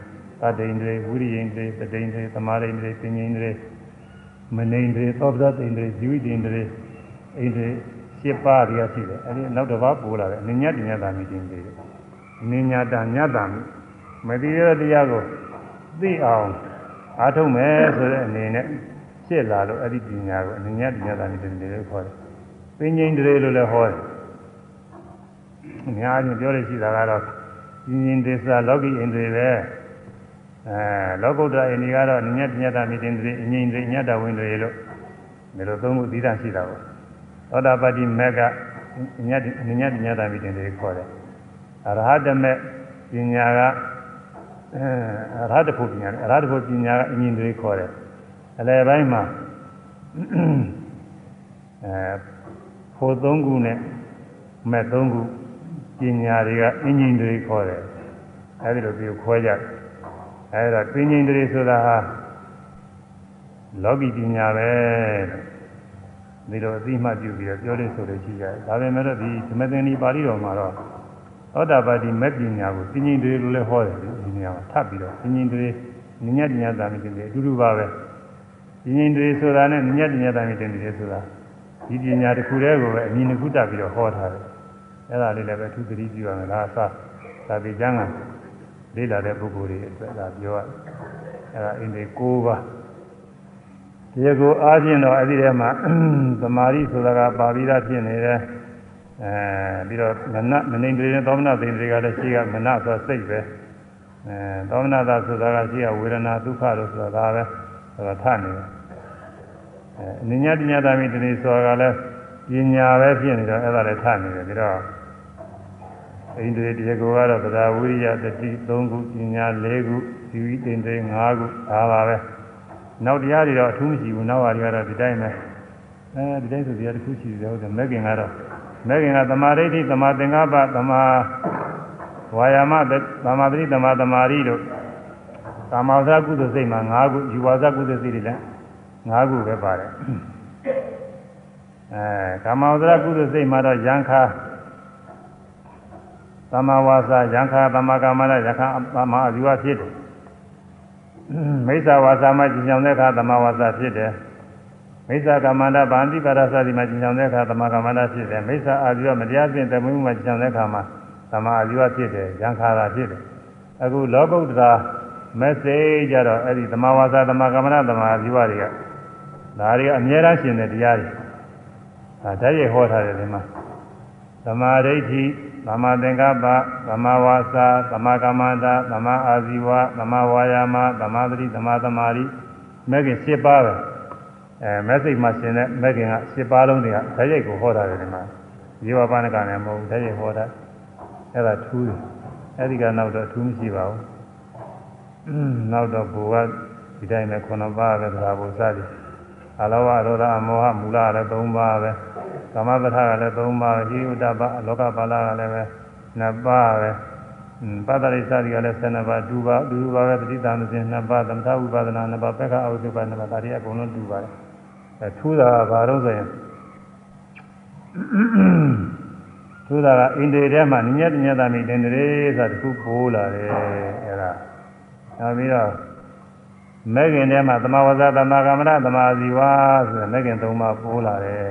သတ္တိန္ဒြေဝိရိယန္ဒြေတတိန္ဒြေသမာရိန္ဒြေပညာန္ဒြေမနိန္ဒြေသောပဒတိန္ဒြေဇီဝိတန္ဒြေအိန္ဒြေရှင်းပါးတွေကရှိတယ်အဲဒီနောက်တစ်ပါးပို့လာတယ်အနိညာတညတာမိတင်တယ်အနိညာတညတာမိ မသိရတရားကိုသိအောင်အားထုတ်မယ်ဆိုတဲ့အနေနဲ့ဖြစ်လာလို့အဲ့ဒီပညာကိုအနညာပညာသာနေတယ်လို့ခေါ်တယ်။ပင်ငိမ့်တွေလို့လည်းဟောတယ်။အများကြီးပြောရရှိတာကတော့ပင်ငိမ့်ဒေသလောကီအိန္ဒြေပဲ။အဲလောကုတ္တရာအိန္ဒြေကတော့အနညာပညာသာနေတယ်အငိမ့်တွေညတဝင်တွေလို့ဒီလိုသုံးခုသီးသန့်ရှိတာပေါ့။သောတာပတိမေကအညအနညာပညာသာနေတယ်ခေါ်တယ်။အရဟတမေပညာက အဲရဟတဖို့ပညာရဟတဖို့ပညာကအမြင်တွေခေါ်တယ်အလယ်ပိုင်းမှာအဲဖို့သုံးခုနဲ့မဲ့သုံးခုပညာတွေကအင်ဂျင်တွေခေါ်တယ်အဲဒီလိုပြီးခွဲကြတယ်အဲဒါပင်ဂျင်တွေဆိုတာဟာလောကီပညာပဲဒီလိုအသိမှပြုပြီးတော့ပြောလို့ဆိုလို့ရှိကြတယ်ဒါပေမဲ့တော့ဒီသမသင်္နီပါဠိတော်မှာတော့ သောတာပတိမဲ့ပညာကိုပြင်းရင်တွေလို့လည်းဟောတယ်ဒီနေရာမှာထပ်ပြီးတော့ပြင်းရင်တွေညညညတာမြင်တယ်အတူတူပါပဲပြင်းရင်တွေဆိုတာနဲ့ညညညတာမြင်တယ်ဆိုတာဒီပညာတစ်ခုတည်းကိုပဲအမြင်တစ်ခုတက်ပြီးတော့ဟောထားတယ်အဲ့ဒါလေးလည်းပဲသူသတိပြုရမယ်လားအစားသာတိကျမ်းကလေးလာတဲ့ပုဂ္ဂိုလ်တွေအတွက်ဒါပြောရအဲ့ဒါအင်းဒီ၉ပါးဒီကိုအားဖြင့်တော့အဲ့ဒီထဲမှာသမာဓိဆိုတာကပါပြီးသားဖြစ်နေတယ် အဲပြီးတော့မနမနေတွေနဲ့သောမနသိင်တွေကလည်းရှိကမနဆိုစိတ်ပဲအဲသောမနသာဆိုတာကရှိကဝေဒနာဒုက္ခလို့ဆိုတာဒါပဲဆိုတာထနေတယ်အဲအနိညာတညာတာမိတတိဆိုတာကလည်းပညာပဲဖြစ်နေတော့အဲ့ဒါလည်းထနေတယ်ပြီးတော့အိန္ဒြေတရားကိုကတော့သဒ္ဓဝိရိယတတိ3ခုပညာ4ခုဇီဝိတ္တေ5ခုဒါပါပဲနောက်တရားတွေတော့အထူးမရှိဘူးနောက်ဟာတွေကတော့ဒီတိုင်းပဲအဲဒီတိုင်းဆိုတရားတစ်ခုရှိတယ်ဟုတ်တယ်မဲ့ခင်ကတော့ မဲ့ခင်ကသမာဓိဋ္ဌိသမာသင်္ကပ္ပသမာဝါယာမသမာဓိသမာသမာဓိတို့ကာမဝဇ္ဇကုသိုလ်စိတ်မှာ၅ခုယူဝါဇကုသိုလ်စိတ်တွေလည်း၅ခုပဲပါတယ်အဲကာမဝဇ္ဇကုသိုလ်စိတ်မှာတော့ယံခါသမဝါစာယံခါသမကာမရယခါသမအဇီဝဖြစ်တယ်မိစ္ဆာဝါစာမှာကျင်ဆောင်တဲ့အခါသမဝါစာဖြစ်တယ် မိစ္ဆာကမ္မန္တဗန္တိပါရသတိမှာကျင်ဆောင်တဲ့အခါသမကမ္မန္တဖြစ်တယ်မိစ္ဆာအာဇီဝမတရားပြင်တမှုမှာကျင်ဆောင်တဲ့အခါမှာသမအာဇီဝဖြစ်တယ်ယံခါတာဖြစ်တယ်အခုလောကုတ္တရာမက်ဆေ့ကြတော့အဲ့ဒီသမဝါစာသမကမ္မန္တသမအာဇီဝတွေကဒါတွေကအမြဲတမ်းရှင်တဲ့တရားတွေဒါတည်းရဟောထားတယ်ဒီမှာသမာဓိဋ္ဌိသမာသင်္ကပ္ပသမာဝါစာသမာကမ္မန္တသမာအာဇီဝသမာဝါယာမသမာသတိသမာသမာဓိမဲ့ခင်7ပါးပဲ အဲမက်စိတ်မှာရှင်တဲ့မဲ့ခင်က7ပါးလုံးတွေကဓာတ်ရိုက်ကိုဟောထားတယ်ဒီမှာဇေဝပါဏကလည်းမဟုတ်ဘူးဓာတ်ရိုက်ဟောတာအဲ့ဒါထူးတယ်အဲ့ဒီကနောက်တော့ထူးမရှိပါဘူးနောက်တော့ဘူကဒီတိုင်းနဲ့9ပါးပဲသရာဘုစသည်အလောဘရောဒအမောဟမူလလည်း3ပါးပဲကာမပဋ္ဌာကလည်း3ပါးဟိဥဒ္ဒပလောကပါဠကလည်းပဲ2ပါးပဲပတ္တရိသတိကလည်း12ပါး2ပါး2ပါးပဲပဋိသန္ဓေ2ပါးသမထဥပဒနာ2ပါးပက္ခအဝိသုပါ2ပါးဒါတွေအကုန်လုံး2ပါတယ် အဲထူးတာကဘာလို့ဆိုရင်ထူးတာကအိန္ဒိထဲမှာညညတညတမိတင်တယ်ဆိုတာတခုပိုးလာတယ်အဲဒါနောက်ပြီးတော့မဲခင်ထဲမှာသမဝဇ္ဇသမကမ္မရသမာဇီဝဆိုတဲ့မဲခင်၃ပါးပိုးလာတယ်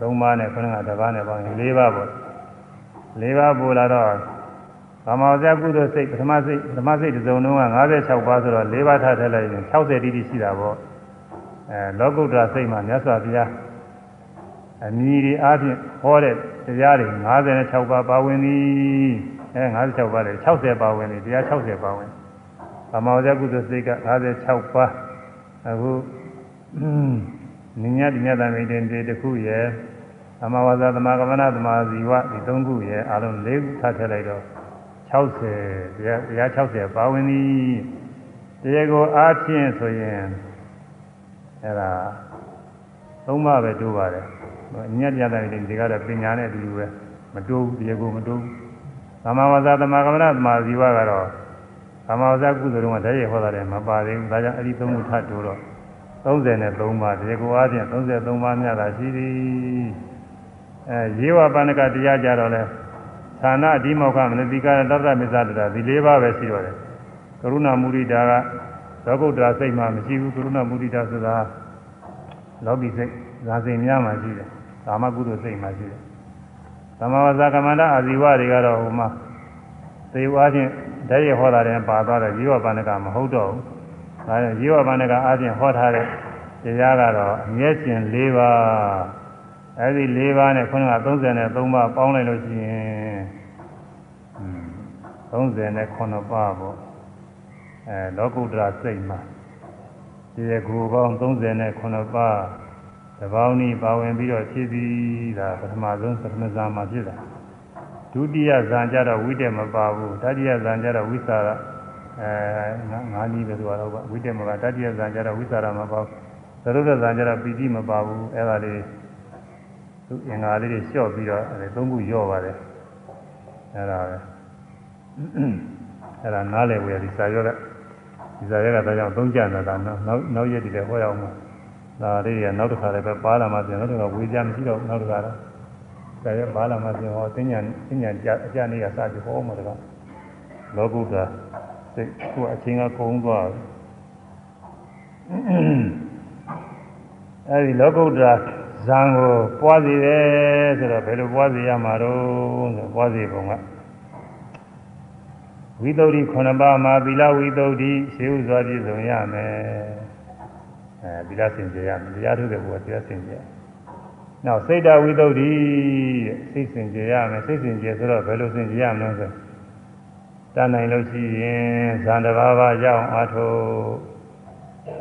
၃ပါးနဲ့ခုနကတစ်ပါးနဲ့ပေါင်းရင်၄ပါးပေါ့၄ပါးပိုးလာတော့သမဝဇ္ဇကုသိုလ်စိတ်ပထမစိတ်ပထမစိတ်တစ်စုံလုံးက56ပါးဆိုတော့၄ပါးထားထည့်လိုက်ရင်60တိတိရှိတာပေါ့ အဲလောကုတ္တရာစိတ်မှာမြတ်စွာဘုရားအမည်ဒီအားဖြင့်ဟောတဲ့တရားတွေ56ပါးပါဝင်သည်အဲ56ပါးလေ60ပါဝင်သည်တရား60ပါဝင်သမောဇကုသစိတ်က56ပါးအခုနိညာတိညတမိတ်တေတခုရဲ့သမဝါစာသမကမ္မနာသမာဇီဝဒီ၃ခုရဲ့အလုံး၄ခုထပ်ထည့်လိုက်တော့60တရားတရား60ပါဝင်သည်တရားကိုအားဖြင့်ဆိုရင် အဲ့ဒါသုံးပါးပဲတိုးပါတယ်ညက်ပြတဲ့ဒီကတော့ပညာနဲ့အတူတူပဲမတိုးဘူးတရားကိုမတိုးဘူးသမဝါစာသမကမ္မနာသမာဇီဝကတော့သမာဝဇ္ဇကုသိုလ်ကတည်းကဟောတာလည်းမပါသေးဘူးဒါကြောင့်အဲ့ဒီသုံးခုထပ်တိုးတော့33ပါးဒီကိုအားဖြင့်33ပါးများတာရှိသည်အဲရေဝပဏ္ဏကတရားကြတော့လဲဌာနအဓိမောက္ခမနတိကတတ္တမေသတ္တဒီ၄ပါးပဲရှိတော့တယ်ကရုဏာမုဒိတာက သောကုတ္တရာစိတ်မှမရှိဘူးကရုဏာမုဒိတာဆိုတာလောကီစိတ်ဇာစိတ်များမှရှိတယ်ကာမကုသိုလ်စိတ်မှရှိတယ်သမဝဇ္ဇကမန္တအာဇီဝတွေကတော့ဟိုမှာသေဝါချင်းတည်းရဟောတာတဲ့ပါသွားတဲ့ဇီဝပန္နကမဟုတ်တော့ဘူး။ဒါကြောင့်ဇီဝပန္နကအားဖြင့်ဟောထားတဲ့တရားကတော့အမျက်ရှင်၄ပါး။အဲဒီ၄ပါးနဲ့ခုနက33ပါးပေါင်းလိုက်လို့ရှိရင်39ပါးပေါ့။ အဲလောကုတ္တရာစိတ်မှာဒီကူပေါင်း39ပါးတပေါင်းဤပါဝင်ပြီးတော့ဖြစ်ပြီးဒါပထမဆုံးပထမဇာမှာဖြစ်တာ။ဒုတိယဇန်ကြတော့ဝိတက်မပါဘူးတတိယဇန်ကြတော့ဝိသရာအဲငါးနည်းပဲဆိုတော့ဝိတက်မပါတတိယဇန်ကြတော့ဝိသရာမပါဘူးသရုပ်ဇန်ကြတော့ပီတိမပါဘူးအဲဒါလေးသူအင်္ဂါလေးတွေလျှော့ပြီးတော့အဲသုံးခုရော့ပါတယ်အဲဒါပဲအဲဒါနားလည်ဝယ်ဒီစာရောတဲ့ ဒီစာရဲကဒါကြောင့်သုံးကြတာနောက်နောက်ရက်ဒီလည်းဟောရအောင်ပါဒါလေးကနောက်တစ်ခါလည်းပဲပါလာမှပြန်နောက်တစ်ခါဝေးကြမရှိတော့နောက်တစ်ခါတော့ဒါရဘာလာမှပြင်ဟောသင်ညာသင်ညာကြအကြနေကစပြီးဟောမှာတကလောကုတ္တစိတ်ကိုအချင်းကကုန်းသွားအဲဒီလောကုတ္တဇံကိုပွားစီတယ်ဆိုတော့ဘယ်လိုပွားစီရမှာတော့ဆိုပွားစီပုံက ဝိသုဒ္ဓိ9ပါးမှာသီလဝိသုဒ္ဓိရှေးဥစွာပြည့်စုံရမယ်အဲသီလစင်ကြယ်ရမယ်တရားထုတ်တဲ့ဘုရားတရားစင်ကြယ်နောက်စိတ်တဝိသုဒ္ဓိစိတ်စင်ကြယ်ရမယ်စိတ်စင်ကြယ်ဆိုတော့ဘယ်လိုစင်ကြယ်ရမလဲဆိုတတ်နိုင်လို့ရှိရင်ဇန်တစ်ပါးပါးရအောင်အားထုတ်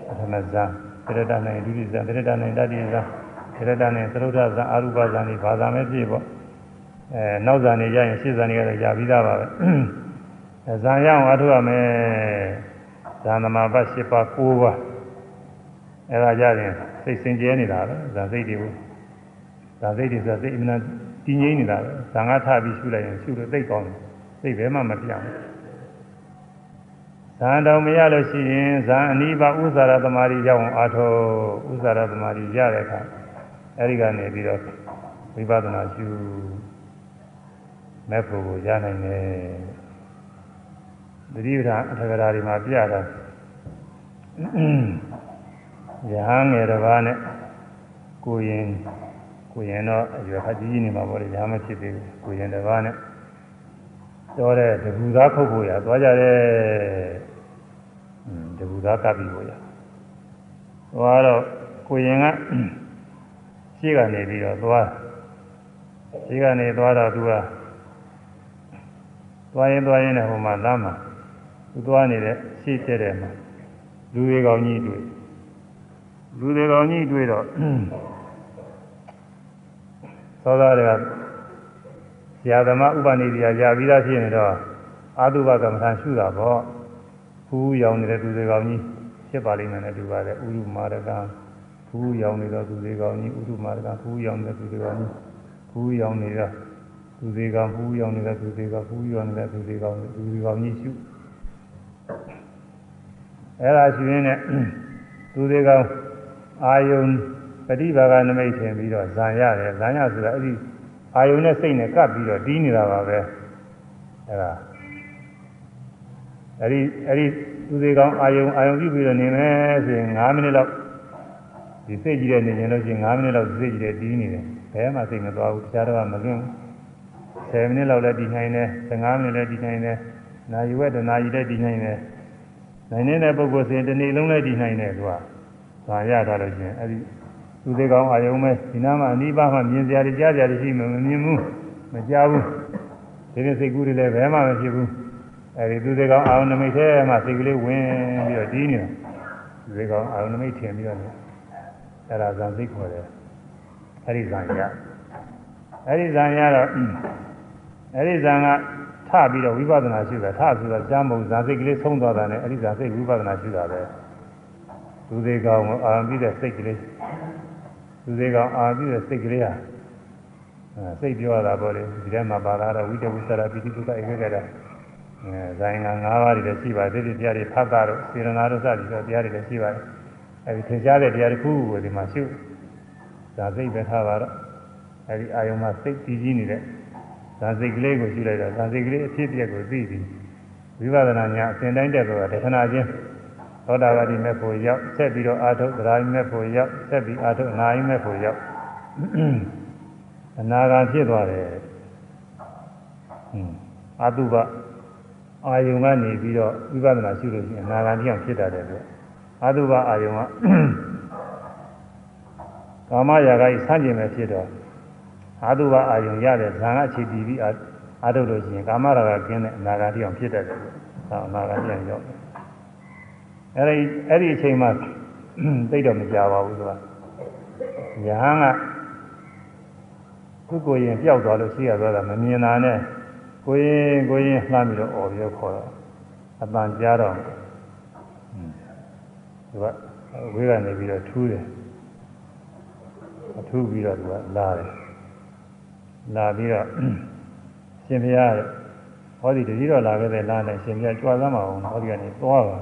ပထမဇန်တရတနိုင်ဒုတိယဇန်တရတနိုင်တတိယဇန်တရတနိုင်သရုဒ္ဓဇန်အာရုပဇန်ဒီဘာသာမဲ့ပြည့်ပေါ့အဲနောက်ဇန်နေရရင်ရှေ့ဇန်တွေကတော့ရပြီးသားပါပဲအဲ ဇန်ရအောင်အားထုတ်ရမယ်ဇန်သမာပတ်၈ပါး၉ပါးအဲဒါကြရင်စိတ်စင်ကြယ်နေတာပဲဇန်စိတ်တွေဒါစိတ်တွေဆိုစိတ်အမှန်တည်ငြိမ်နေတာပဲဇာငါထပြီးရှုလိုက်ရင်ရှုလို့သိကောင်းတယ်သိဘဲမှမပြောင်းဘူး ဇာန်တော်မရလို့ရှိရင်ဇာန်အနိဗ္ဗာန်ဥစ္စာရသမารီရောက်အောင်အားထုတ်ဥစ္စာရသမารီရတဲ့အခါအဲဒီကနေပြီးတော့ဝိပဿနာရှုမဲ့ဖို့ကိုရနိုင်တယ် တတိပဌာအထကရာတွေမှာပြတာယဟန်ငယ်တစ်ပါးနဲ့ကိုရင်ကိုရင်တော့အရွယ်ခကြီးကြီးနေမှာပေါ့လေယဟန်မဖြစ်သေးဘူးကိုရင်တစ်ပါးနဲ့တော့တဲ့တဘူသားခုတ်ဖို့ရသွားကြတယ်တဘူသားကပ်ပြီးဖို့ရသွားတော့ကိုရင်ကရှေ့ကနေပြီးတော့သွားရှေ့ကနေသွားတော့သူကသွားရင်သွားရင်လည်းဟိုမှာလမ်းမှာ သူသွားနေတဲ့ရှေ့တဲ့တယ်မှာလူတွေကောင်ကြီးတွေ့လူတွေကောင်ကြီးတွေ့တော့သောသားတွေကဆရာသမားဥပနိဒေယကြာပြီးသားဖြစ်နေတော့အာတုဘကမ္မထာရှုတာပေါ့ဖူးရောင်နေတဲ့သူတွေကောင်ကြီးဖြစ်ပါလိမ့်မယ်နဲ့တူပါတယ်ဥရုမာရကဖူးရောင်နေတော့သူတွေကောင်ကြီးဥရုမာရကဖူးရောင်နေတဲ့သူတွေကောင်ကြီးဖူးရောင်နေတဲ့သူတွေကောင်ဖူးရောင်နေတဲ့သူတွေကဖူးရောင်နေတဲ့သူတွေကောင်သူတွေကောင်ကြီးရှု အဲ့ဒါရှုရင်းနဲ့သူတွေကောင်အာယုံပฏิဘာဂနမိတ်ထင်ပြီးတော့ဇံရတယ်ဇံရဆိုတာအဲ့ဒီအာယုံနဲ့စိတ်နဲ့ကပ်ပြီးတော့တီးနေတာပါပဲအဲ့ဒါအဲ့ဒီအဲ့ဒီသူတွေကောင်အာယုံအာယုံပြုပြီးတော့နေမယ်ဆိုရင်9မိနစ်လောက်ဒီစိတ်ကြီးတဲ့နေရင်လို့ရှိရင်9မိနစ်လောက်စိတ်ကြီးတဲ့တီးနေတယ်ဘယ်မှစိတ်မသွားဘူးတခြားတော့မလွင့်ဘူး10မိနစ်လောက်လည်းတည်နိုင်တယ်15မိနစ်လည်းတည်နိုင်တယ်နာရီဝက်တနာရီလည်းတည်နိုင်တယ် နိုင်နေတဲ့ပုဂ္ဂိုလ်ဆိုရင်တစ်နေ့လုံးလည်းတည်နိုင်တယ်သူကဇာရထားလို့ရှိရင်အဲ့ဒီသူတွေကောင်းအာယုံမဲ့ဒီနားမှာအနိဗ္ဗာန်မှာမြင်စရာတွေကြားစရာတွေရှိမှမမြင်ဘူးမကြားဘူးဒီနေ့စိတ်ကူးတွေလည်းဘယ်မှမဖြစ်ဘူးအဲ့ဒီသူတွေကောင်းအာယုံနမိတ်ထဲမှာစိတ်ကလေးဝင်ပြီးတော့တီးနေတာသူတွေကောင်းအာယုံနမိတ်ထင်ပြီးတော့နေအဲ့ဒါဇံစိတ်ခေါ်တယ်အဲ့ဒီဇံရအဲ့ဒီဇံရတော့အဲ့ဒီဇံကထ ပြီးတော့ဝိပဿနာရှုတာထဆိုတော့ကြားမုံဇာစိတ်ကလေးဆုံးသွားတာနဲ့အဲ့ဒီဇာစိတ်ဝိပဿနာရှုတာပဲသူတွေကောင်းအာရုံပြီးတဲ့စိတ်ကလေးသူတွေကောင်အာပြီးတဲ့စိတ်ကလေးဟာအဲစိတ်ပြောရတာပေါ့လေဒီထဲမှာပါလာတော့ဝိတဝိသရာပိတိဒုက္ခဧကကတာအဲဇိုင်းက၅ပါးတွေလည်းရှိပါတယ်ဒီတရားတွေဖတ်တာတော့စေရနာတို့စသည်ဆိုတရားတွေလည်းရှိပါတယ်အဲဒီသင်ကြားတဲ့တရားတစ်ခုကိုဒီမှာရှုဒါစိတ်ပဲထားပါတော့အဲဒီအာယုံမှာစိတ်တည်ကြည်နေတဲ့ ဒါစိတ်ကလေးကိုရှုလိုက်တော့ဒါစိတ်ကလေးအဖြစ်အပျက်ကိုသိပြီးဝိပဿနာညာအစဉ်တိုင်းတက်တော့တခဏချင်းသောတာပတိမဲ့ဖို့ရောက်ဆက်ပြီးတော့အာထုသရာယမဲ့ဖို့ရောက်ဆက်ပြီးအာထုအနာယမဲ့ဖို့ရောက်အနာဂါဖြစ်သွားတယ်ဟွန်းအတုပအာယုံကနေပြီးတော့ဝိပဿနာရှုလို့ရှိရင်အနာဂါတိအောင်ဖြစ်တတ်တယ်လို့အတုပအာယုံကကာမရာဂိဆန့်ကျင်မဲ့ဖြစ်တော့ အတုပအာယုံရတဲ့ဇာန်အခြေတည်ပြီးအာထုလို့ရှိရင်ကာမရာဂကင်းတဲ့အနာဂါတိအောင်ဖြစ်တတ်တယ်လို့ဒါအနာဂါတိအောင်ရောက်တယ်အဲ့ဒီအဲ့ဒီအချိန်မှာသိတော့မကြပါဘူးသူကယဟန်ကကိုကိုရင်ပျောက်သွားလို့ရှိရသွားတာမမြင်တာနဲ့ကိုရင်ကိုရင်လှမ်းပြီးတော့អော်ပြီးခေါ်တော့အပန်ကြားတော့သူကဝေးကနေပြီးတော့ထူးတယ်အထူးပြီးတော့သူကလာတယ် လာပြီးတော့ရှင်ဘုရားဟောဒီတတိတော်လာခဲ့တဲ့လာနဲ့ရှင်ဘုရားကြွားသမ်းပါအောင်ဟောဒီကနေသွားပါ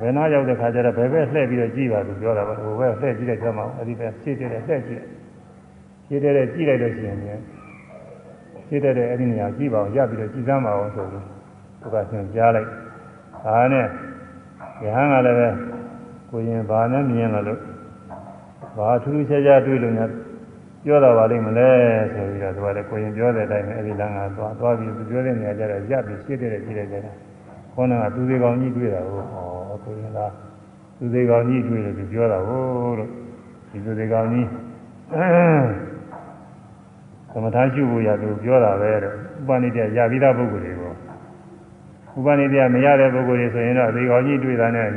ဘယ်နာရောက်တဲ့ခါကျတော့ဘယ်ဘက်လှည့်ပြီးတော့ကြည့်ပါသူပြောတာပါဟိုဘက်လှည့်ကြည့်တဲ့ကျမှအဲ့ဒီဘက်ရှင်းတယ်လှည့်ကြည့်တယ်ရှင်းတယ်ကြည့်လိုက်လို့ရှိရင်လည်းရှင်းတဲ့အဲ့ဒီနေရာကြည့်ပါအောင်ရပြီးတော့ကြည့်စမ်းပါအောင်ဆိုပြီးသူကသင်ကြားလိုက်ဒါနဲ့ယဟန်ကလည်းပဲကိုရင်ဘာနဲ့မြင်လာလို့ဘာထူးထူးခြားခြားတွေ့လို့များ ပြောတာပါလိမ့်မလဲဆိုပြီးတော့သူကလည်းကိုရင်ပြောတဲ့အတိုင်းပဲအဲ့ဒီလမ်းကသွားသွားပြီးသူပြောတဲ့နေရာကျတော့ရပြီးရှင်းတဲ့ကြည့်လိုက်ကြတာခေါင်းကသူသေးကောင်ကြီးတွေ့တာဟုတ်ဩဆိုရင်လားသူသေးကောင်ကြီးတွေ့လို့သူပြောတာဟုတ်လို့ဒီသူသေးကောင်ကြီးသမထရှုဖို့ရသူပြောတာပဲတော့ဥပနိတရပြီးသားပုဂ္ဂိုလ်တွေကိုဥပနိတမရတဲ့ပုဂ္ဂိုလ်တွေဆိုရင်တော့သေကောင်ကြီးတွေ့တာနဲ့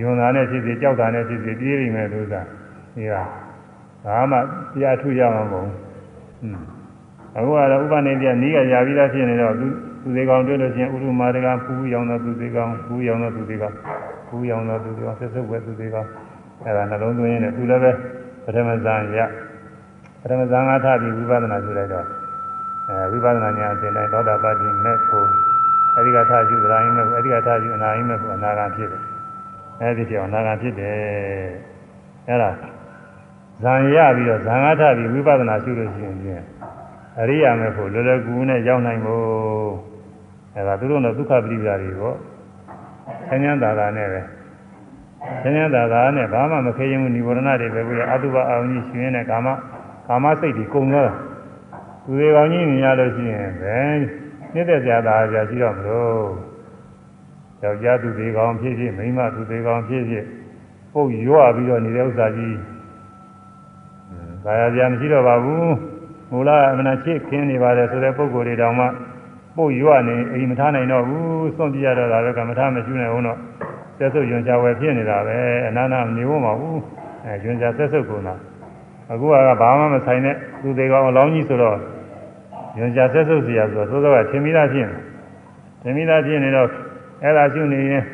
ယွန်တာနဲ့ဖြစ်ဖြစ်ကြောက်တာနဲ့ဖြစ်ဖြစ်ပြေးနေမယ်လို့သာဒီက ဘာမှတရားထုရမှာမဟုတ်ဘူးအခုကတော့ဥပနိတနီးကရပြီးသားဖြစ်နေတော့သူသူသေးကောင်တွေ့လို့ရှိရင်ဥရုမာတကဖူးရောင်သောသူသေးကောင်ဖူးရောင်သောသူသေးကောင်ဖူးရောင်သောသူသေးကောင်ဆက်စုပ်ပဲသူသေးကောင်အဲဒါနှလုံးသွင်းရင်းနဲ့သူလည်းပဲပထမဇန်ရပထမဇန်ကထပြီးဝိပဿနာပြုလိုက်တော့အဲဝိပဿနာဉာဏ်အစဉ်တိုင်းသောတာပတိမဲ့ဖို့အဲဒီကထားရှုသရာယင်းမဲ့အဲဒီကထားရှုအနာယင်းမဲ့အနာဂံဖြစ်တယ်အဲဒီကြောင့်အနာဂံဖြစ်တယ်အဲ့ဒါ ဇံရပြီးတော့ဇံငါထပြီးဝိပဿနာရှုလို့ရှိရင်အရိယာမေဖို့လောလောကူနဲ့ရောက်နိုင်ဖို့အဲဒါသူတို့ကဒုက္ခပရိဒါတွေပေါ့ဆင်းရဲတာတာနဲ့ပဲဆင်းရဲတာတာနဲ့ဘာမှမခဲရင်ဘူးនិဝရဏတွေပဲပြီးတော့အတုပအာရုံကြီးရှင်နေတဲ့ကာမကာမစိတ်တွေကုန်သွားတာသူတွေကောင်းကြီးမြင်ရလို့ရှိရင်ပဲနှိမ့်တဲ့ဆရာသားဆရာရှိတော့မလို့ယောက်ျားသူတွေကောင်းဖြစ်ဖြစ်မိန်းမသူတွေကောင်းဖြစ်ဖြစ်ပုတ်ရွပြီးတော့နေတဲ့ဥစ္စာကြီး ။ဒါရပြန်မရှိတော့ပါဘူး။မူလအမနာချစ်ခင်းနေပါတယ်ဆိုတဲ့ပုံကိုယ်တွေတောင်မှပို့ရွနေအိမ်မထားနိုင်တော့ဘူး။စွန့်ပြရတော့တာပဲကမ္မထမရှိနိုင်ဘူးတော့ဆက်စုပ်ယွန်ချဝယ်ဖြစ်နေတာပဲ။အနာနာမနေဖို့မပါဘူး။အဲယွန်ချဆက်စုပ်ကုန်တာ။အခုကဘာမှမဆိုင်တဲ့သူတွေကောင်အလောင်းကြီးဆိုတော့ယွန်ချဆက်စုပ်စရာဆိုတော့သို့သောကထင်မိတာဖြစ်နေ။ထင်မိတာဖြစ်နေတော့အဲ့ဒါရှိနေရင်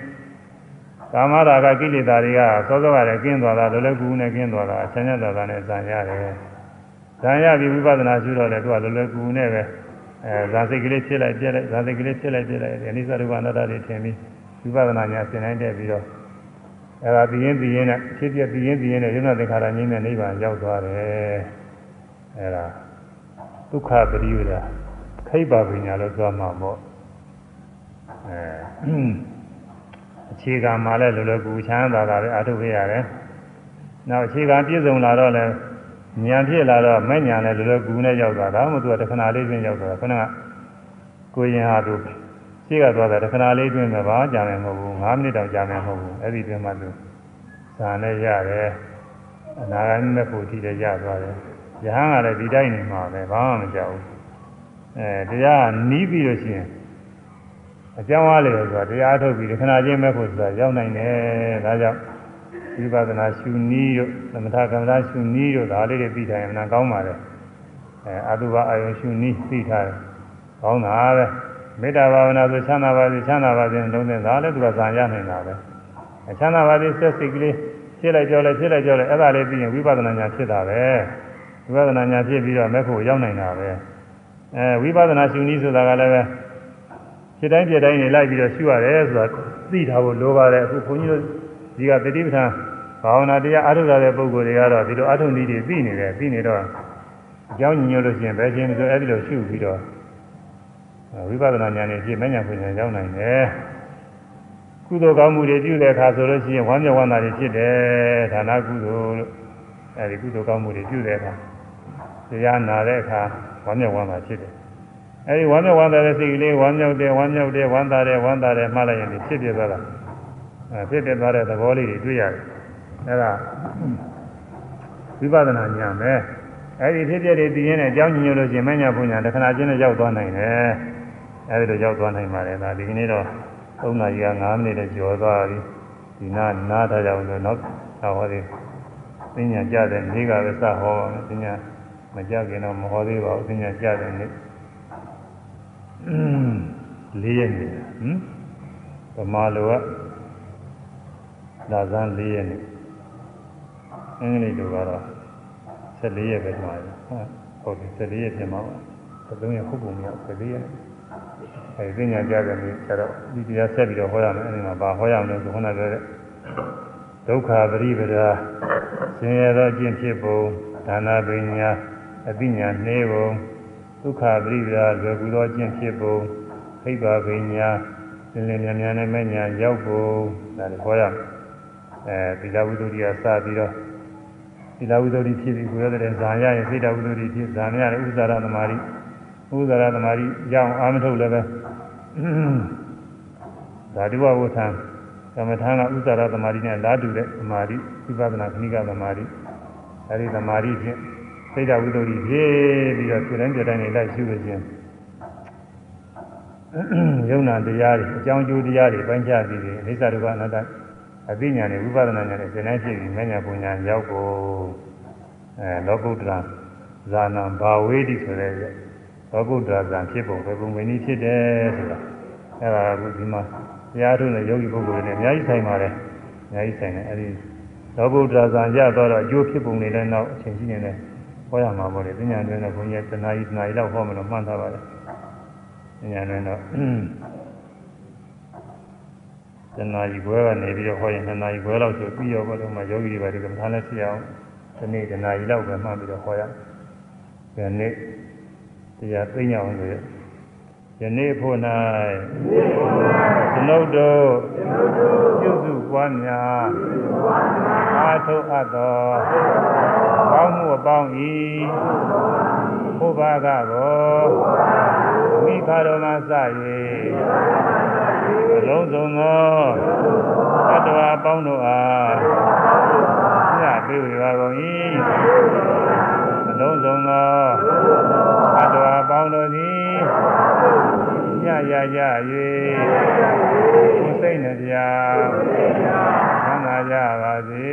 ကာမရာဂကိလေသာတွေကသောသောကလည်းကင်းသွားတာလောလောကူကူနဲ့ကင်းသွားတာဆန်းရတာနဲ့ဇံရတယ်ဇံရပြီးဝိပဿနာရှုတော့လေသူကလောလောကူကူနဲ့ပဲအဲဇာစိတ်ကလေးဖြစ်လိုက်ပြက်လိုက်ဇာစိတ်ကလေးဖြစ်လိုက်ပြက်လိုက်အနိစ္စဒုက္ခအနတ္တတွေထင်ပြီးဝိပဿနာညာသင်တိုင်းတက်ပြီးတော့အဲ့ဒါပြီးရင်ပြီးရင်နဲ့ဖြစ်ပြပြီးရင်ပြီးရင်နဲ့ယုံနာသင်္ခါရငြိမ်းတဲ့နိဗ္ဗာန်ရောက်သွားတယ်အဲ့ဒါဒုက္ခပရိယဒခိဗ္ဗပညာလို့ပြောမှာပေါ့အဲ အခြေခံမှာလည်းလောလောကူချမ်းသာတာပဲအထုခဲ့ရတယ်နောက်အခြေခံပြည့်စုံလာတော့လည်းဉာဏ်ဖြစ်လာတော့မဲ့ဉာဏ်လည်းလောလောကူနဲ့ရောက်သွားတာမှသူကတခဏလေးတွင်ရောက်သွားတာခဏကကိုရင်ဟာသူရှိကသွားတာတခဏလေးတွင်မှာဘာကြာမယ်မဟုတ်ဘူး9မိနစ်တောင်ကြာမယ်မဟုတ်ဘူးအဲ့ဒီတွင်မှသူဇာနဲ့ရတယ်အနာဂတ်မဲ့ဖို့ထိလည်းရသွားတယ်ယဟန်ကလည်းဒီတိုင်းနေမှာပဲဘာမှမကြောက်ဘူးအဲတရားနီးပြီးလို့ရှိရင် အကြောင်းအားလေဆိုတာတရားထုတ်ပြီးခဏချင်းမဲ့ဖို့ဆိုတာရောက်နိုင်တယ်ဒါကြောင့်ဝိပဿနာရှုနည်းတို့သမထကမ္မဋ္ဌရှုနည်းတို့ဒါလေးတွေသိထားရင်နာကောင်းပါလေအဲအတုပအာယုရှုနည်းသိထားတယ်ကောင်းတာပဲမေတ္တာဘာဝနာဆိုချမ်းသာပါစေချမ်းသာပါစေလုံးသင်ဒါလည်းသူကဇာရနိုင်တာပဲအချမ်းသာပါစေစက်စိတ်ကလေးဖြစ်လိုက်ကြောလိုက်ဖြစ်လိုက်ကြောလိုက်အဲ့ဒါလေးပြီးရင်ဝိပဿနာညာဖြစ်တာပဲဝိပဿနာညာဖြစ်ပြီးတော့မဲ့ဖို့ရောက်နိုင်တာပဲအဲဝိပဿနာရှုနည်းဆိုတာကလည်းပဲ ဖြစ်တိုင်းဖြစ်တိုင်းနေလိုက်ပြီးတော့ရှုရတယ်ဆိုတာသိထားဖို့လိုပါတယ်အခုခွန်ကြီးတို့ဒီကတတိပဋ္ဌာန်ဘာဝနာတရားအားထုတ်ရတဲ့ပုဂ္ဂိုလ်တွေကတော့ဒီလိုအားထုတ်နည်းတွေသိနေတယ်သိနေတော့အကြောင်းညွှန်လို့ရှိရင်ဘယ်ချင်းဆိုအဲ့ဒီလိုရှုပြီးတော့ဝိပဿနာဉာဏ်နဲ့ဖြစ်မဉဏ်ပညာရောက်နိုင်တယ်ကုသိုလ်ကောင်းမှုတွေပြုတဲ့အခါဆိုလို့ရှိရင်ဝမ်းမြောက်ဝမ်းသာတွေဖြစ်တယ်ဌာနကုသိုလ်လို့အဲဒီကုသိုလ်ကောင်းမှုတွေပြုတဲ့အခါတရားနာတဲ့အခါဝမ်းမြောက်ဝမ်းသာဖြစ်တယ် အဲဒီဝမ်းမြောက်ဝမ်းသာတဲ့စိတ်ကလေးဝမ်းမြောက်တယ်ဝမ်းမြောက်တယ်ဝမ်းသာတယ်ဝမ်းသာတယ်မှတ်လိုက်ရင်ဖြစ်ပြသွားတာအဲဖြစ်ပြသွားတဲ့သဘောလေးတွေတွေ့ရတယ်အဲဒါဝိပဿနာဉာဏ်ပဲအဲဒီဖြစ်ပြတွေသိရင်လည်းအကြောင်းညွှန်လို့ရှိရင်မညာဘုညာတခဏချင်းနဲ့ရောက်သွားနိုင်တယ်အဲဒီလိုရောက်သွားနိုင်ပါတယ်ဒါဒီကနေ့တော့၃နာရီက9မိနစ်နဲ့ကျော်သွားပြီဒီနာနားထားကြအောင်လို့နောက်နောက်ဟောသေးပညာကြတဲ့နေ့ကပဲစဟောပါမယ်ပညာမကြခင်တော့မဟောသေးပါဘူးပညာကြတဲ့နေ့ လေးရက်နေဟမ်ဗမာလိုကဒါဇန်လေးရက်နေအင်္ဂလိပ်လိုကတော့14ရက်ပဲမှာဟုတ်တယ်14ရက်ပြင်မှာပါသုံးရက်ဟုတ်ပုံမရ14ရက်အဲဒီပညာကြတဲ့နေ့ကျတော့ဒီတရားဆက်ပြီးတော့ဟောရမယ်အဲဒီမှာဘာဟောရမလဲဆိုခုနပြောတဲ့ဒုက္ခပရိပဒါဆင်းရဲသောအကျင့်ဖြစ်ပုံဒါနာပညာအသိဉာဏ်နှေးပုံ ဒုက္ခပရိပဒါလွယ်ကူသောအကျင့်ဖြစ်ပုံခိဗ္ဗပညာသင်္လင်မြန်မြန်နဲ့မဲ့ညာရောက်ပုံဒါတွေဟောရမယ်အဲဒီလာဝိသုဒ္ဓိယစပြီးတော့ဒီလာဝိသုဒ္ဓိဖြစ်ပြီးကိုရတဲ့ဇာရရဲ့စိတ်တဝိသုဒ္ဓိဖြစ်ဇာမရတဲ့ဥစ္စာရသမารိဥစ္စာရသမารိရအောင်အာမထုတ်လည်းပဲဓာတုဝဝဋ္ဌံကမ္မထာကဥစ္စာရသမารိနဲ့လာတူတဲ့သမာဓိဝိပဿနာခဏိကသမာဓိအဲဒီသမာဓိဖြင့် စိတ်တဝိသုဒ္ဓိဖြစ်ပြီးတော့ခြေတိုင်းခြေတိုင်းနဲ့လိုက်ရှုလို့ချင်းယုံနာတရားတွေအကြောင်းကျိုးတရားတွေပိုင်းခြားပြီးအိသဒုက္ခအနတ္တအသိဉာဏ်နဲ့ဝိပဿနာဉာဏ်နဲ့သင်တိုင်းဖြစ်ပြီးမဉ္ဇဉ်ပညာရောက်ဖို့အဲလောကုတ္တရာဇာနာဘာဝေတိဆိုတဲ့လောကုတ္တရာဇံဖြစ်ပုံပဲပုံမင်းကြီးဖြစ်တယ်ဆိုတာအဲဒါကဒီမှာတရားထုံးတဲ့ယောဂီပုဂ္ဂိုလ်တွေနဲ့အများကြီးဆိုင်ပါတယ်အများကြီးဆိုင်တယ်အဲဒီလောကုတ္တရာဇံရတော့အကျိုးဖြစ်ပုံတွေလည်းနောက်အချိန်ကြီးနေတယ် ဟောရမှာပေါ့လေပညာတွင်တော့ဘုန်းကြီးတနာကြီးတနာကြီးလောက်ဟောမလို့မှန်းထားပါတယ်ပညာတွင်တော့တဏှာကြီးခွဲကနေပြီးတော့ဟောရင်တဏှာကြီးခွဲလောက်ဆိုပြီးရောဘလို့မှယောဂီတွေပါဒီကမ္ဘာနဲ့ဖြစ်အောင်ဒီနေ့တဏှာကြီးလောက်ပဲမှတ်ပြီးတော့ဟောရဒီနေ့တရားသိညာအောင်ဆိုရယနေ့ဖို့၌ကျွန်ုပ်တို့ပြုစုပွားများအာထုအပ်သော ကောင်းမှုအပေါင်းဤဘုရားကကိုမိခါတော်မှစ၍အလုံးစုံသောတတ္တဝါပေါင်းတို့အားညပေးဝေပါကုန်၏အလုံးစုံသောတတ္တဝါပေါင်းတို့သည်ညရရ၍ကိုယ်စိတ်နှပြချမ်းသာကြပါစေ